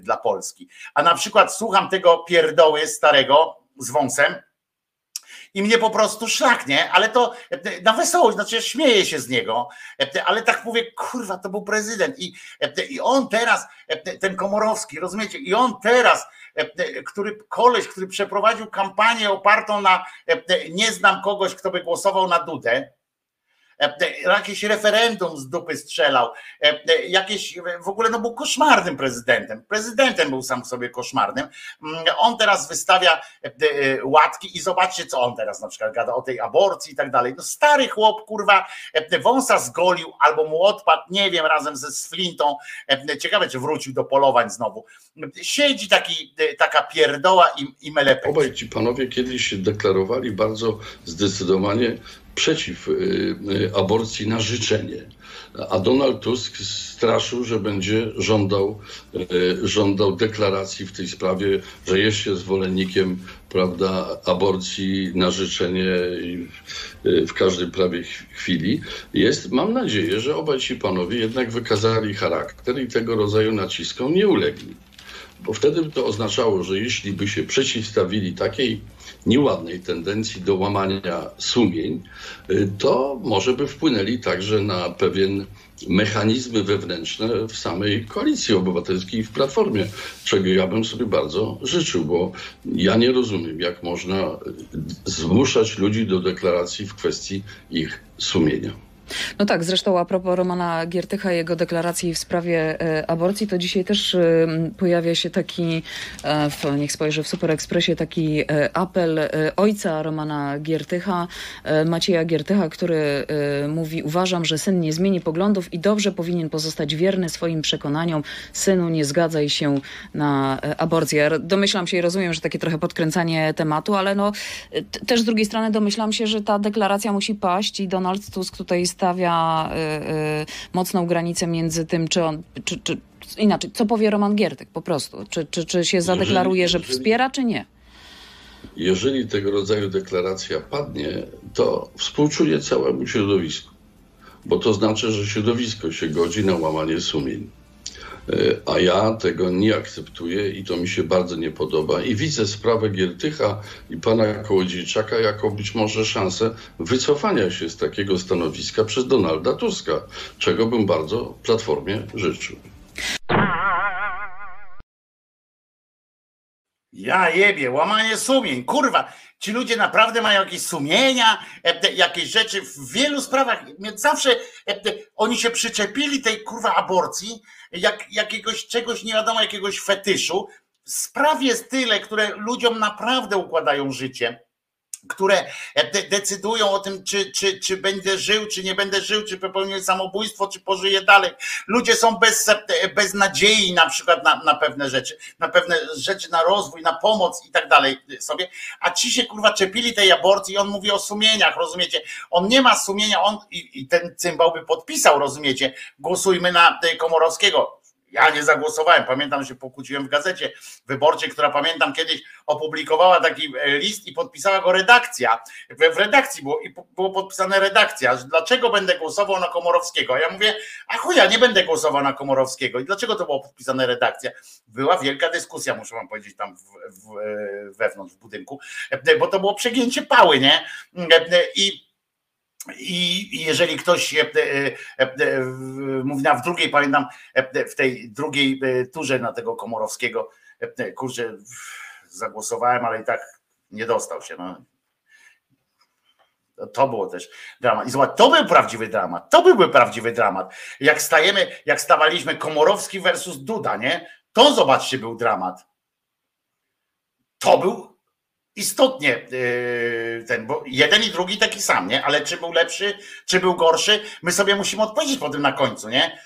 dla Polski. A na przykład słucham tego pierdoły starego z wąsem, i mnie po prostu szlaknie, ale to na wesołość, znaczy ja śmieję się z niego, ale tak mówię, kurwa, to był prezydent i, i on teraz, ten Komorowski, rozumiecie, i on teraz, który koleś, który przeprowadził kampanię opartą na nie znam kogoś, kto by głosował na Dudę, jakieś referendum z dupy strzelał, jakieś w ogóle no był koszmarnym prezydentem. Prezydentem był sam sobie koszmarnym. On teraz wystawia łatki i zobaczcie, co on teraz na przykład gada o tej aborcji i tak dalej. No stary chłop, kurwa, wąsa zgolił albo mu odpadł, nie wiem, razem ze Flintą. Ciekawe, czy wrócił do polowań znowu. Siedzi taki, taka pierdoła i, i melepek. Obaj ci panowie kiedyś deklarowali bardzo zdecydowanie przeciw y, y, aborcji na życzenie. A Donald Tusk straszył, że będzie żądał, y, żądał deklaracji w tej sprawie, że jest się zwolennikiem prawda, aborcji na życzenie w każdej prawie ch- chwili. Jest, mam nadzieję, że obaj ci panowie jednak wykazali charakter i tego rodzaju naciskom nie ulegli. Bo wtedy by to oznaczało, że jeśli by się przeciwstawili takiej nieładnej tendencji do łamania sumień, y, to może by wpłynęli także na pewien mechanizmy wewnętrzne w samej koalicji obywatelskiej i w platformie, czego ja bym sobie bardzo życzył, bo ja nie rozumiem, jak można y, zmuszać ludzi do deklaracji w kwestii ich sumienia. No tak, zresztą a propos Romana Giertycha i jego deklaracji w sprawie e, aborcji, to dzisiaj też e, pojawia się taki, e, w, niech spojrzę w Super Expressie, taki apel ojca Romana Giertycha, Macieja Giertycha, który mówi, uważam, że syn nie zmieni poglądów i dobrze powinien pozostać wierny swoim przekonaniom. Synu, nie zgadzaj się na aborcję. Domyślam się i rozumiem, że takie trochę podkręcanie tematu, ale no też z drugiej strony domyślam się, że ta deklaracja musi paść i Donald Tusk tutaj stawia y, y, mocną granicę między tym, czy on, czy, czy inaczej, co powie Roman Giertyk po prostu, czy, czy, czy się zadeklaruje, że jeżeli- wspiera, czy nie. Jeżeli tego rodzaju deklaracja padnie, to współczuję całemu środowisku, bo to znaczy, że środowisko się godzi na łamanie sumień. E, A ja tego nie akceptuję i to mi się bardzo nie podoba. I widzę sprawę Giertycha i pana Kołodziejczaka jako być może szansę wycofania się z takiego stanowiska przez Donalda Tuska, czego bym bardzo Platformie życzył. Ja jebie, łamanie sumień, kurwa. Ci ludzie naprawdę mają jakieś sumienia, e, jakieś rzeczy w wielu sprawach. Zawsze e, oni się przyczepili tej kurwa aborcji, jak jakiegoś czegoś nie wiadomo, jakiegoś fetyszu. Spraw jest tyle, które ludziom naprawdę układają życie które de- decydują o tym, czy, czy, czy będę żył, czy nie będę żył, czy popełnię samobójstwo, czy pożyję dalej. Ludzie są bez, bez nadziei na przykład na, na pewne rzeczy, na pewne rzeczy, na rozwój, na pomoc i tak dalej sobie, a ci się kurwa czepili tej aborcji i on mówi o sumieniach, rozumiecie? On nie ma sumienia, on i, i ten cymbał by podpisał, rozumiecie? Głosujmy na e, Komorowskiego. Ja nie zagłosowałem. Pamiętam, że pokłóciłem w gazecie wyborczej, która pamiętam kiedyś opublikowała taki e, list i podpisała go redakcja. W, redakcji było, i było podpisane redakcja. że Dlaczego będę głosował na Komorowskiego? A ja mówię, a chuja, nie będę głosował na Komorowskiego. I dlaczego to było podpisane redakcja? Była wielka dyskusja, muszę wam powiedzieć, tam w, w, e, wewnątrz w budynku, e, bo to było przegięcie pały, nie? I i jeżeli ktoś e, e, e, mówi na w drugiej, pamiętam, w tej drugiej turze na tego Komorowskiego, kurczę, zagłosowałem, ale i tak nie dostał się. No. To było też dramat. I zobacz, to był prawdziwy dramat. To byłby prawdziwy dramat. Jak stajemy, jak stawaliśmy Komorowski versus Duda, nie? To zobaczcie, był dramat. To był istotnie yy, ten, bo jeden i drugi taki sam, nie? Ale czy był lepszy, czy był gorszy, my sobie musimy odpowiedzieć po tym na końcu, nie?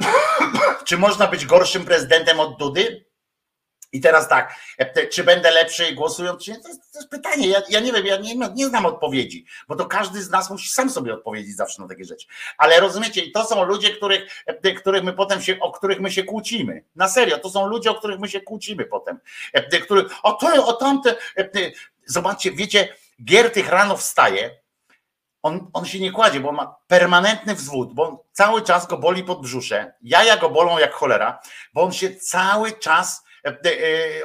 czy można być gorszym prezydentem od Dudy? I teraz tak, e, czy będę lepszy głosując, czy nie? To jest, to jest pytanie. Ja, ja nie wiem, ja nie, nie znam odpowiedzi, bo to każdy z nas musi sam sobie odpowiedzieć zawsze na takie rzeczy. Ale rozumiecie, i to są ludzie, których, e, których my potem się, o których my się kłócimy. Na serio, to są ludzie, o których my się kłócimy potem. E, Których, o to, o tamte. Zobaczcie, wiecie, Giertych rano wstaje, on, on się nie kładzie, bo ma permanentny wzwód, bo on cały czas go boli pod brzusze. Jaja go bolą jak cholera, bo on się cały czas,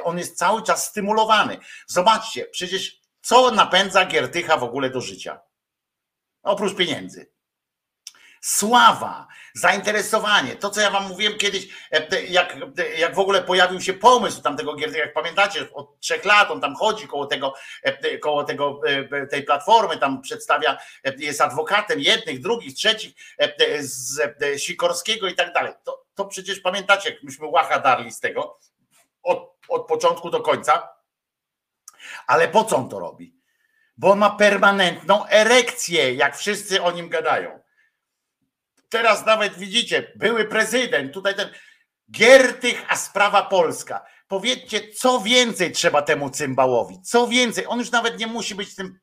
on jest cały czas stymulowany. Zobaczcie, przecież co napędza Giertycha w ogóle do życia? Oprócz pieniędzy. Sława, zainteresowanie, to co ja wam mówiłem kiedyś, e, jak, jak w ogóle pojawił się pomysł tamtego Giertycha, jak pamiętacie, od trzech lat on tam chodzi koło tego, e, koło tego, e, tej platformy, tam przedstawia, e, jest adwokatem jednych, drugich, trzecich, e, z e, Sikorskiego i tak dalej. To, to przecież pamiętacie, jak myśmy łacha darli z tego, od, od początku do końca, ale po co on to robi? Bo on ma permanentną erekcję, jak wszyscy o nim gadają. Teraz nawet widzicie, były prezydent, tutaj ten Giertych, a sprawa polska. Powiedzcie, co więcej trzeba temu cymbałowi? Co więcej? On już nawet nie musi być tym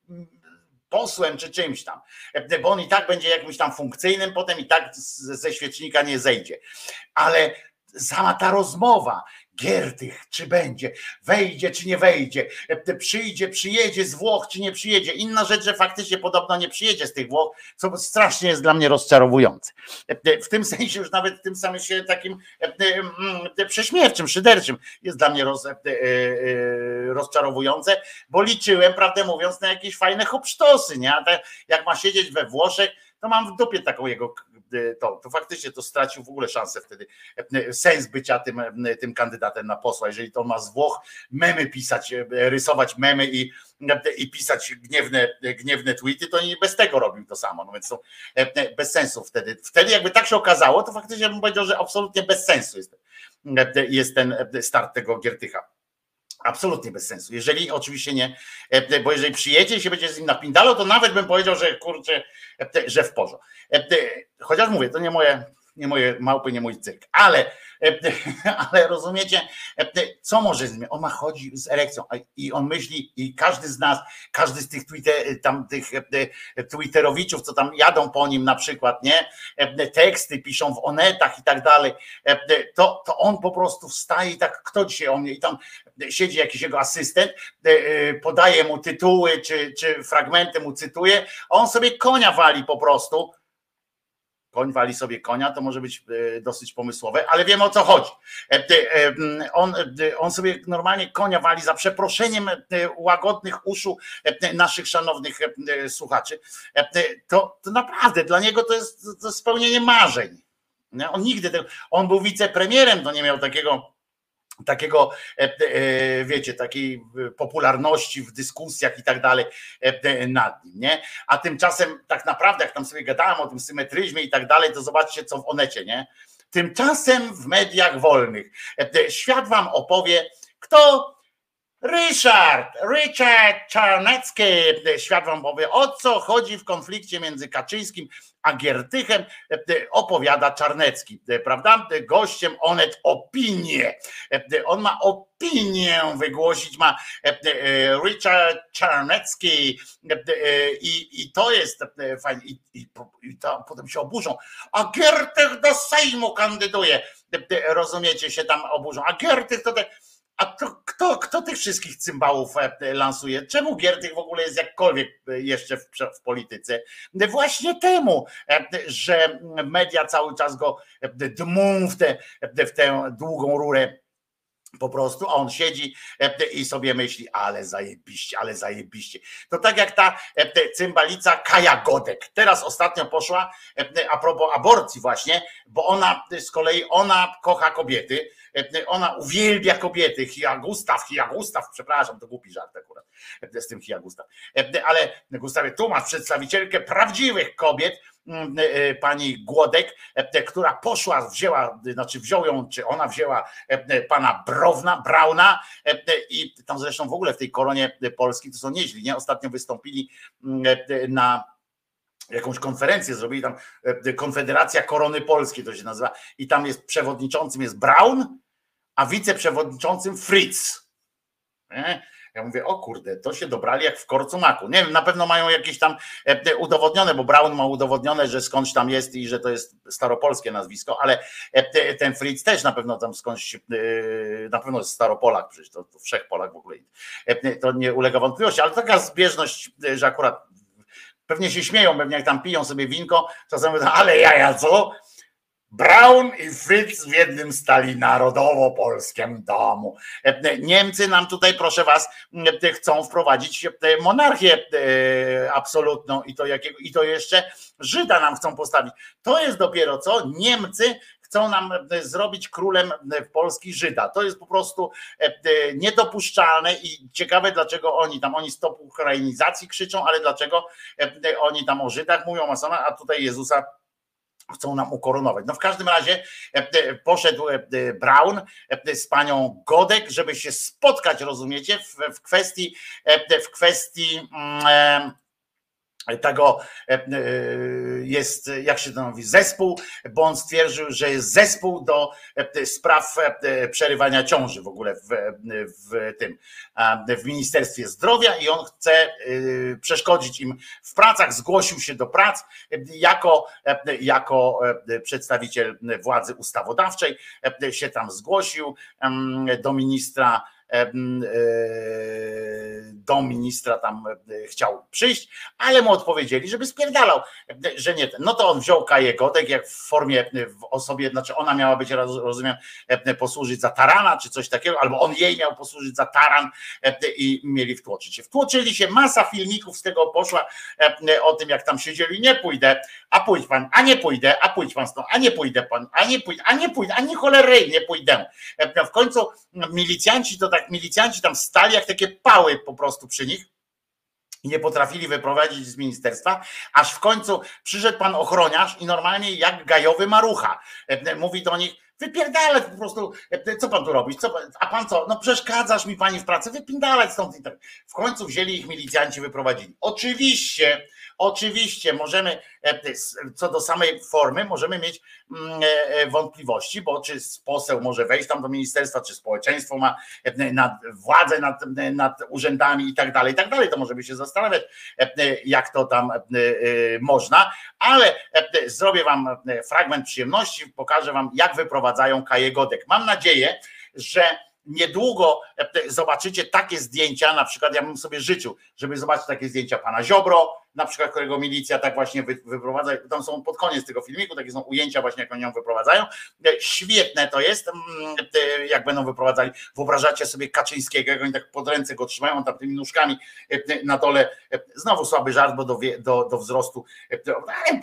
posłem czy czymś tam, bo on i tak będzie jakimś tam funkcyjnym, potem i tak ze świecznika nie zejdzie. Ale sama ta rozmowa, Giertych, czy będzie, wejdzie, czy nie wejdzie, e, przyjdzie, przyjedzie z Włoch, czy nie przyjedzie. Inna rzecz, że faktycznie podobno nie przyjedzie z tych Włoch, co strasznie jest dla mnie rozczarowujące. E, W tym sensie już nawet w tym samym się takim e, mm, prześmiewczym, szyderczym jest dla mnie roz, rozczarowujące, bo liczyłem, prawdę mówiąc, na jakieś fajne hopsztosy, nie? Jak ma siedzieć we Włoszech, to mam w dupie taką jego to, to faktycznie to stracił w ogóle szansę wtedy, e, sens bycia tym, e, tym kandydatem na posła, jeżeli to ma z Włoch memy pisać, e, rysować memy i, i pisać gniewne, gniewne tweety, to nie bez tego robił to samo, no więc to e, bez sensu wtedy. Wtedy jakby tak się okazało, to faktycznie bym powiedział, że absolutnie bez sensu jest, e, jest ten start tego Giertycha. Absolutnie bez sensu. Jeżeli oczywiście nie, e, bo jeżeli przyjedzie i się będzie z nim napindalał, to nawet bym powiedział, że kurczę, e, że w porządku. Chociaż mówię, to nie moje, nie moje małpy, nie mój cyrk, ale, e, ale rozumiecie, e, co może z? On ma chodzi z erekcją i on myśli, i każdy z nas, każdy z tych, Twitter, tam, tych e, Twitterowiczów, co tam jadą po nim na przykład, nie? E, Teksty piszą w onetach i tak dalej, e, to, to on po prostu wstaje i tak, kto dzisiaj o mnie, i tam siedzi jakiś jego asystent, e, e, podaje mu tytuły, czy, czy fragmenty mu cytuje, a on sobie konia wali po prostu, koń wali sobie konia, to może być e, dosyć pomysłowe, ale wiem o co chodzi. On, on sobie normalnie konia wali za przeproszeniem łagodnych uszu naszych szanownych słuchaczy. To, to naprawdę dla niego to jest, to spełnienie marzeń. On nigdy tego, on był wicepremierem, to nie miał takiego takiego, e, e, wiecie, takiej popularności w dyskusjach i tak dalej e, nad nim, nie? A tymczasem tak naprawdę, jak tam sobie gadałem o tym symetryzmie i tak dalej, to zobaczcie, co w Onecie, nie? Tymczasem w mediach wolnych świat wam opowie, kto Ryszard, Richard Czarnecki, świat wam powie, o co chodzi w konflikcie między Kaczyńskim a Giertychem, opowiada Czarnecki, prawda? Gościem Onet opinię. On ma opinię wygłosić, ma Richard Czarnecki i, i to jest fajnie. I, i, i to, potem się oburzą. A Giertych do Sejmu kandyduje. Rozumiecie, się tam oburzą. A Giertych to te a to, kto, kto tych wszystkich cymbałów e, lansuje? Czemu Giertych w ogóle jest jakkolwiek e, jeszcze w, w polityce? Właśnie temu, e, że media cały czas go e, dmą w, tę w tę długą rurę po prostu, on siedzi e, i sobie myśli, ale zajebiście, ale zajebiście. To tak jak ta e, cymbalica Kaja Godek. Teraz ostatnio poszła, e, a propos aborcji właśnie, bo ona z kolei, ona kocha kobiety, ona uwielbia kobiety, Hia Gustaw, Hia Gustaw, przepraszam, to głupi żart akurat z tym Hia Gustaw. Ale Gustawie, tu masz przedstawicielkę prawdziwych kobiet, pani Głodek, e, która poszła, wzięła, znaczy wziął ją, czy ona wzięła e, pana Browna, Brauna e, i tam zresztą w ogóle w tej koronie Polski to są nieźli, nie? Ostatnio wystąpili mm, e, na jakąś konferencję zrobili tam e, Konfederacja Korony Polskiej to się nazywa i tam jest przewodniczącym jest Braun, a wiceprzewodniczącym Fritz. Nie? Ja mówię, o kurde, to się dobrali jak w korcu maku. Nie wiem, na pewno mają jakieś tam e, udowodnione, bo Braun ma udowodnione, że skądś tam jest i że to jest staropolskie nazwisko, ale e, ten Fritz też na pewno tam skądś, e, na pewno jest staropolak, przecież to, to wszechpolak w ogóle. To nie ulega wątpliwości, ale taka zbieżność, że akurat pewnie się śmieją, pewnie jak tam piją sobie winko, czasem mówią, ale jaja co? Braun i Fritz w jednym stali narodowo-polskim domu. E, Niemcy nam tutaj, proszę was, e, chcą wprowadzić e, monarchię absolutną i to, jakiego, i to jeszcze Żyda nam chcą postawić. To jest dopiero co? Niemcy chcą nam zrobić królem e, Polski Żyda. To jest po prostu niedopuszczalne i ciekawe, dlaczego oni tam, oni stop ukrainizacji krzyczą, ale dlaczego oni tam o Żydach mówią, a tutaj Jezusa chcą nam ukoronować. No w każdym razie e, e, poszedł e, e, z panią Godek, żeby się spotkać, rozumiecie, w, kwestii, w kwestii mm, tego e, e, jest, jak się to mówi, zespół, bo on stwierdził, że jest zespół do e, spraw przerywania ciąży w ogóle w, w tym, w Ministerstwie Zdrowia i on chce e, przeszkodzić im w pracach, zgłosił się do prac jako, jako przedstawiciel władzy ustawodawczej, się tam zgłosił em, do ministra do ministra tam e, chciał przyjść, ale mu odpowiedzieli, żeby spierdalał, e, że nie. No to on wziął Kaję Godek, jak w formie, e, w osobie, znaczy ona miała być, roz- rozumiem, e, posłużyć za tarana, czy coś takiego, albo on jej miał posłużyć za taran e, i mieli wtłoczyć się. Wtłoczyli się, masa filmików z tego poszła e, o tym, jak tam siedzieli, nie pójdę, a pójdź pan, a nie pójdę, a pójdź pan stąd, a nie pójdę pan, a nie pójdę, a nie pójdę, a nie cholery, nie pójdę. E, W końcu milicjanci to tak, milicjanci tam stali jak takie pały po prostu przy nich nie potrafili wyprowadzić z ministerstwa, aż w końcu przyszedł pan ochroniarz i normalnie jak gajowy marucha. E, mówi do nich, wypierdalać po prostu, e, co pan tu robisz, co, a pan co, no przeszkadzasz mi pani w pracy, wypierdalać stąd. W końcu wzięli ich milicjanci, wyprowadzili. Oczywiście, oczywiście możemy, e, co do samej formy, możemy mieć mm, e, wątpliwości, bo czy poseł może wejść tam do ministerstwa, czy społeczeństwo ma nad władzę nad, nad urzędami i tak dalej, i tak dalej. To możemy się zastanawiać, jak to tam można, ale zrobię wam fragment przyjemności, pokażę wam, jak Godek. Mam nadzieję, że niedługo e, zobaczycie takie zdjęcia, na przykład ja bym sobie życzył, żeby zobaczyć takie zdjęcia pana Ziobro, na przykład, którego milicja tak właśnie wy- wyprowadza, tam są pod koniec tego filmiku, takie są ujęcia właśnie, jak oni ją wyprowadzają. E, Świetne to jest, mm, jak będą wyprowadzali. Wyobrażacie sobie Kaczyńskiego, jak oni tak pod ręce go trzymają, on tam tymi nóżkami e, na dole, znowu słaby żart, bo do, do, do wzrostu,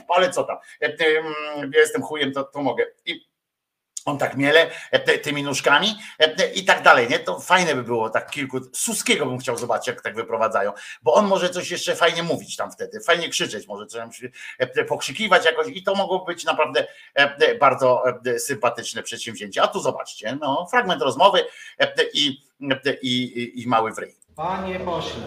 ale, co tam, E, mm, ja jestem chujem, to, to mogę. I on tak miele e, tymi nóżkami e, i tak dalej, nie? To fajne by było, tak kilku, Suskiego bym chciał zobaczyć, jak tak wyprowadzają, bo on może coś jeszcze fajnie mówić tam wtedy, fajnie krzyczeć, może coś e, pokrzykiwać jakoś i to mogło być naprawdę e, bardzo e, sympatyczne przedsięwzięcie. A tu zobaczcie, no, fragment rozmowy e, i, e, i, i, i mały wryj. Panie pośle,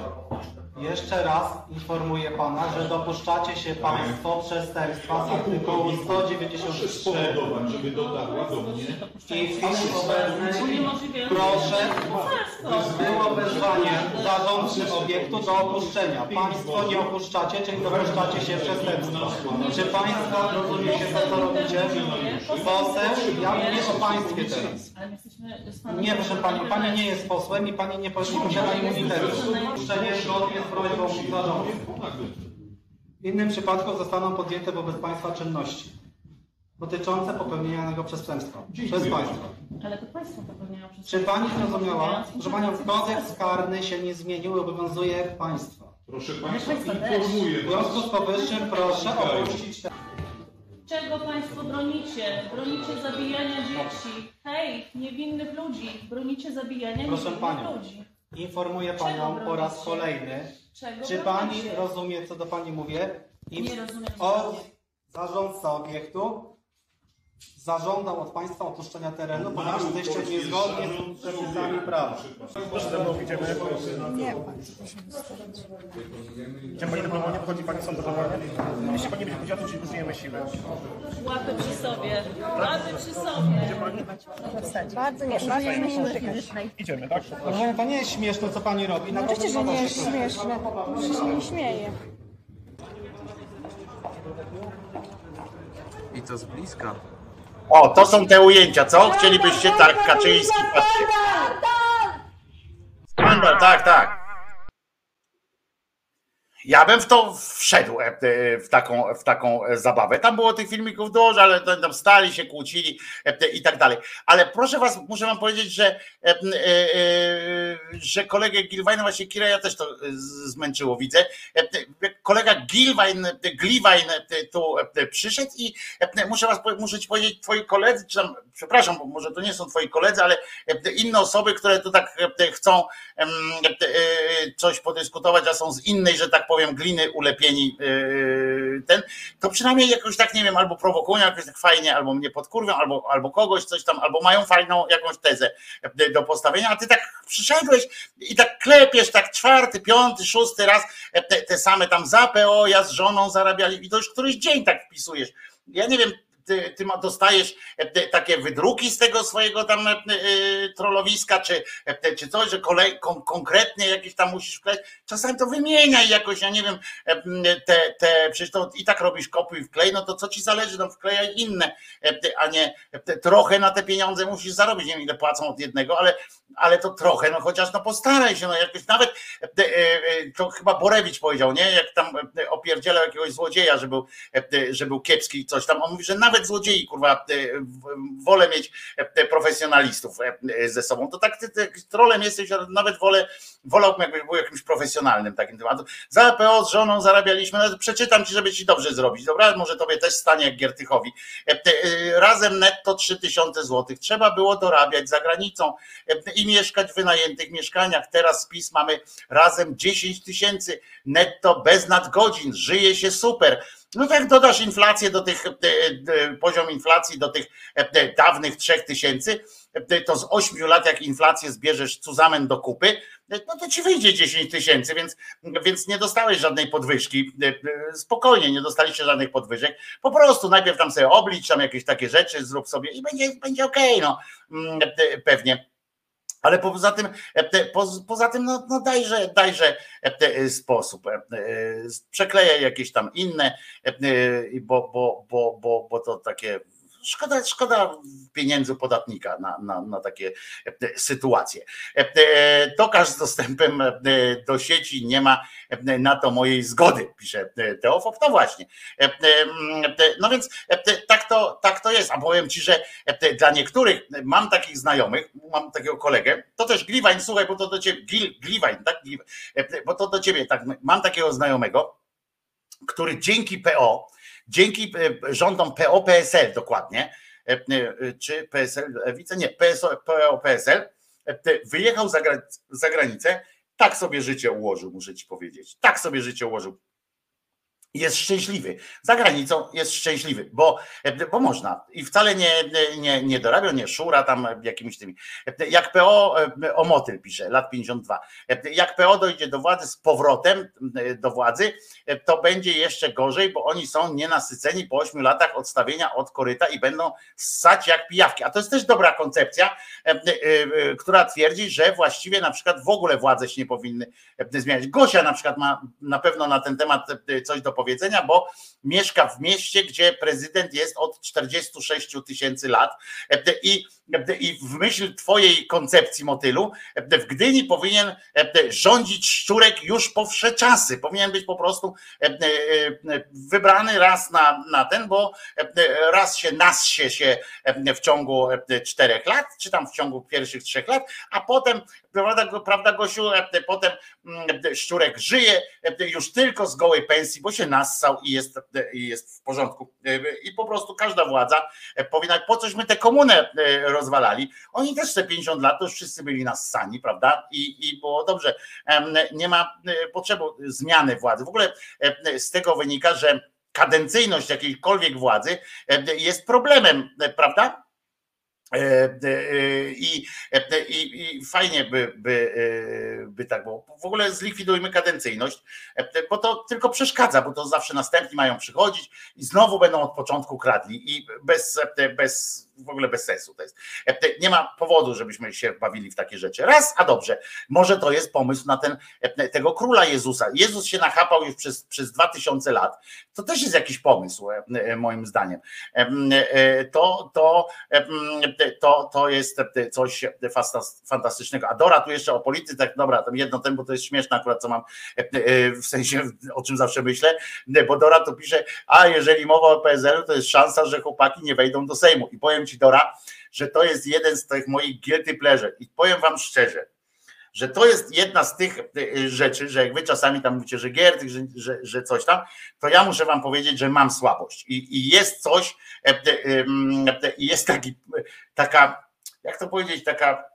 jeszcze raz informuję pana, że dopuszczacie się państwo przestępstwa z artykułu 193 żeby dotarła do mnie. i w chwili obecnej proszę było wezwanie zarządcy obiektu do opuszczenia. Państwo nie opuszczacie, czyli dopuszczacie się przestępstwa. Czy państwo rozumiecie to, co robicie? Poseł, ja mówię o państwie teraz. Nie, proszę Pani, Pani nie jest posłem i Pani nie, nie posiada immunitetu. Opuszczenie zgodnie z prośbą. W innym przypadku zostaną podjęte wobec Państwa czynności dotyczące popełnienia danego przestępstwa przez Państwa. Ale to państwo popełniają przez Czy Pani zrozumiała, że Panią kodeks karny się nie zmienił i obowiązuje Państwa? Proszę Państwa, W związku z powyższym proszę opuścić ten... Czego państwo bronicie? Bronicie zabijania dzieci. Hej, niewinnych ludzi. Bronicie zabijania Proszę niewinnych Panią, ludzi. Informuję Czego Panią po raz bronicie? kolejny, Czego czy Pani bronicie? rozumie, co do Pani mówię? I Nie rozumiem, co o, mówię. zarządca obiektu zażądał od Państwa opuszczenia terenu, ponieważ jesteście niezgodnie z przepisami prawa. Nie, Czy pani dobrowolnie wchodzi pani sąd dobrowolnie? Jeśli pani będzie powiedziała, to ci użyjemy siły. Łapy przy sobie. Łapy przy sobie. Bardzo nie, Idziemy, tak? Proszę, to nie jest śmieszne, co Pani robi. No oczywiście, że nie jest śmieszne. Proszę się nie śmieje. I to z bliska. O, to są te ujęcia, co? Chcielibyście tak, Kaczyński, patrzcie. Skandal, tak, tak. Ja bym w to wszedł, e, e, w taką, w taką e, zabawę. Tam było tych filmików dużo, ale tam stali się, kłócili i tak dalej. Ale proszę was, muszę wam powiedzieć, że, że kolegę Gilwajna, właśnie Kira, ja też to zmęczyło, widzę. Kolega Gilwajn, Gliwajn tu przyszedł i muszę was, muszę ci powiedzieć, twoi koledzy, czy tam, przepraszam, bo może to nie są twoi koledzy, ale e, inne osoby, które tu tak e, chcą e, coś podyskutować, a są z innej, że tak powiem, gliny ulepieni ten, to przynajmniej jakoś tak, nie wiem, albo prowokują jakoś tak fajnie, albo mnie podkurwią, albo, albo kogoś coś tam, albo mają fajną jakąś tezę do postawienia, a ty tak przyszedłeś i tak klepiesz tak czwarty, piąty, szósty raz te, te same tam za PO, ja z żoną zarabiali i to już któryś dzień tak wpisujesz. Ja nie wiem, ty, ty ma- dostajesz e, takie wydruki z tego swojego tam e, e, trollowiska, czy, czy coś, że kolej, kon, konkretnie jakieś tam musisz wkleić. Czasami to wymieniaj jakoś, ja nie wiem, te, te, przecież to i tak robisz kopiuj i wklej, no to co ci zależy, no wklejaj inne, a nie trochę na te pieniądze musisz zarobić, nie wiem ile płacą od jednego, ale, ale to trochę, no chociaż no postaraj się, no jakoś nawet, e, e, to chyba Borewicz powiedział, nie, jak tam e, opierdzielał jakiegoś złodzieja, że był, że był kiepski i coś tam, on mówi, że nawet złodziei, kurwa, wolę mieć profesjonalistów ze sobą, to tak ty, ty trolem jesteś, ale nawet wolę, wolałbym jakbyś był jakimś profesjonalnym takim tematem. Za PO z żoną zarabialiśmy, no, przeczytam ci, żeby ci dobrze zrobić, dobra? Może tobie też stanie jak Giertychowi. Razem netto 3000 złotych. Trzeba było dorabiać za granicą i mieszkać w wynajętych mieszkaniach. Teraz spis mamy razem 10 tysięcy netto bez nadgodzin. Żyje się super. No tak dodasz inflację do tych, e, e, poziom inflacji do tych e, dawnych 3000, e, to z 8 lat jak inflację zbierzesz cuzamen do kupy, no to ci wyjdzie 10 tysięcy, więc, więc nie dostałeś żadnej podwyżki. Spokojnie, nie dostaliście żadnych podwyżek. Po prostu najpierw tam sobie oblicz tam jakieś takie rzeczy, zrób sobie i będzie, będzie okej, no mm, pewnie. Ale poza tym, e, poza tym no, no dajże, dajże e, sposób. e, e, Przeklejaj jakieś tam inne, bo, bo, bo, bo, bo to takie szkoda, szkoda pieniędzy podatnika na, na, na takie e, sytuacje. E, e, Tokarz z dostępem do sieci nie ma na to mojej zgody, pisze Teofob. No właśnie. Mm, No więc tak to, tak to jest. A powiem ci, że dla niektórych mam takich znajomych, mam takiego kolegę, to też Gliwań, słuchaj, bo to do ciebie, Gil, Gliwań, tak? Bo to do ciebie, tak, mam takiego znajomego, który dzięki PO, dzięki e, rządom PO, PSL dokładnie, e, e, czy PSL, Lewica, nie, PSO, PO, PSL, e, wyjechał za granicę, tak sobie życie ułożył, muszę ci powiedzieć. Tak sobie życie ułożył. Jest szczęśliwy. Za granicą jest szczęśliwy, bo, bo można. I wcale nie, nie, nie dorabia, nie szura tam jakimiś tymi. Jak PO, o motyl pisze, lat 52. Jak PO dojdzie do władzy z powrotem do władzy, to będzie jeszcze gorzej, bo oni są nienasyceni po 8 latach odstawienia od koryta i będą ssać jak pijawki. A to jest też dobra koncepcja, która twierdzi, że właściwie na przykład w ogóle władze się nie powinny zmieniać. Gosia na przykład ma na pewno na ten temat coś do powiedzenia, bo mieszka w mieście, gdzie prezydent jest od 46 tysięcy lat. I, i w myśl twojej koncepcji motylu w Gdyni powinien rządzić Szczurek już po wsze czasy. Powinien być po prostu wybrany raz na, na ten, bo raz się nassie się w ciągu czterech lat, czy tam w ciągu pierwszych trzech lat, a potem, prawda, prawda Gosiu, potem Szczurek żyje już tylko z gołej pensji, bo się nassał i jest, i jest w porządku. I po prostu każda władza powinna, po coś my tę komunę rozwalali. Oni też te 50 lat to już wszyscy byli nassani, prawda? I, i było dobrze. Nie ma potrzeby zmiany władzy. W ogóle z tego wynika, że kadencyjność jakiejkolwiek władzy jest problemem, prawda? I, i, I fajnie by, by, by tak było. W ogóle zlikwidujmy kadencyjność, bo to tylko przeszkadza, bo to zawsze następni mają przychodzić i znowu będą od początku kradli i bez, bez w ogóle bez sensu to jest. Nie ma powodu, żebyśmy się bawili w takie rzeczy. Raz, a dobrze, może to jest pomysł na ten, tego króla Jezusa. Jezus się nachapał już przez, przez dwa tysiące lat. To też jest jakiś pomysł, moim zdaniem. To, to, to, to jest coś fantastycznego. A Dora tu jeszcze o polityce, dobra, tam jedno ten, bo to jest śmieszne akurat, co mam w sensie, o czym zawsze myślę, bo Dora tu pisze, a jeżeli mowa o PSL, to jest szansa, że chłopaki nie wejdą do Sejmu. I powiem ci Dora, że to jest jeden z tych moich guilty pleasure. I powiem wam szczerze, że to jest jedna z tych rzeczy, że jak wy czasami tam mówicie, że Giertych, że, że, że coś tam, to ja muszę wam powiedzieć, że mam słabość. I, i jest coś, i jest taki, taka, jak to powiedzieć, taka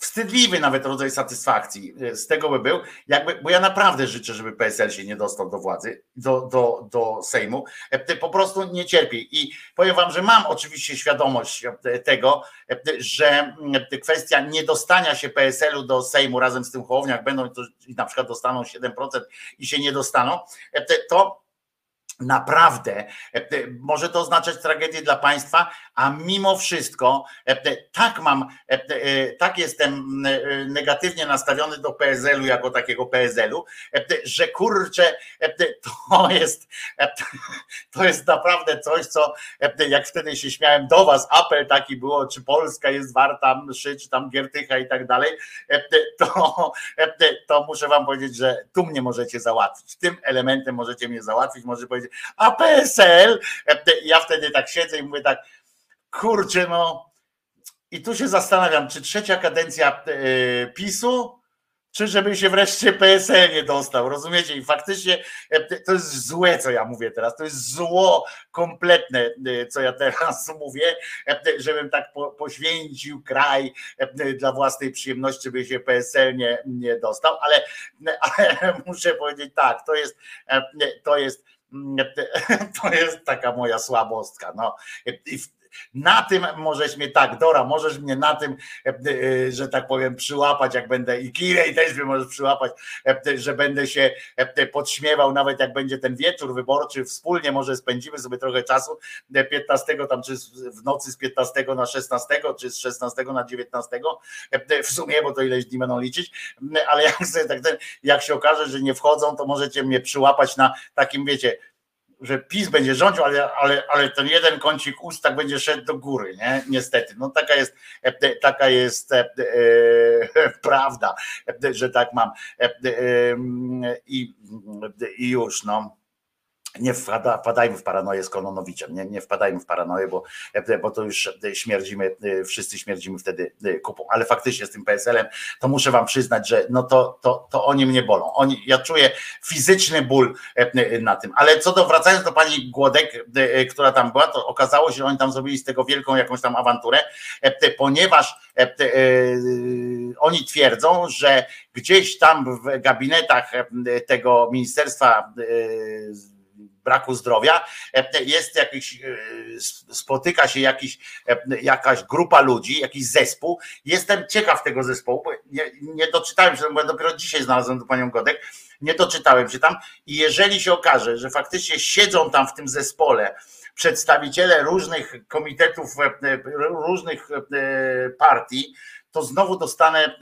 wstydliwy nawet rodzaj satysfakcji e, z tego by był, jakby, bo ja naprawdę życzę, żeby PSL się nie dostał do władzy, do, do, do Sejmu. E, Po prostu nie cierpię. I powiem wam, że mam oczywiście świadomość e, tego, e, że mm, kwestia niedostania się PSL-u do Sejmu razem z tym Hołownią, jak będą i na przykład dostaną 7% i się nie dostaną, to Naprawdę e, może to oznaczać tragedię dla państwa, a mimo wszystko e, tak mam, e, tak jestem negatywnie nastawiony do PSL-u jako takiego PSL-u, że kurczę, to jest, to jest naprawdę coś, co jak wtedy się śmiałem do was, apel taki było, czy Polska jest warta mszy, czy tam Giertycha i tak dalej, to, to muszę wam powiedzieć, że tu mnie możecie załatwić. Tym elementem możecie mnie załatwić, może powiedzieć, a PSL, ja wtedy tak siedzę i mówię tak, kurczę no i tu się zastanawiam, czy trzecia kadencja e, PiSu, czy żeby się wreszcie PSL nie dostał, rozumiecie? I faktycznie e, to jest złe, co ja mówię teraz, to jest zło kompletne, e, co ja teraz mówię, żebym tak po, poświęcił kraj dla własnej przyjemności, żeby się PSL nie, nie dostał, ale, ale muszę powiedzieć tak, to jest, to jest to jest taka moja słabostka. No. Na tym możesz mnie tak, Dora, możesz mnie na tym, e, e, że tak powiem, przyłapać, jak będę, i Kirej też mnie możesz przyłapać, e, że będę się podśmiewał, nawet jak będzie ten wieczór wyborczy, wspólnie może spędzimy sobie trochę czasu, 15 tam, czy w nocy z 15 na 16, czy z 16 na 19, w sumie, bo to ileś dni będą liczyć, ale jak, sobie tak ten, jak się okaże, że nie wchodzą, to możecie mnie przyłapać na takim, wiecie, że PiS będzie rządził, ale, ale, ale ten jeden kącik ust tak będzie szedł do góry, nie? Niestety. No taka jest, e, taka jest e, e, prawda, e, że tak mam. E, e, I, I już, no. Nie wpada, wpadajmy w paranoję z Kononowiczem, nie, nie wpadajmy w paranoję, bo, bo to już śmierdzimy, wszyscy śmierdzimy wtedy kupą. Ale faktycznie z tym PSL-em to muszę wam przyznać, że no to, to, to oni mnie bolą. Oni, ja czuję fizyczny ból na tym. Ale co do wracając do pani Głodek, która tam była, to okazało się, że oni tam zrobili z tego wielką jakąś tam awanturę, ponieważ oni twierdzą, że gdzieś tam w gabinetach tego Ministerstwa braku zdrowia, jest jakiś, spotyka się jakiś, jakaś grupa ludzi, jakiś zespół. Jestem ciekaw tego zespołu, bo nie, nie doczytałem się, bo dopiero dzisiaj znalazłem tu panią Godek, nie doczytałem się tam. I jeżeli się okaże, że faktycznie siedzą tam w tym zespole przedstawiciele różnych komitetów, różnych partii, to znowu dostanę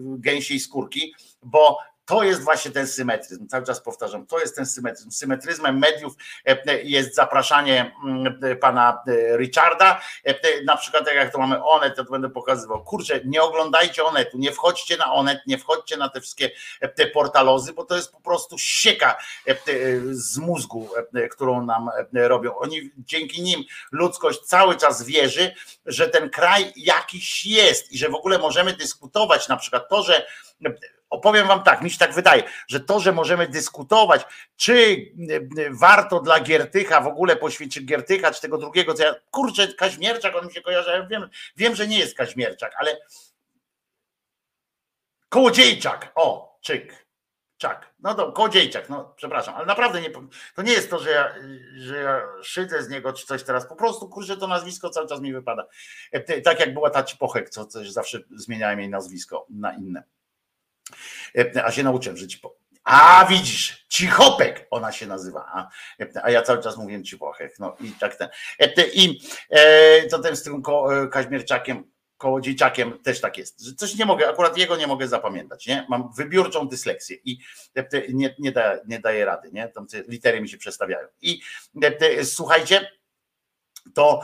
gęsiej skórki, bo to jest właśnie ten symetryzm. Cały czas powtarzam, to jest ten symetryzm. Symetryzmem mediów jest zapraszanie pana Richarda. Na przykład, tak jak to mamy Onet, to będę pokazywał. Kurczę, nie oglądajcie Onetu, nie wchodźcie na Onet, nie wchodźcie na te wszystkie te portalozy, bo to jest po prostu sieka z mózgu, którą nam robią. Oni dzięki nim ludzkość cały czas wierzy, że ten kraj jakiś jest i że w ogóle możemy dyskutować na przykład to, że opowiem wam tak, mi się tak wydaje, że to, że możemy dyskutować, czy warto dla Giertycha w ogóle poświęcić Giertycha, czy tego drugiego, co ja, kurczę, Kaźmierczak, on mi się kojarzy, ja wiem, wiem, że nie jest Kaźmierczak, ale Kołodziejczak, o, czyk, czak, no to Kołodziejczak, no przepraszam, ale naprawdę nie, to nie jest to, że ja, że ja szydzę z niego, czy coś teraz, po prostu, kurczę, to nazwisko cały czas mi wypada, tak jak była ta Cipochek, co coś zawsze zmieniałem jej nazwisko na inne. A się nauczyłem, ci po... A widzisz, Cichopek ona się nazywa, a, a ja cały czas mówię Cipochek. No i tak ten. I e, to ten z tym ko, e, Kaźmierczakiem, Kołodziejczakiem też tak jest, że coś nie mogę, akurat jego nie mogę zapamiętać, nie? Mam wybiórczą dysleksję i nie, nie, da, nie daję rady, nie? Tam te litery mi się przestawiają. I e, słuchajcie, to,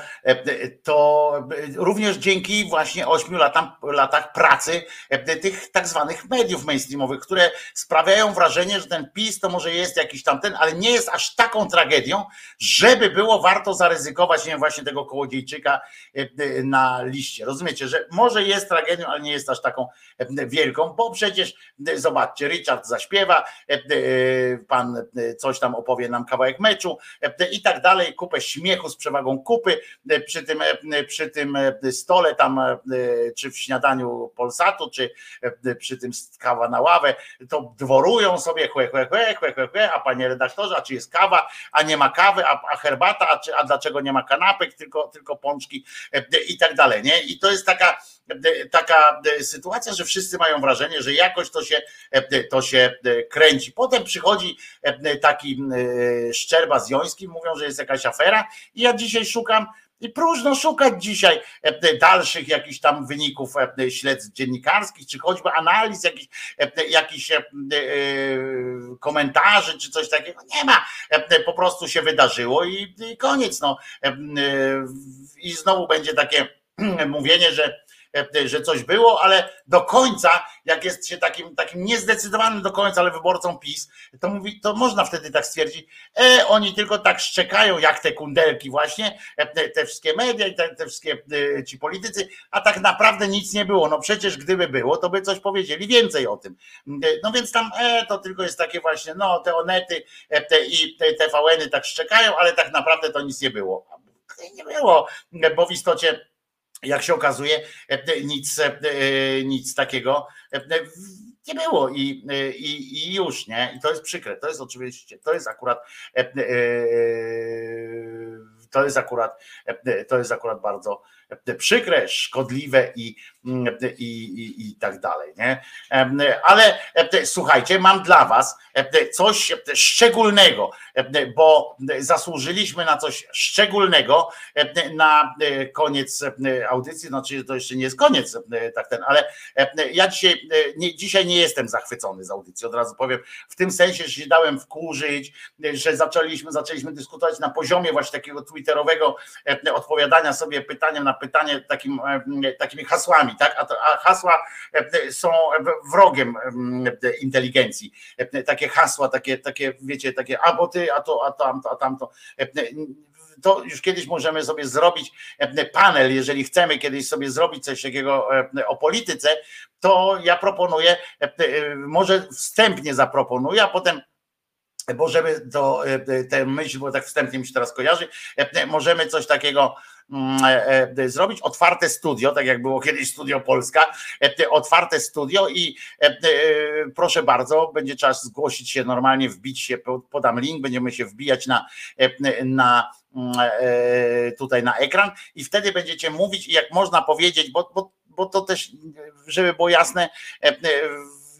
to również dzięki właśnie ośmiu latam, latach pracy tych tak zwanych mediów mainstreamowych, które sprawiają wrażenie, że ten PiS to może jest jakiś tamten, ale nie jest aż taką tragedią, żeby było warto zaryzykować nie wiem, właśnie tego kołodziejczyka na liście. Rozumiecie, że może jest tragedią, ale nie jest aż taką wielką, bo przecież zobaczcie, Richard zaśpiewa, pan coś tam opowie nam kawałek meczu i tak dalej, kupę śmiechu z przewagą kup zupy przy tym, przy tym stole tam, czy w śniadaniu Polsatu, czy przy tym kawa na ławę, to dworują sobie chłe, chłe, chłe, chłe, chłe, chłe, a panie redaktorze, a czy jest kawa, a nie ma kawy, a, a herbata, a, czy, a dlaczego nie ma kanapek, tylko, tylko pączki i tak dalej, nie? I to jest taka, taka sytuacja, że wszyscy mają wrażenie, że jakoś to się, to się kręci. Potem przychodzi taki Szczerba z Jońskim, mówią, że jest jakaś afera i ja dzisiaj szukam i próżno szukać dzisiaj dalszych jakichś tam wyników śledztw dziennikarskich, czy choćby analiz, jakichś, jakichś komentarzy, czy coś takiego. Nie ma. Po prostu się wydarzyło i, i koniec. No. I znowu będzie takie mówienie, że że coś było, ale do końca, jak jest się takim, takim niezdecydowanym do końca, ale wyborcą PiS, to mówi, to można wtedy tak stwierdzić, e, oni tylko tak szczekają, jak te kundelki właśnie, te, te wszystkie media i te, te wszystkie e, ci politycy, a tak naprawdę nic nie było. No przecież gdyby było, to by coś powiedzieli więcej o tym. No więc tam e, to tylko jest takie właśnie, no te onety te, i te TVN-y tak szczekają, ale tak naprawdę to nic nie było. Nie było, bo w istocie jak się okazuje, nic, nic takiego nie było i, i, i już, nie? I to jest przykre. To jest oczywiście, to jest akurat to jest akurat to jest akurat bardzo przykre, szkodliwe i, i, i, i tak dalej. Nie? Ale słuchajcie, mam dla Was coś szczególnego, bo zasłużyliśmy na coś szczególnego na koniec audycji. Znaczy, to jeszcze nie jest koniec, tak ten, ale ja dzisiaj nie, dzisiaj nie jestem zachwycony z audycji, od razu powiem, w tym sensie, że się dałem wkurzyć, że zaczęliśmy, zaczęliśmy dyskutować na poziomie właśnie takiego twitterowego odpowiadania sobie pytaniem na pytanie takim, takimi hasłami, tak? A, to, a hasła są wrogiem inteligencji. Takie hasła, takie, takie wiecie, takie a bo ty, a to, a tamto, a tamto. To już kiedyś możemy sobie zrobić panel, jeżeli chcemy kiedyś sobie zrobić coś takiego o polityce, to ja proponuję, może wstępnie zaproponuję, a potem bo żeby to, tę myśl, bo tak wstępnie mi się teraz kojarzy, możemy coś takiego zrobić, otwarte studio, tak jak było kiedyś Studio Polska, otwarte studio i proszę bardzo, będzie czas zgłosić się normalnie, wbić się, podam link, będziemy się wbijać na, na tutaj na ekran i wtedy będziecie mówić i jak można powiedzieć, bo, bo, bo to też, żeby było jasne,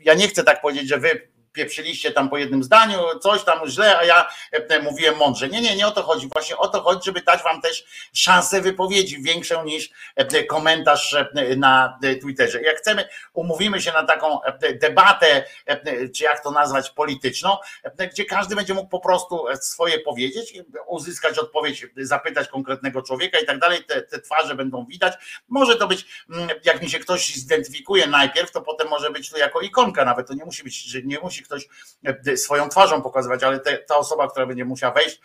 ja nie chcę tak powiedzieć, że wy pieprzyliście tam po jednym zdaniu, coś tam źle, a ja mówiłem mądrze. Nie, nie, nie o to chodzi. Właśnie o to chodzi, żeby dać wam też szansę wypowiedzi większą niż komentarz na Twitterze. Jak chcemy, umówimy się na taką debatę, czy jak to nazwać, polityczną, gdzie każdy będzie mógł po prostu swoje powiedzieć, uzyskać odpowiedź, zapytać konkretnego człowieka i tak dalej. Te, twarze będą widać. Może to być, jak mi się ktoś zidentyfikuje najpierw, to potem może być to jako ikonka nawet. To nie musi być, że nie musi ktoś swoją twarzą pokazywać, ale te, ta osoba, która będzie musiała wejść,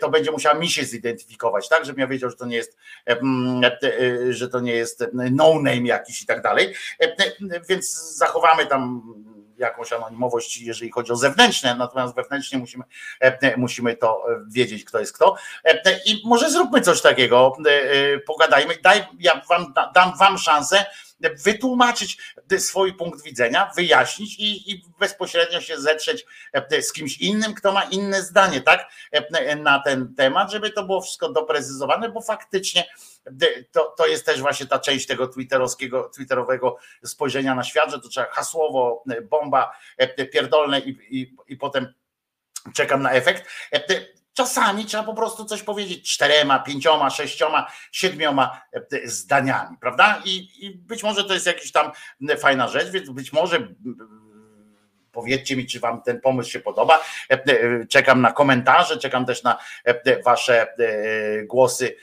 to będzie musiała mi się zidentyfikować, tak, żebym ja wiedział, że to nie jest, że to nie jest no name jakiś i tak dalej. Więc zachowamy tam jakąś anonimowość, jeżeli chodzi o zewnętrzne, natomiast wewnętrznie musimy, musimy to wiedzieć, kto jest kto. I może zróbmy coś takiego, pogadajmy, daj, ja wam, dam wam szansę wytłumaczyć swój punkt widzenia, wyjaśnić i, i, bezpośrednio się zetrzeć z kimś innym, kto ma inne zdanie, tak, na ten temat, żeby to było wszystko doprecyzowane, bo faktycznie to, to jest też właśnie ta część tego twitterowskiego, twitterowego spojrzenia na świat, że to trzeba hasłowo, bomba, pierdolne i, i, i potem czekam na efekt. Czasami trzeba po prostu coś powiedzieć czterema, pięcioma, sześcioma, siedmioma zdaniami, prawda? I, I, być może to jest jakaś tam fajna rzecz, więc być może powiedzcie mi, czy wam ten pomysł się podoba. Czekam na komentarze, czekam też na wasze głosy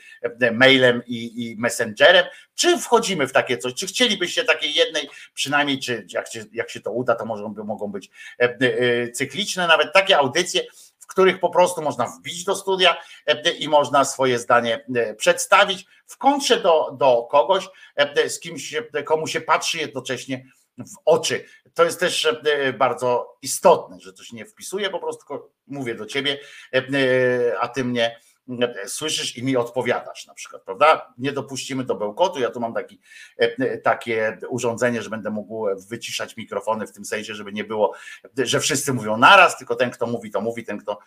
mailem i, i messengerem. Czy wchodzimy w takie coś? Czy chcielibyście takiej jednej, przynajmniej, czy jak się, jak się to uda, to może mogą być cykliczne, nawet takie audycje, w których po prostu można wbić do studia i można swoje zdanie przedstawić w kontrze do, do kogoś, z kimś, komu się patrzy jednocześnie w oczy. To jest też bardzo istotne, że to się nie wpisuje, po prostu mówię do ciebie, a ty mnie słyszysz i mi odpowiadasz na przykład, prawda? Nie dopuścimy do bełkotu. Ja tu mam taki, takie urządzenie, że będę mógł wyciszać mikrofony w tym sensie, żeby nie było, że wszyscy mówią naraz, tylko ten, kto mówi, to mówi, ten, kto,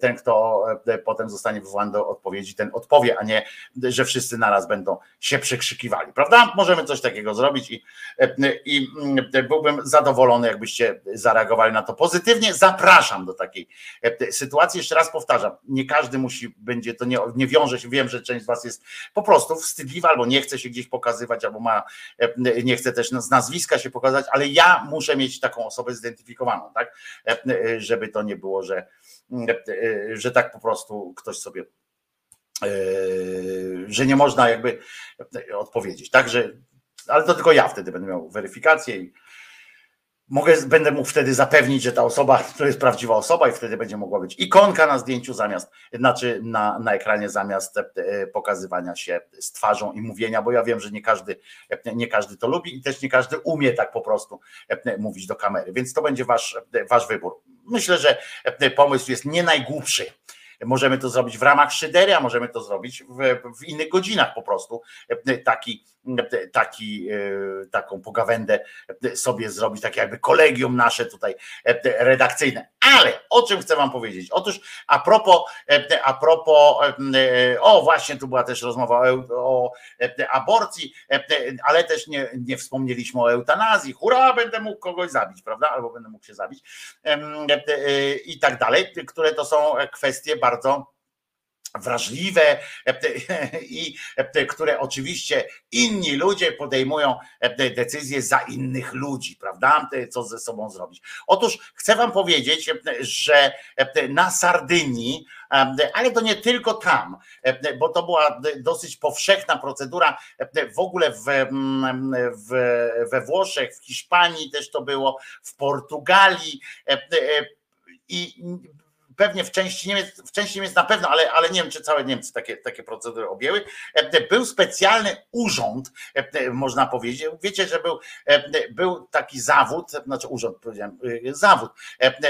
ten, kto potem zostanie wywołany do odpowiedzi, ten odpowie, a nie, że wszyscy naraz będą się przekrzykiwali, prawda? Możemy coś takiego zrobić i, i byłbym zadowolony, jakbyście zareagowali na to pozytywnie. Zapraszam do takiej sytuacji. Jeszcze raz powtarzam, nie każdy musi, będzie to nie, nie wiąże się, wiem, że część z was jest po prostu wstydliwa albo nie chce się gdzieś pokazywać, albo ma, nie chce też z nazwiska się pokazać, ale ja muszę mieć taką osobę zidentyfikowaną, tak? Żeby to nie było, że, że tak po prostu ktoś sobie że nie można jakby odpowiedzieć, tak, że, ale to tylko ja wtedy będę miał weryfikację i mogę, będę mógł wtedy zapewnić, że ta osoba to jest prawdziwa osoba i wtedy będzie mogła być ikonka na zdjęciu zamiast, znaczy na, na ekranie zamiast pokazywania się z twarzą i mówienia, bo ja wiem, że nie każdy, nie każdy to lubi i też nie każdy umie tak po prostu mówić do kamery, więc to będzie wasz, wasz wybór. Myślę, że pomysł jest nie najgłupszy. Możemy to zrobić w ramach szydery, a możemy to zrobić w, w innych godzinach po prostu. Taki, taki, taką pogawędę sobie zrobić, takie jakby kolegium nasze tutaj redakcyjne. Ale o czym chcę wam powiedzieć? Otóż a propos, a propos, o właśnie tu była też rozmowa o, o aborcji, ale też nie, nie wspomnieliśmy o eutanazji. Hurra, będę mógł kogoś zabić, prawda? Albo będę mógł się zabić i tak dalej, które to są kwestie bardzo wrażliwe i które oczywiście inni ludzie podejmują decyzje za innych ludzi, prawda? Co ze sobą zrobić. Otóż chcę wam powiedzieć, że na Sardynii, ale to nie tylko tam, bo to była dosyć powszechna procedura w ogóle w, w, we Włoszech, w Hiszpanii też to było, w Portugalii i pewnie w części Niemiec, w części Niemiec na pewno, ale, ale nie wiem, czy całe Niemcy takie, takie procedury objęły. Był specjalny urząd, można powiedzieć. Wiecie, że był, był taki zawód, znaczy urząd, powiedziałem, zawód.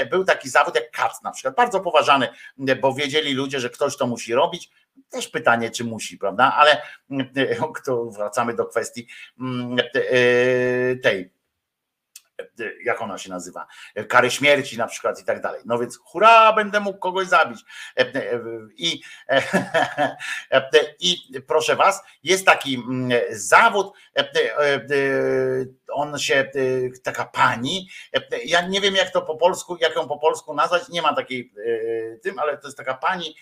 Był taki zawód jak kat na przykład, bardzo poważany, bo wiedzieli ludzie, że ktoś to musi robić. Też pytanie, czy musi, prawda? Ale to wracamy do kwestii tej jak ona się nazywa, kary śmierci na przykład i tak dalej. No więc hurra, będę mógł kogoś zabić. I, i proszę was, jest taki zawód, on się, taka pani, ja nie wiem jak to po polsku, jak ją po polsku nazwać, nie ma takiej tym, ale to jest taka pani,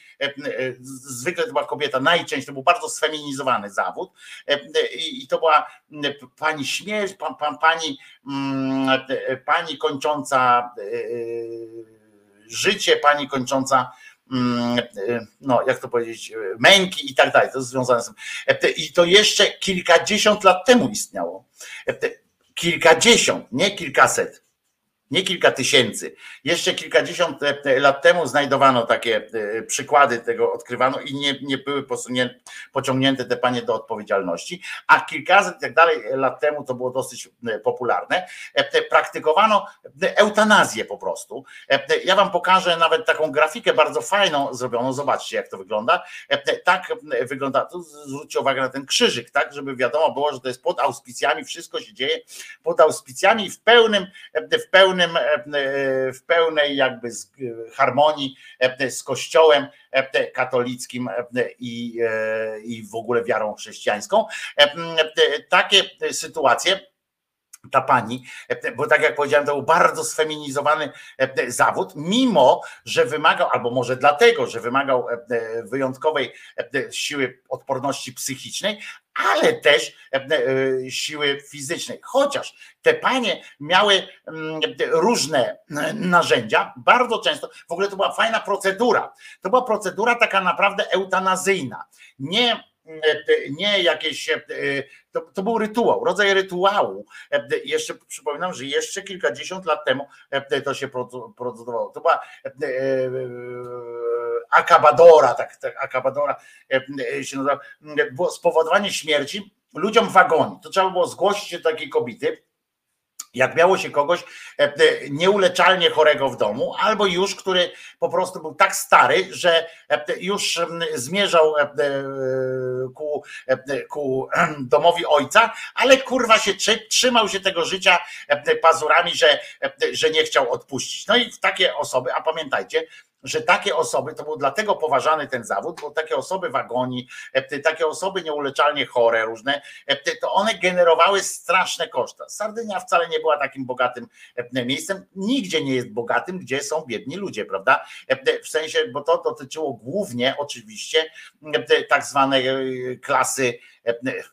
zwykle to była kobieta, najczęściej to był bardzo sfeminizowany zawód i to była pani śmierć, pan, pan, pani pani kończąca życie, pani kończąca no jak to powiedzieć, męki i tak dalej, to jest związane z tym. I to jeszcze kilkadziesiąt lat temu istniało. Kilkadziesiąt, nie kilkaset nie kilka tysięcy. Jeszcze kilkadziesiąt lat temu znajdowano takie przykłady tego, odkrywano i nie, nie były pociągnięte te panie do odpowiedzialności, a kilkaset tak dalej lat temu to było dosyć popularne. Praktykowano eutanazję po prostu. Ja wam pokażę nawet taką grafikę bardzo fajną zrobioną, zobaczcie jak to wygląda. Tak wygląda, tu zwróćcie uwagę na ten krzyżyk, tak, żeby wiadomo było, że to jest pod auspicjami, wszystko się dzieje pod auspicjami w pełnym, w pełnym pełnym, w pełnej jakby harmonii z kościołem katolickim i, i w ogóle wiarą chrześcijańską. Takie sytuacje ta pani, bo tak jak powiedziałem, to był bardzo sfeminizowany zawód, mimo że wymagał, albo może dlatego, że wymagał wyjątkowej siły odporności psychicznej, ale też siły fizycznej. Chociaż te panie miały różne narzędzia, bardzo często, w ogóle to była fajna procedura. To była procedura taka naprawdę eutanazyjna. Nie nie jakieś, to, to, był rytuał, rodzaj rytuału. Jeszcze przypominam, że jeszcze kilkadziesiąt lat temu to się procedowało. To była akabadora, tak, tak akabadora się nazywa, było spowodowanie śmierci ludziom w wagonie. To trzeba było zgłosić się do takiej kobiety, jak miało się kogoś e, e, nieuleczalnie chorego w domu, albo już, który po prostu był tak stary, że e, już mm, zmierzał ku, ku domowi ojca, ale kurwa się trzy- trzymał się tego życia pazurami, że, że nie chciał odpuścić. No i takie osoby, a pamiętajcie, że takie osoby, to był dlatego poważany ten zawód, bo takie osoby w agonii, e, takie osoby nieuleczalnie chore różne, e, to one generowały straszne koszta. Sardynia wcale nie była takim bogatym e, miejscem, nigdzie nie jest bogatym, gdzie są biedni ludzie, prawda? W sensie, bo to dotyczyło głównie oczywiście tak zwanej klasy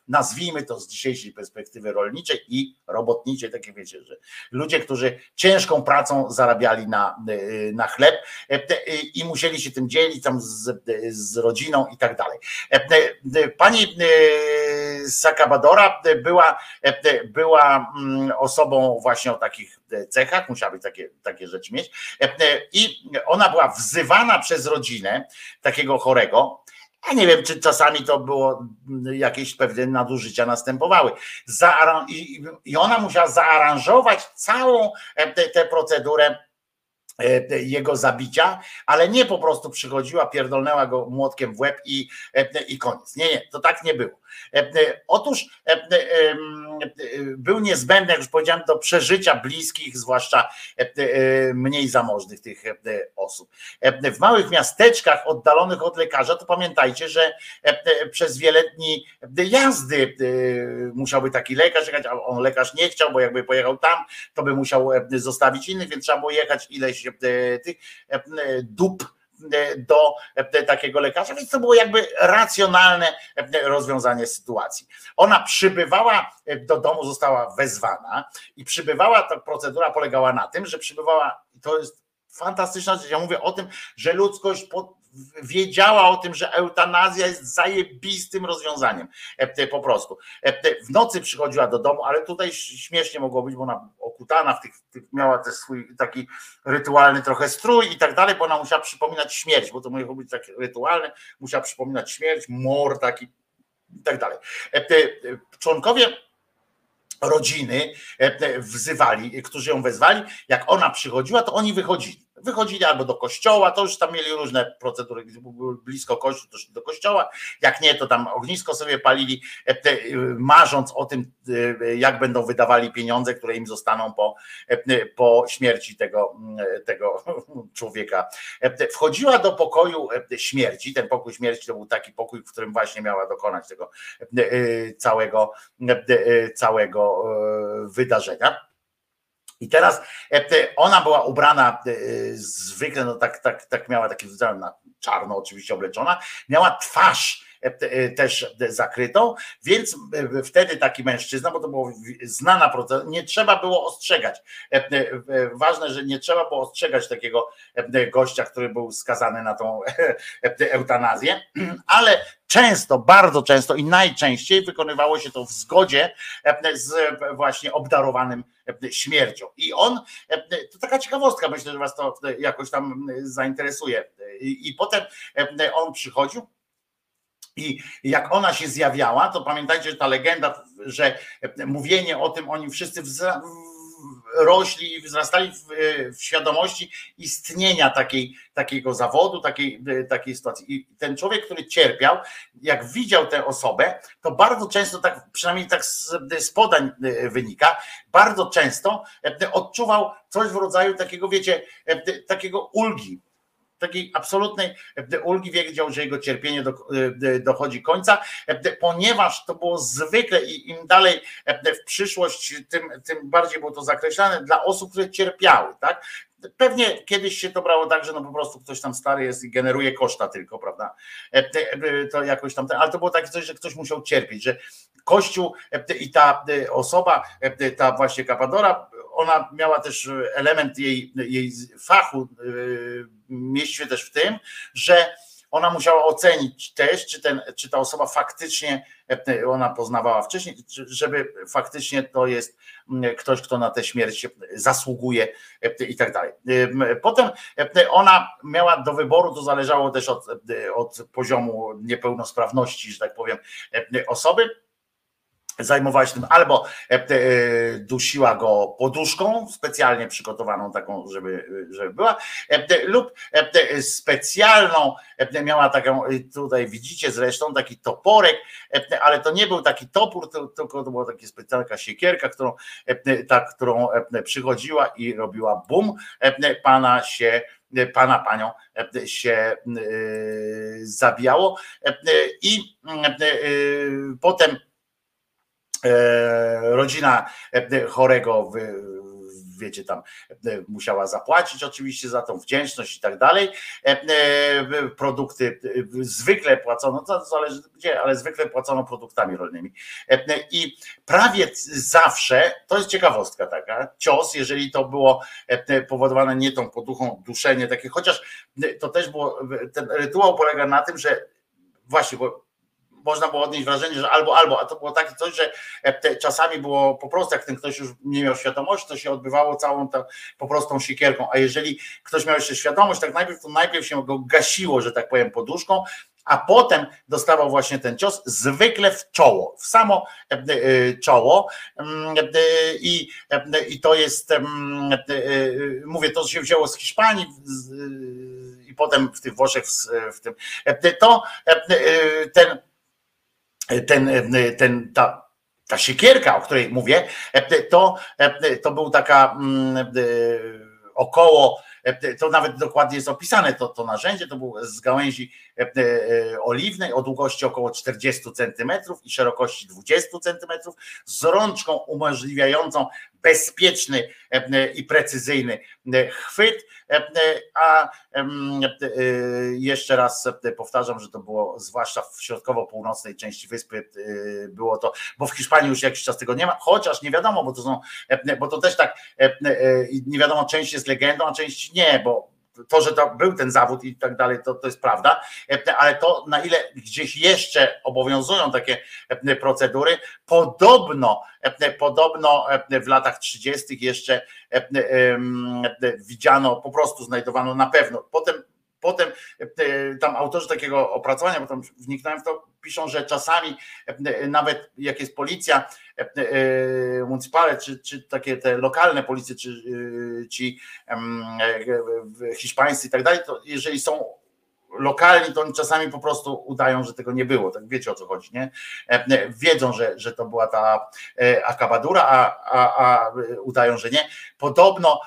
nazwijmy to z dzisiejszej perspektywy rolniczej i robotniczej, takie wiecie, że ludzie, którzy ciężką pracą zarabiali na, e, na chleb e, i musieli się tym dzielić tam z, z rodziną i tak dalej. E, Pani e, Sakabadora była, e, była mm, osobą właśnie o takich cechach, musiała być takie, takie rzeczy mieć E, i ona była wzywana przez rodzinę takiego chorego, ja nie wiem, czy czasami to było mm, jakieś pewne nadużycia następowały. I, I ona musiała zaaranżować całą e, tę tę procedurę e, jego zabicia, ale nie po prostu przychodziła, pierdolnęła go młotkiem w łeb i, e, i koniec. Nie, nie, to tak nie było. E, e, Otóż e, był niezbędny, jak już powiedziałem, do przeżycia bliskich, zwłaszcza mniej zamożnych tych osób. W małych miasteczkach oddalonych od lekarza, to pamiętajcie, że przez wiele dni jazdy musiałby taki lekarz jechać, a on lekarz nie chciał, bo jakby pojechał tam, to by musiał zostawić innych, więc trzeba było jechać ileś tych dup do e, takiego lekarza, więc to było jakby racjonalne e, rozwiązanie sytuacji. Ona przybywała e, do domu, została wezwana i przybywała, ta procedura polegała na tym, że przybywała, to jest fantastyczna rzecz, ja mówię o tym, że ludzkość po, wiedziała o tym, że eutanazja jest zajebistym rozwiązaniem, e, po prostu. E, W nocy przychodziła do domu, ale tutaj śmiesznie mogło być, bo ona okutana w tych, miała też swój taki rytualny trochę strój i tak dalej, bo ona musiała przypominać śmierć, bo to mogło być takie rytualne, musiała przypominać śmierć, mor taki i tak dalej. E, Członkowie rodziny wzywali, którzy ją wezwali, jak ona przychodziła, to oni wychodzili. Wychodzili albo do kościoła, to już tam mieli różne procedury, blisko kościół, to szli do kościoła, jak nie, to tam ognisko sobie palili, e, e, marząc o tym, e, jak będą wydawali pieniądze, które im zostaną po, po śmierci tego, tego człowieka. Wchodziła do pokoju śmierci, ten pokój śmierci to był taki pokój, w którym właśnie miała dokonać tego całego, całego wydarzenia. I teraz e, ona była ubrana e, zwykle, no tak, tak, tak miała taki na czarno oczywiście obleczona, miała twarz też zakrytą, więc e, wtedy taki mężczyzna, bo to była znana procedura, nie trzeba było ostrzegać. E, e, e, Ważne, że nie trzeba było ostrzegać takiego e, gościa, który był skazany na tą e, eutanazję, ale często, bardzo często i najczęściej wykonywało się to w zgodzie e, z właśnie obdarowanym e, śmiercią. I on, e, to taka ciekawostka, myślę, że was to jakoś tam zainteresuje. I, potem e, on przychodził. I jak ona się zjawiała, to pamiętajcie, że ta legenda, że mówienie o tym, oni wszyscy wzra- rośli i wzrastali w, w świadomości istnienia takiej, takiego zawodu, takiej, takiej sytuacji. I ten człowiek, który cierpiał, jak widział tę osobę, to bardzo często, tak, przynajmniej tak z, z podań wynika, bardzo często odczuwał coś w rodzaju takiego, wiecie, takiego ulgi, takiej absolutnej ulgi wiedział, że jego cierpienie do, dochodzi końca, ponieważ to było zwykle i im dalej w przyszłość, tym, tym bardziej było to zakreślane dla osób, które cierpiały, tak? Pewnie kiedyś się to brało tak, że no po prostu ktoś tam stary jest i generuje koszta tylko, prawda? To jakoś tam, ale to było takie coś, że ktoś musiał cierpieć, że Kościół i ta osoba, ta właśnie Kapadora, ona miała też element jej, jej fachu, mieści się też w tym, że ona musiała ocenić też, czy, ten, czy ta osoba faktycznie, ona poznawała wcześniej, żeby faktycznie to jest ktoś, kto na tę śmierć zasługuje i tak dalej. Potem ona miała do wyboru, to zależało też od, od poziomu niepełnosprawności, że tak powiem, osoby zajmowała się tym albo e, e, dusiła go poduszką specjalnie przygotowaną taką, żeby, żeby była, e, lub e, specjalną, e, miała taką, e, tutaj widzicie zresztą taki toporek, e, ale to nie był taki topór, to- tylko to była taka specjalna siekierka, którą, e, ta, którą e, przychodziła i robiła bum, e, pana się pana panią e, się e, zabijało e, i e, e, potem e, rodzina e, chorego wy- wiecie tam e, musiała zapłacić oczywiście za tą wdzięczność i tak dalej. E, e, Produkty e, zwykle płacono, to zależy gdzie, ale zwykle płacono produktami rolnymi. E, I prawie zawsze, to jest ciekawostka taka, cios, jeżeli to było e, powodowane nie tą poduchą, duszenie takie, chociaż to też było, ten rytuał polega na tym, że właśnie, bo można było odnieść wrażenie, że albo, albo, a to było takie coś, że e, czasami było po prostu, jak ten ktoś już nie miał świadomości, to się odbywało całą tą po prostą siekierką, a jeżeli ktoś miał jeszcze świadomość, tak najpierw to najpierw się go gasiło, że tak powiem, poduszką, a potem dostawał właśnie ten cios, zwykle w czoło, w samo e, e, czoło. Mm, i, i to jest, mm, mówię, to się wzięło z Hiszpanii i potem w tych Włoszech, w, tym, to ten ten, ten, ta, ta siekierka, o której mówię, to, to był taka mm, około, to nawet dokładnie jest opisane, to, to narzędzie to było z gałęzi oliwnej o długości około 40 centymetrów i szerokości 20 centymetrów z rączką umożliwiającą bezpieczny i precyzyjny chwyt, a e, jeszcze raz powtarzam, że to było zwłaszcza w środkowo-północnej części wyspy e, było to, bo w Hiszpanii już jakiś czas tego nie ma, chociaż nie wiadomo, bo to są, bo to też tak e, nie wiadomo, część jest legendą, a część nie, bo to, że to był ten zawód i tak dalej, to, to jest prawda, ale to na ile gdzieś jeszcze obowiązują takie procedury, podobno, podobno w latach 30. jeszcze widziano, po prostu znajdowano na pewno. Potem Potem tam autorzy takiego opracowania, bo tam wniknąłem w to, piszą, że czasami nawet jak jest policja municipale, czy, czy takie te lokalne policje, czy ci hiszpańscy i tak dalej, to jeżeli są lokalni, to oni czasami po prostu udają, że tego nie było. Tak wiecie o co chodzi, nie? Wiedzą, że, że to była ta akabadura, a, a, a udają, że nie. Podobno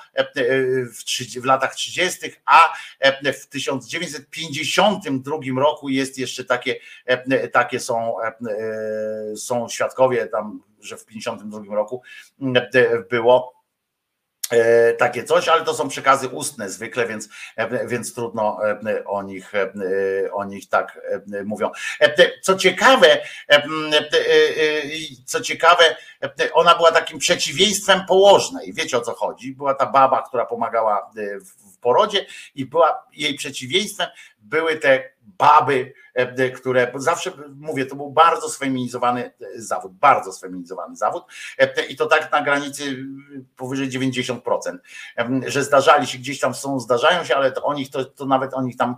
w, trzy- w latach 30., a w 1952 roku jest jeszcze takie, takie są, są świadkowie tam, że w 52 roku było e, takie coś, ale to są przekazy ustne zwykle, więc, e, więc trudno e, o nich, e, o nich tak e, mówią. E, Co ciekawe, e, e, e, co ciekawe, e, ona była takim przeciwieństwem położnej. Wiecie o co chodzi? Była ta baba, która pomagała e, w porodzie i była jej przeciwieństwem były te baby, e, które zawsze mówię, to był bardzo sfeminizowany e, zawód, bardzo sfeminizowany zawód e, i to tak na granicy powyżej 90%, em, że zdarzali się gdzieś tam są, zdarzają się, ale to o nich to, to nawet o nich tam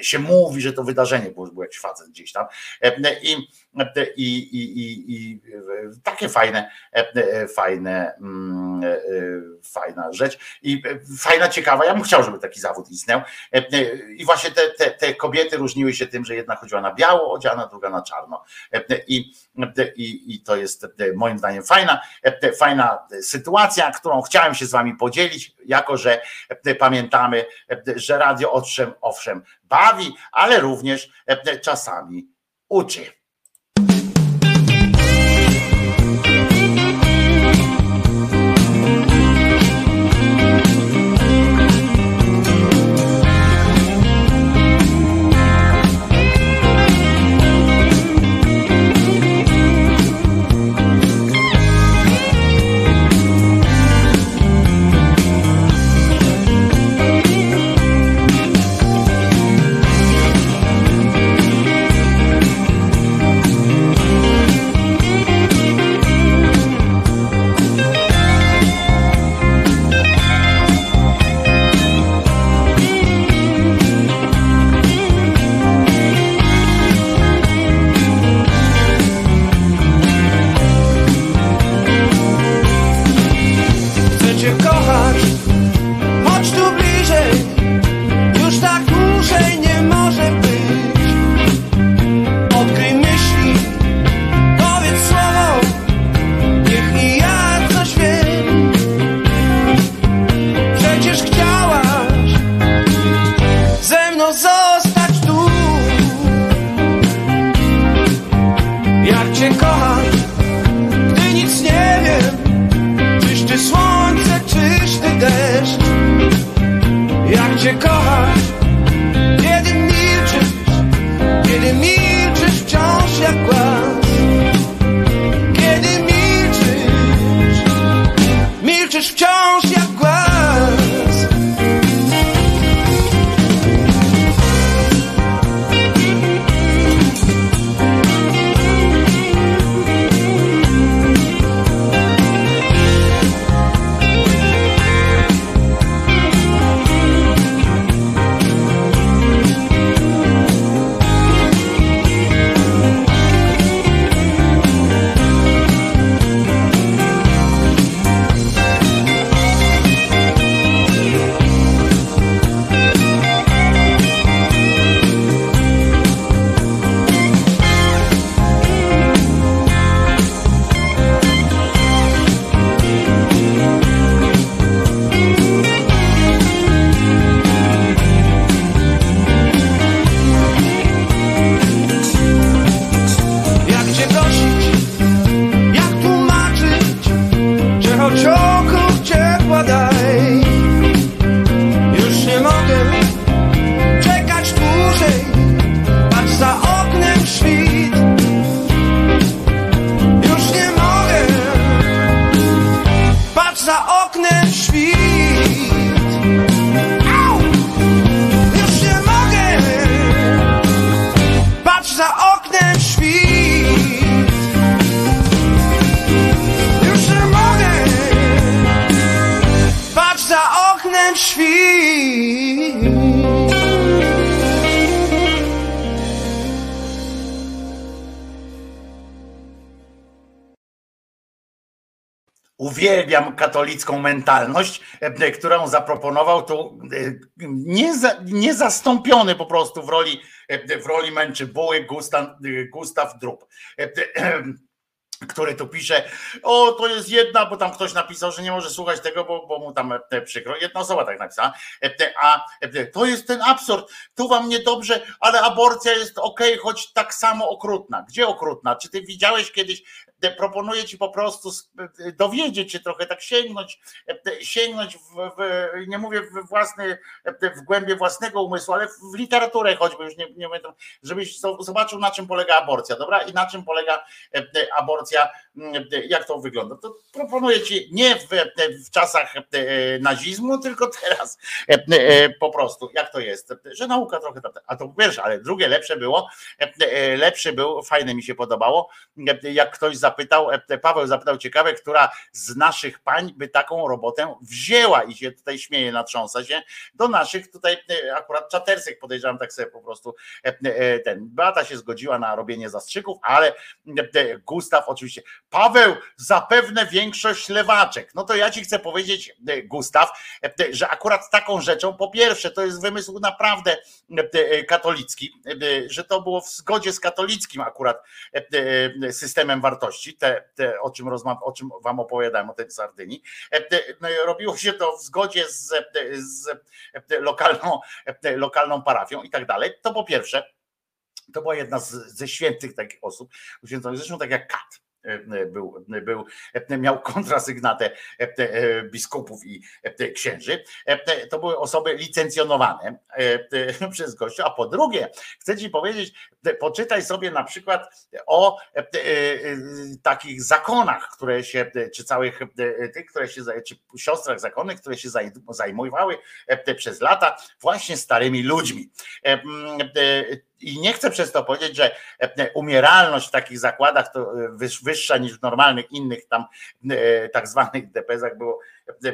się mówi, że to wydarzenie było, że był jakiś facet gdzieś tam. I, i, i, i, i takie fajne, fajne, mm, fajna rzecz. I fajna, ciekawa, ja bym chciał, żeby taki zawód istniał. I właśnie te, te, te kobiety różniły się tym, że jedna chodziła na biało odziana, druga na czarno i, i, i to jest moim zdaniem fajna, fajna sytuacja, którą chciałem się z wami podzielić, jako że pamiętamy, że radio owszem, owszem bawi, ale również czasami uczy. Uwielbiam katolicką mentalność, e, którą zaproponował tu e, nieza, niezastąpiony po prostu w roli, e, w roli męczy buły Gustaw, Gustaw Drób. Który tu pisze, o to jest jedna, bo tam ktoś napisał, że nie może słuchać tego, bo, bo mu tam e, przykro. Jedna osoba tak napisała, a to jest ten absurd, tu wam niedobrze, ale aborcja jest okej, choć tak samo okrutna. Gdzie okrutna? Czy ty widziałeś kiedyś, proponuję ci po prostu dowiedzieć się trochę, tak sięgnąć, sięgnąć w, w nie mówię w własny, w głębie własnego umysłu, ale w literaturę choćby, już nie, nie mówię, żebyś zo- zobaczył na czym polega aborcja, dobra? I na czym polega e, e, aborcja, jak to wygląda. To proponuję ci nie w, w czasach e, nazizmu, tylko teraz e, e, po prostu, jak to jest, że nauka trochę, tam- a to pierwsze, ale drugie lepsze było, lepsze był, fajne mi się podobało, jak ktoś zapytał, Paweł zapytał ciekawe, która z naszych pań by taką robotę wzięła i się tutaj śmieje, natrząsa się, do naszych tutaj akurat czatersek podejrzewam tak sobie po prostu ten, Beata się zgodziła na robienie zastrzyków, ale Gustaw oczywiście, Paweł zapewne większość lewaczek, no to ja ci chcę powiedzieć e, Gustaw, e, że akurat taką rzeczą, po pierwsze to jest wymysł naprawdę e, katolicki, e, że to było w zgodzie z katolickim akurat e, e, systemem wartości, te, te o, czym rozmawia, o czym wam opowiadałem, o tej Sardynii. E, e, no Robiło się to w zgodzie z, e, z e, lokalną, e, lokalną parafią i tak dalej. To po pierwsze, to była jedna z, ze świętych takich osób, zresztą tak jak Kat e, był, był, e, miał kontrasygnatę e, e, biskupów i e, księży. E, To były osoby licencjonowane e, przez Kościół. A po drugie, chcę ci powiedzieć, e, poczytaj sobie na przykład o e, e, takich zakonach, które się, czy całych e, tych, które się, czy siostrach zakonnych, które się zaj- zajmowały e, przez lata właśnie starymi ludźmi. I nie chcę przez to powiedzieć, że e, umieralność w takich zakładach to e, wyż- wyższa niż w normalnych innych tam e, tak zwanych DPS-ach było,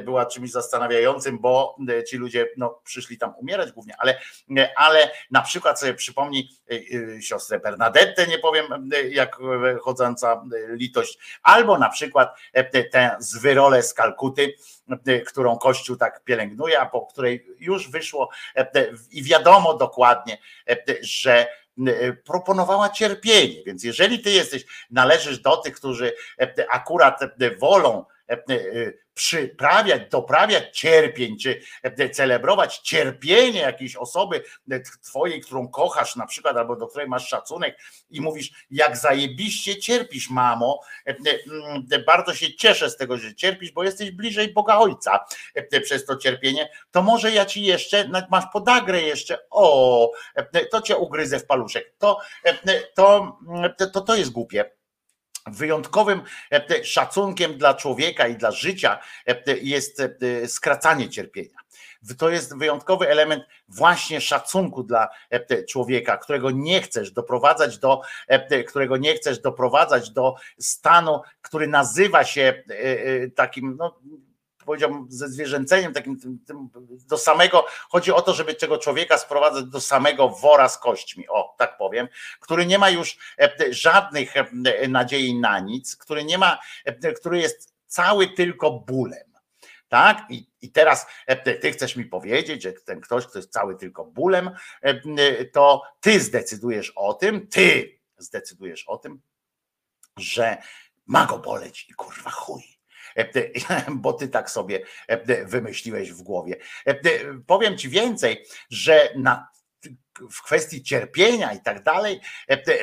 była czymś zastanawiającym, bo e, ci ludzie no, przyszli tam umierać głównie, ale, e, ale na przykład sobie przypomnij e, siostrę Bernadettę, nie powiem jak chodząca litość, albo na przykład tę zwyrolę z Kalkuty, którą Kościół tak pielęgnuje, a po której już wyszło i wiadomo dokładnie, że proponowała cierpienie. Więc jeżeli ty jesteś, należysz do tych, którzy akurat wolą przyprawiać, doprawiać cierpień, czy e, celebrować cierpienie jakiejś osoby e, twojej, którą kochasz na przykład, albo do której masz szacunek i mówisz, jak zajebiście cierpisz, mamo, e, mm, bardzo się cieszę z tego, że cierpisz, bo jesteś bliżej Boga Ojca przez to cierpienie, to może ja ci jeszcze, masz podagrę jeszcze, o, to cię ugryzę w paluszek. To, to, to, to jest głupie wyjątkowym e, szacunkiem dla człowieka i dla życia e, jest e, skracanie cierpienia. To jest wyjątkowy element właśnie szacunku dla człowieka, którego nie chcesz doprowadzać do, którego nie chcesz doprowadzać do stanu, który nazywa się takim, no, powiedziałbym, ze zwierzęceniem, takim tym, tym, do samego, chodzi o to, żeby tego człowieka sprowadzać do samego wora z kośćmi, o tak powiem, który nie ma już e, żadnych e, nadziei na nic, który nie ma, e, który jest cały tylko bólem. Tak? I, I teraz ty chcesz mi powiedzieć, że ten ktoś, kto jest cały tylko bólem, to ty zdecydujesz o tym, ty zdecydujesz o tym, że ma go boleć i kurwa chuj bo ty tak sobie wymyśliłeś w głowie. Powiem ci więcej, że na w kwestii cierpienia i tak dalej,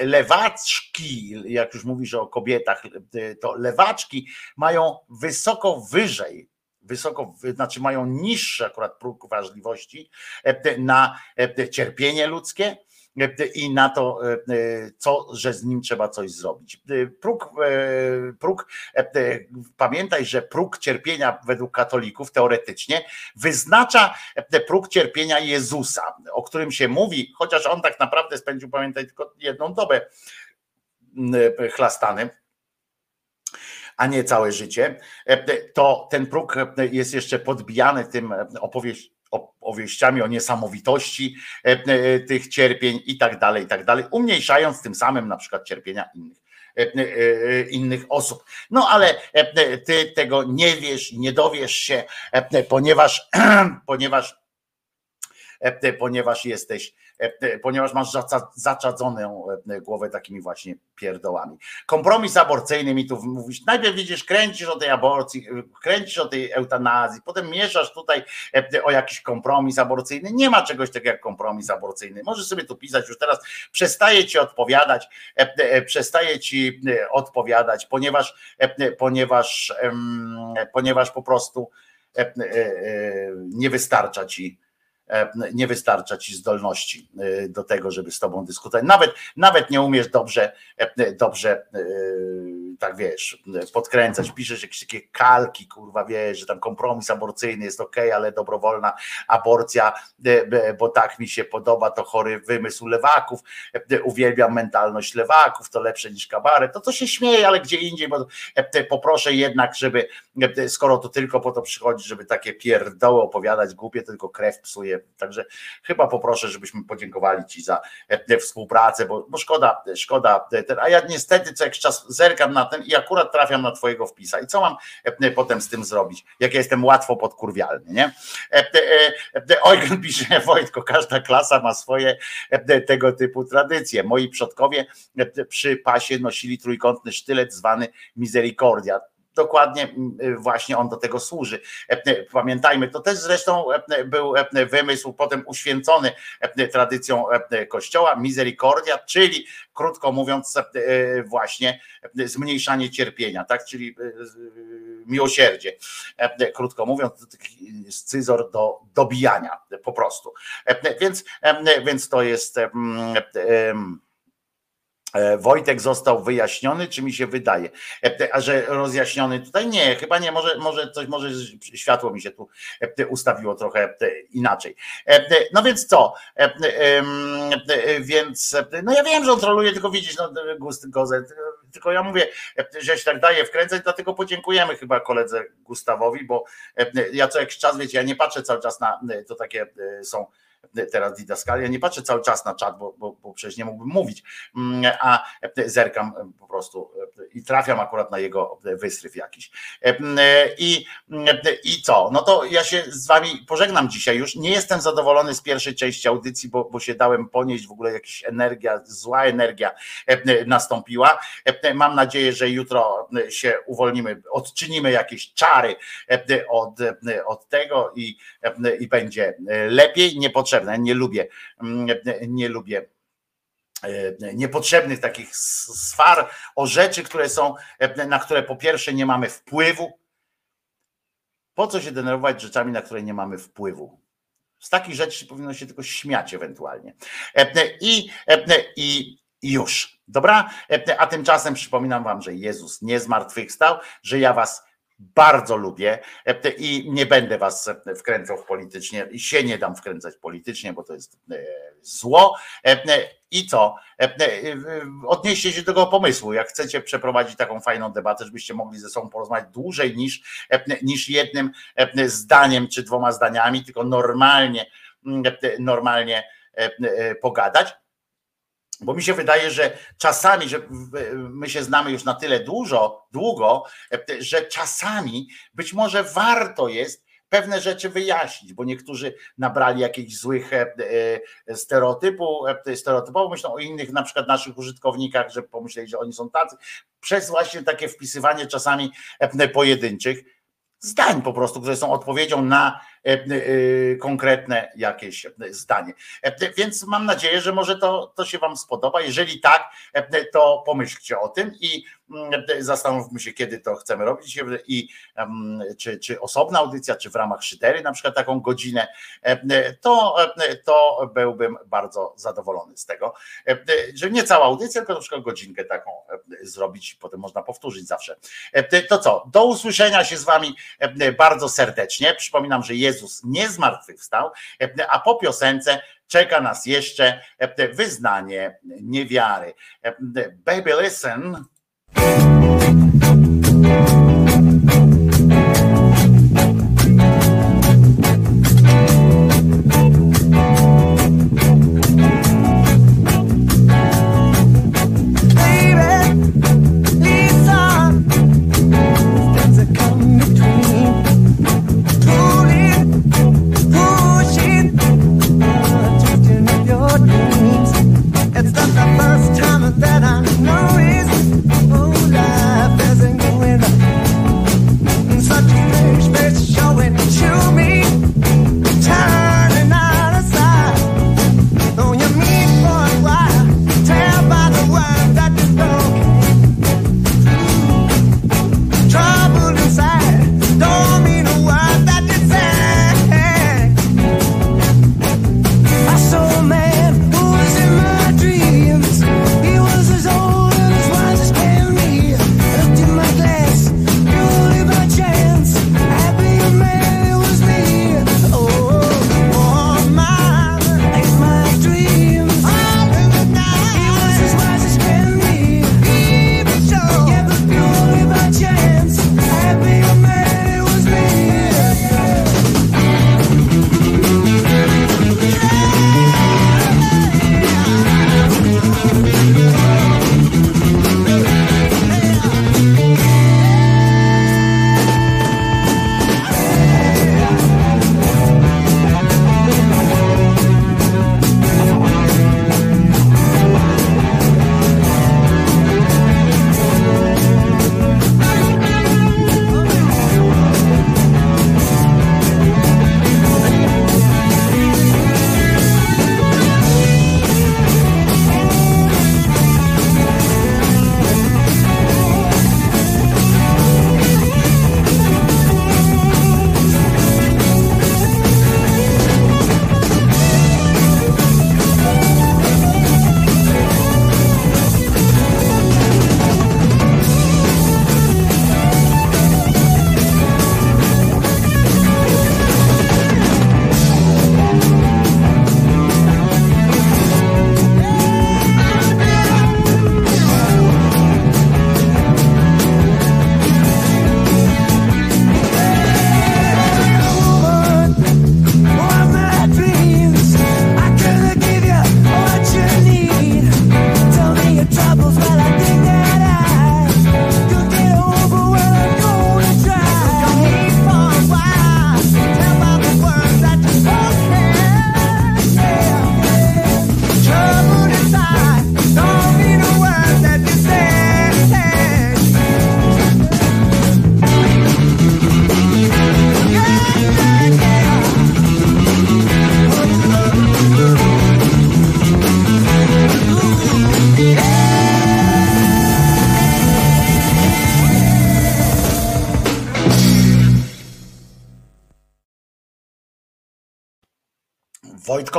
lewaczki, jak już mówisz o kobietach, to lewaczki mają wysoko wyżej wysoko, znaczy mają niższy akurat próg wrażliwości na cierpienie ludzkie, i na to, co, że z nim trzeba coś zrobić. Próg, próg, pamiętaj, że próg cierpienia według katolików teoretycznie wyznacza próg cierpienia Jezusa, o którym się mówi, chociaż on tak naprawdę spędził, pamiętaj, tylko jedną dobę chlastany a nie całe życie, to ten próg jest jeszcze podbijany tym opowieść, opowieściami o niesamowitości e, e, tych cierpień i tak dalej, i tak dalej, umniejszając tym samym na przykład cierpienia innych e, innych osób. No ale ty tego nie wiesz, nie dowiesz się, ponieważ, ponieważ, ponieważ jesteś ponieważ masz zaczadzoną e, głowę takimi właśnie pierdołami. Kompromis aborcyjny mi tu mówisz, najpierw widzisz, kręcisz o tej aborcji, e, kręcisz o tej eutanazji, potem mieszasz tutaj o jakiś kompromis aborcyjny. Nie ma czegoś takiego jak kompromis aborcyjny. Możesz sobie tu pisać już teraz, przestaję ci odpowiadać, przestaję ci odpowiadać, ponieważ, ponieważ, ponieważ po prostu nie wystarcza ci E, nie wystarcza ci zdolności e, do tego, żeby z tobą dyskutować. Nawet, nawet nie umiesz dobrze, e, dobrze tak wiesz, podkręcać, piszesz jakieś takie kalki, kurwa, wiesz, że tam kompromis aborcyjny jest ok, ale dobrowolna aborcja, bo tak mi się podoba, to chory wymysł lewaków, uwielbiam mentalność lewaków, to lepsze niż kabaret, to to się śmieje, ale gdzie indziej, bo poproszę jednak, żeby, skoro to tylko po to przychodzi, żeby takie pierdoły opowiadać, głupie, tylko krew psuje, także chyba poproszę, żebyśmy podziękowali Ci za współpracę, bo, bo szkoda, szkoda, a ja niestety co jakiś czas zerkam na i akurat trafiam na twojego wpisa. I co mam e, potem z tym zrobić? Jak ja jestem łatwo podkurwialny, nie? Eugen e, pisze, Wojtko, każda klasa ma swoje e, tego typu tradycje. Moi przodkowie przy pasie nosili trójkątny sztylet zwany misericordia dokładnie właśnie on do tego służy. Pamiętajmy, to też zresztą był wymysł potem uświęcony tradycją Kościoła, misericordia, czyli krótko mówiąc właśnie zmniejszanie cierpienia, tak, czyli miłosierdzie, krótko mówiąc, scyzor do dobijania po prostu. Więc, więc to jest E, Wojtek został wyjaśniony, czy mi się wydaje? E, a że rozjaśniony tutaj nie, chyba nie, może, może coś, może światło mi się tu e, ustawiło trochę inaczej. No więc co? Więc, no ja wiem, że on troluje, tylko widzisz, no gust gozet, tylko ja mówię, że się tak daje wkręcać, dlatego podziękujemy chyba koledze Gustawowi, bo ja co jakiś czas, wiecie, ja nie patrzę cały czas na, to takie są teraz didaskalia. Nie patrzę cały czas na czat, bo, bo, bo przecież nie mógłbym mówić, mm, a zerkam po prostu i trafiam akurat na jego wystryw jakiś. E, e, I, I co? No to ja się z wami pożegnam dzisiaj już. Nie jestem zadowolony z pierwszej części audycji, bo, bo się dałem ponieść, w ogóle jakaś energia, zła energia e, nastąpiła. E, Mam nadzieję, że jutro e, się uwolnimy, odczynimy jakieś czary e, od, e, od tego i, e, i będzie e, lepiej. Niepotrzebne, nie lubię, mm, nie lubię e, niepotrzebnych takich swar o rzeczy, które są, e, na które po pierwsze nie mamy wpływu. Po co się denerwować rzeczami, na które nie mamy wpływu? Z takich rzeczy powinno się tylko śmiać ewentualnie. E, I, i i już. Dobra? A tymczasem przypominam wam, że Jezus nie zmartwychwstał, że ja was bardzo lubię e, i nie będę was e, wkręcał politycznie i się nie dam wkręcać politycznie, bo to jest e, zło. I co? Odnieście się do tego pomysłu. Jak chcecie przeprowadzić taką fajną debatę, żebyście mogli ze sobą porozmawiać dłużej niż, niż jednym zdaniem czy dwoma zdaniami, tylko normalnie, mm, normalnie pogadać. Bo mi się wydaje, że czasami, że my się znamy już na tyle dużo, długo, e, że czasami być może warto jest pewne rzeczy wyjaśnić, bo niektórzy nabrali jakichś złych e, e, stereotypu, stereotypowo myślą o innych, na przykład naszych użytkownikach, że pomyśleli, że oni są tacy, przez właśnie takie wpisywanie czasami pojedynczych zdań po prostu, które są odpowiedzią na konkretne jakieś zdanie. E, Więc mam nadzieję, że może to, to się Wam spodoba. Jeżeli tak, e, to pomyślcie o tym i mm, zastanówmy się, kiedy to chcemy robić i czy, czy osobna audycja, czy w ramach szydery, na przykład taką godzinę, e, to, e, to byłbym bardzo zadowolony z tego, E, że nie cała audycja, tylko na przykład godzinkę taką e, zrobić, potem można powtórzyć zawsze. E, To co, do usłyszenia się z Wami e, bardzo serdecznie. Przypominam, że Jezus nie zmartwychwstał, e, a po piosence czeka nas jeszcze e, wyznanie niewiary. E, Baby listen.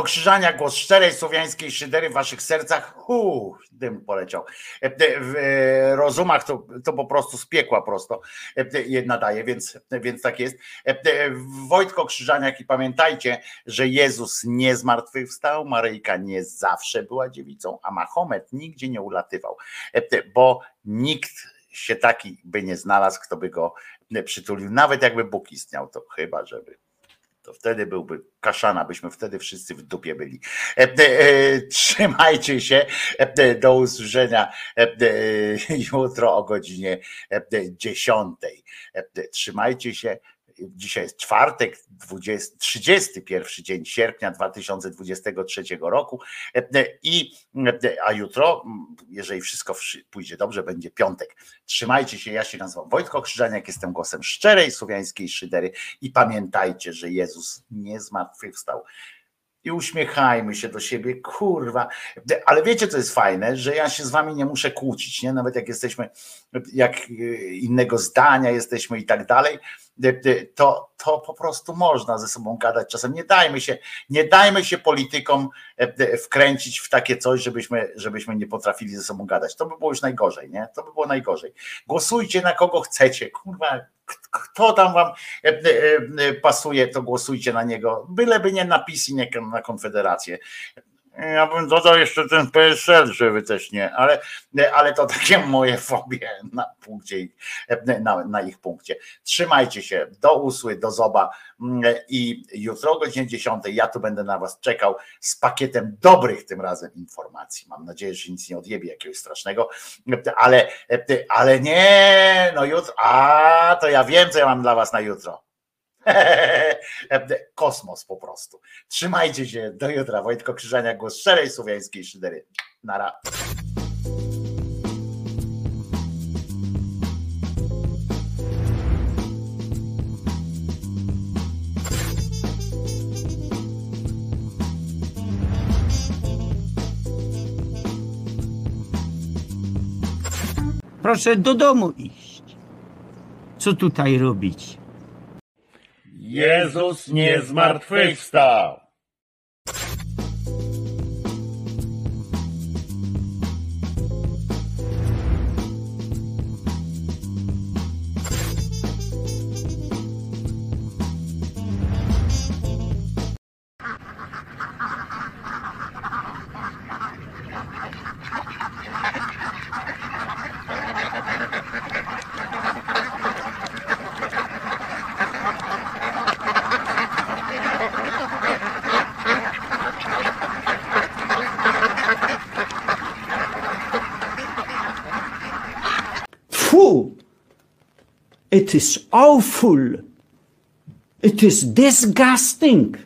Krzyżania, głos szczerej słowiańskiej szydery w waszych sercach. Hu, dym poleciał. E, e, W e, rozumach to, to po prostu z piekła prosto je nadaje, więc, więc tak jest. Wojtko Krzyżaniak i pamiętajcie, że Jezus nie zmartwychwstał, Maryjka nie zawsze była dziewicą, a Mahomet nigdzie nie ulatywał, bo nikt się taki by nie znalazł, kto by go przytulił, nawet jakby Bóg istniał, to chyba, żeby to wtedy byłby kaszana, byśmy wtedy wszyscy w dupie byli. E, e, e, Trzymajcie się, do usłyszenia jutro o godzinie e, e, 10. E, e, Trzymajcie się. Dzisiaj jest czwartek, 20, 31 dzień sierpnia 2023 roku i a jutro, jeżeli wszystko wszy- pójdzie dobrze, będzie piątek. Trzymajcie się, ja się nazywam Wojtko Krzyżaniak, jestem głosem szczerej słowiańskiej szydery i pamiętajcie, że Jezus nie zmartwychwstał. I uśmiechajmy się do siebie, kurwa. Ale wiecie, co jest fajne, że ja się z wami nie muszę kłócić, nie? Nawet jak jesteśmy, jak e, innego zdania jesteśmy i tak dalej, to, to po prostu można ze sobą gadać. Czasem nie dajmy się, nie dajmy się politykom e, e, wkręcić w takie coś, żebyśmy, żebyśmy nie potrafili ze sobą gadać. To by było już najgorzej, nie? To by było najgorzej. Głosujcie na kogo chcecie, kurwa. Kto tam wam e, pasuje, to głosujcie na niego. Byleby nie na PiS i nie na Konfederację. Ja bym dodał jeszcze ten PSL, żeby też nie, ale, ale to takie moje fobie na punkcie na, na ich punkcie. Trzymajcie się, do usły, do zoba i jutro o godzinie 10 ja tu będę na was czekał z pakietem dobrych tym razem informacji. Mam nadzieję, że nic nie odjebie jakiegoś strasznego, ale, ale nie, no jutro, a to ja wiem, co ja mam dla was na jutro. Kosmos po prostu. Trzymajcie się, do jutra. Wojtko Krzyżania, głos szczerej słowiańskiej szydery. Nara. Proszę do domu iść. Co tutaj robić? Jezus nie zmartwychwstał. It is awful. It is disgusting.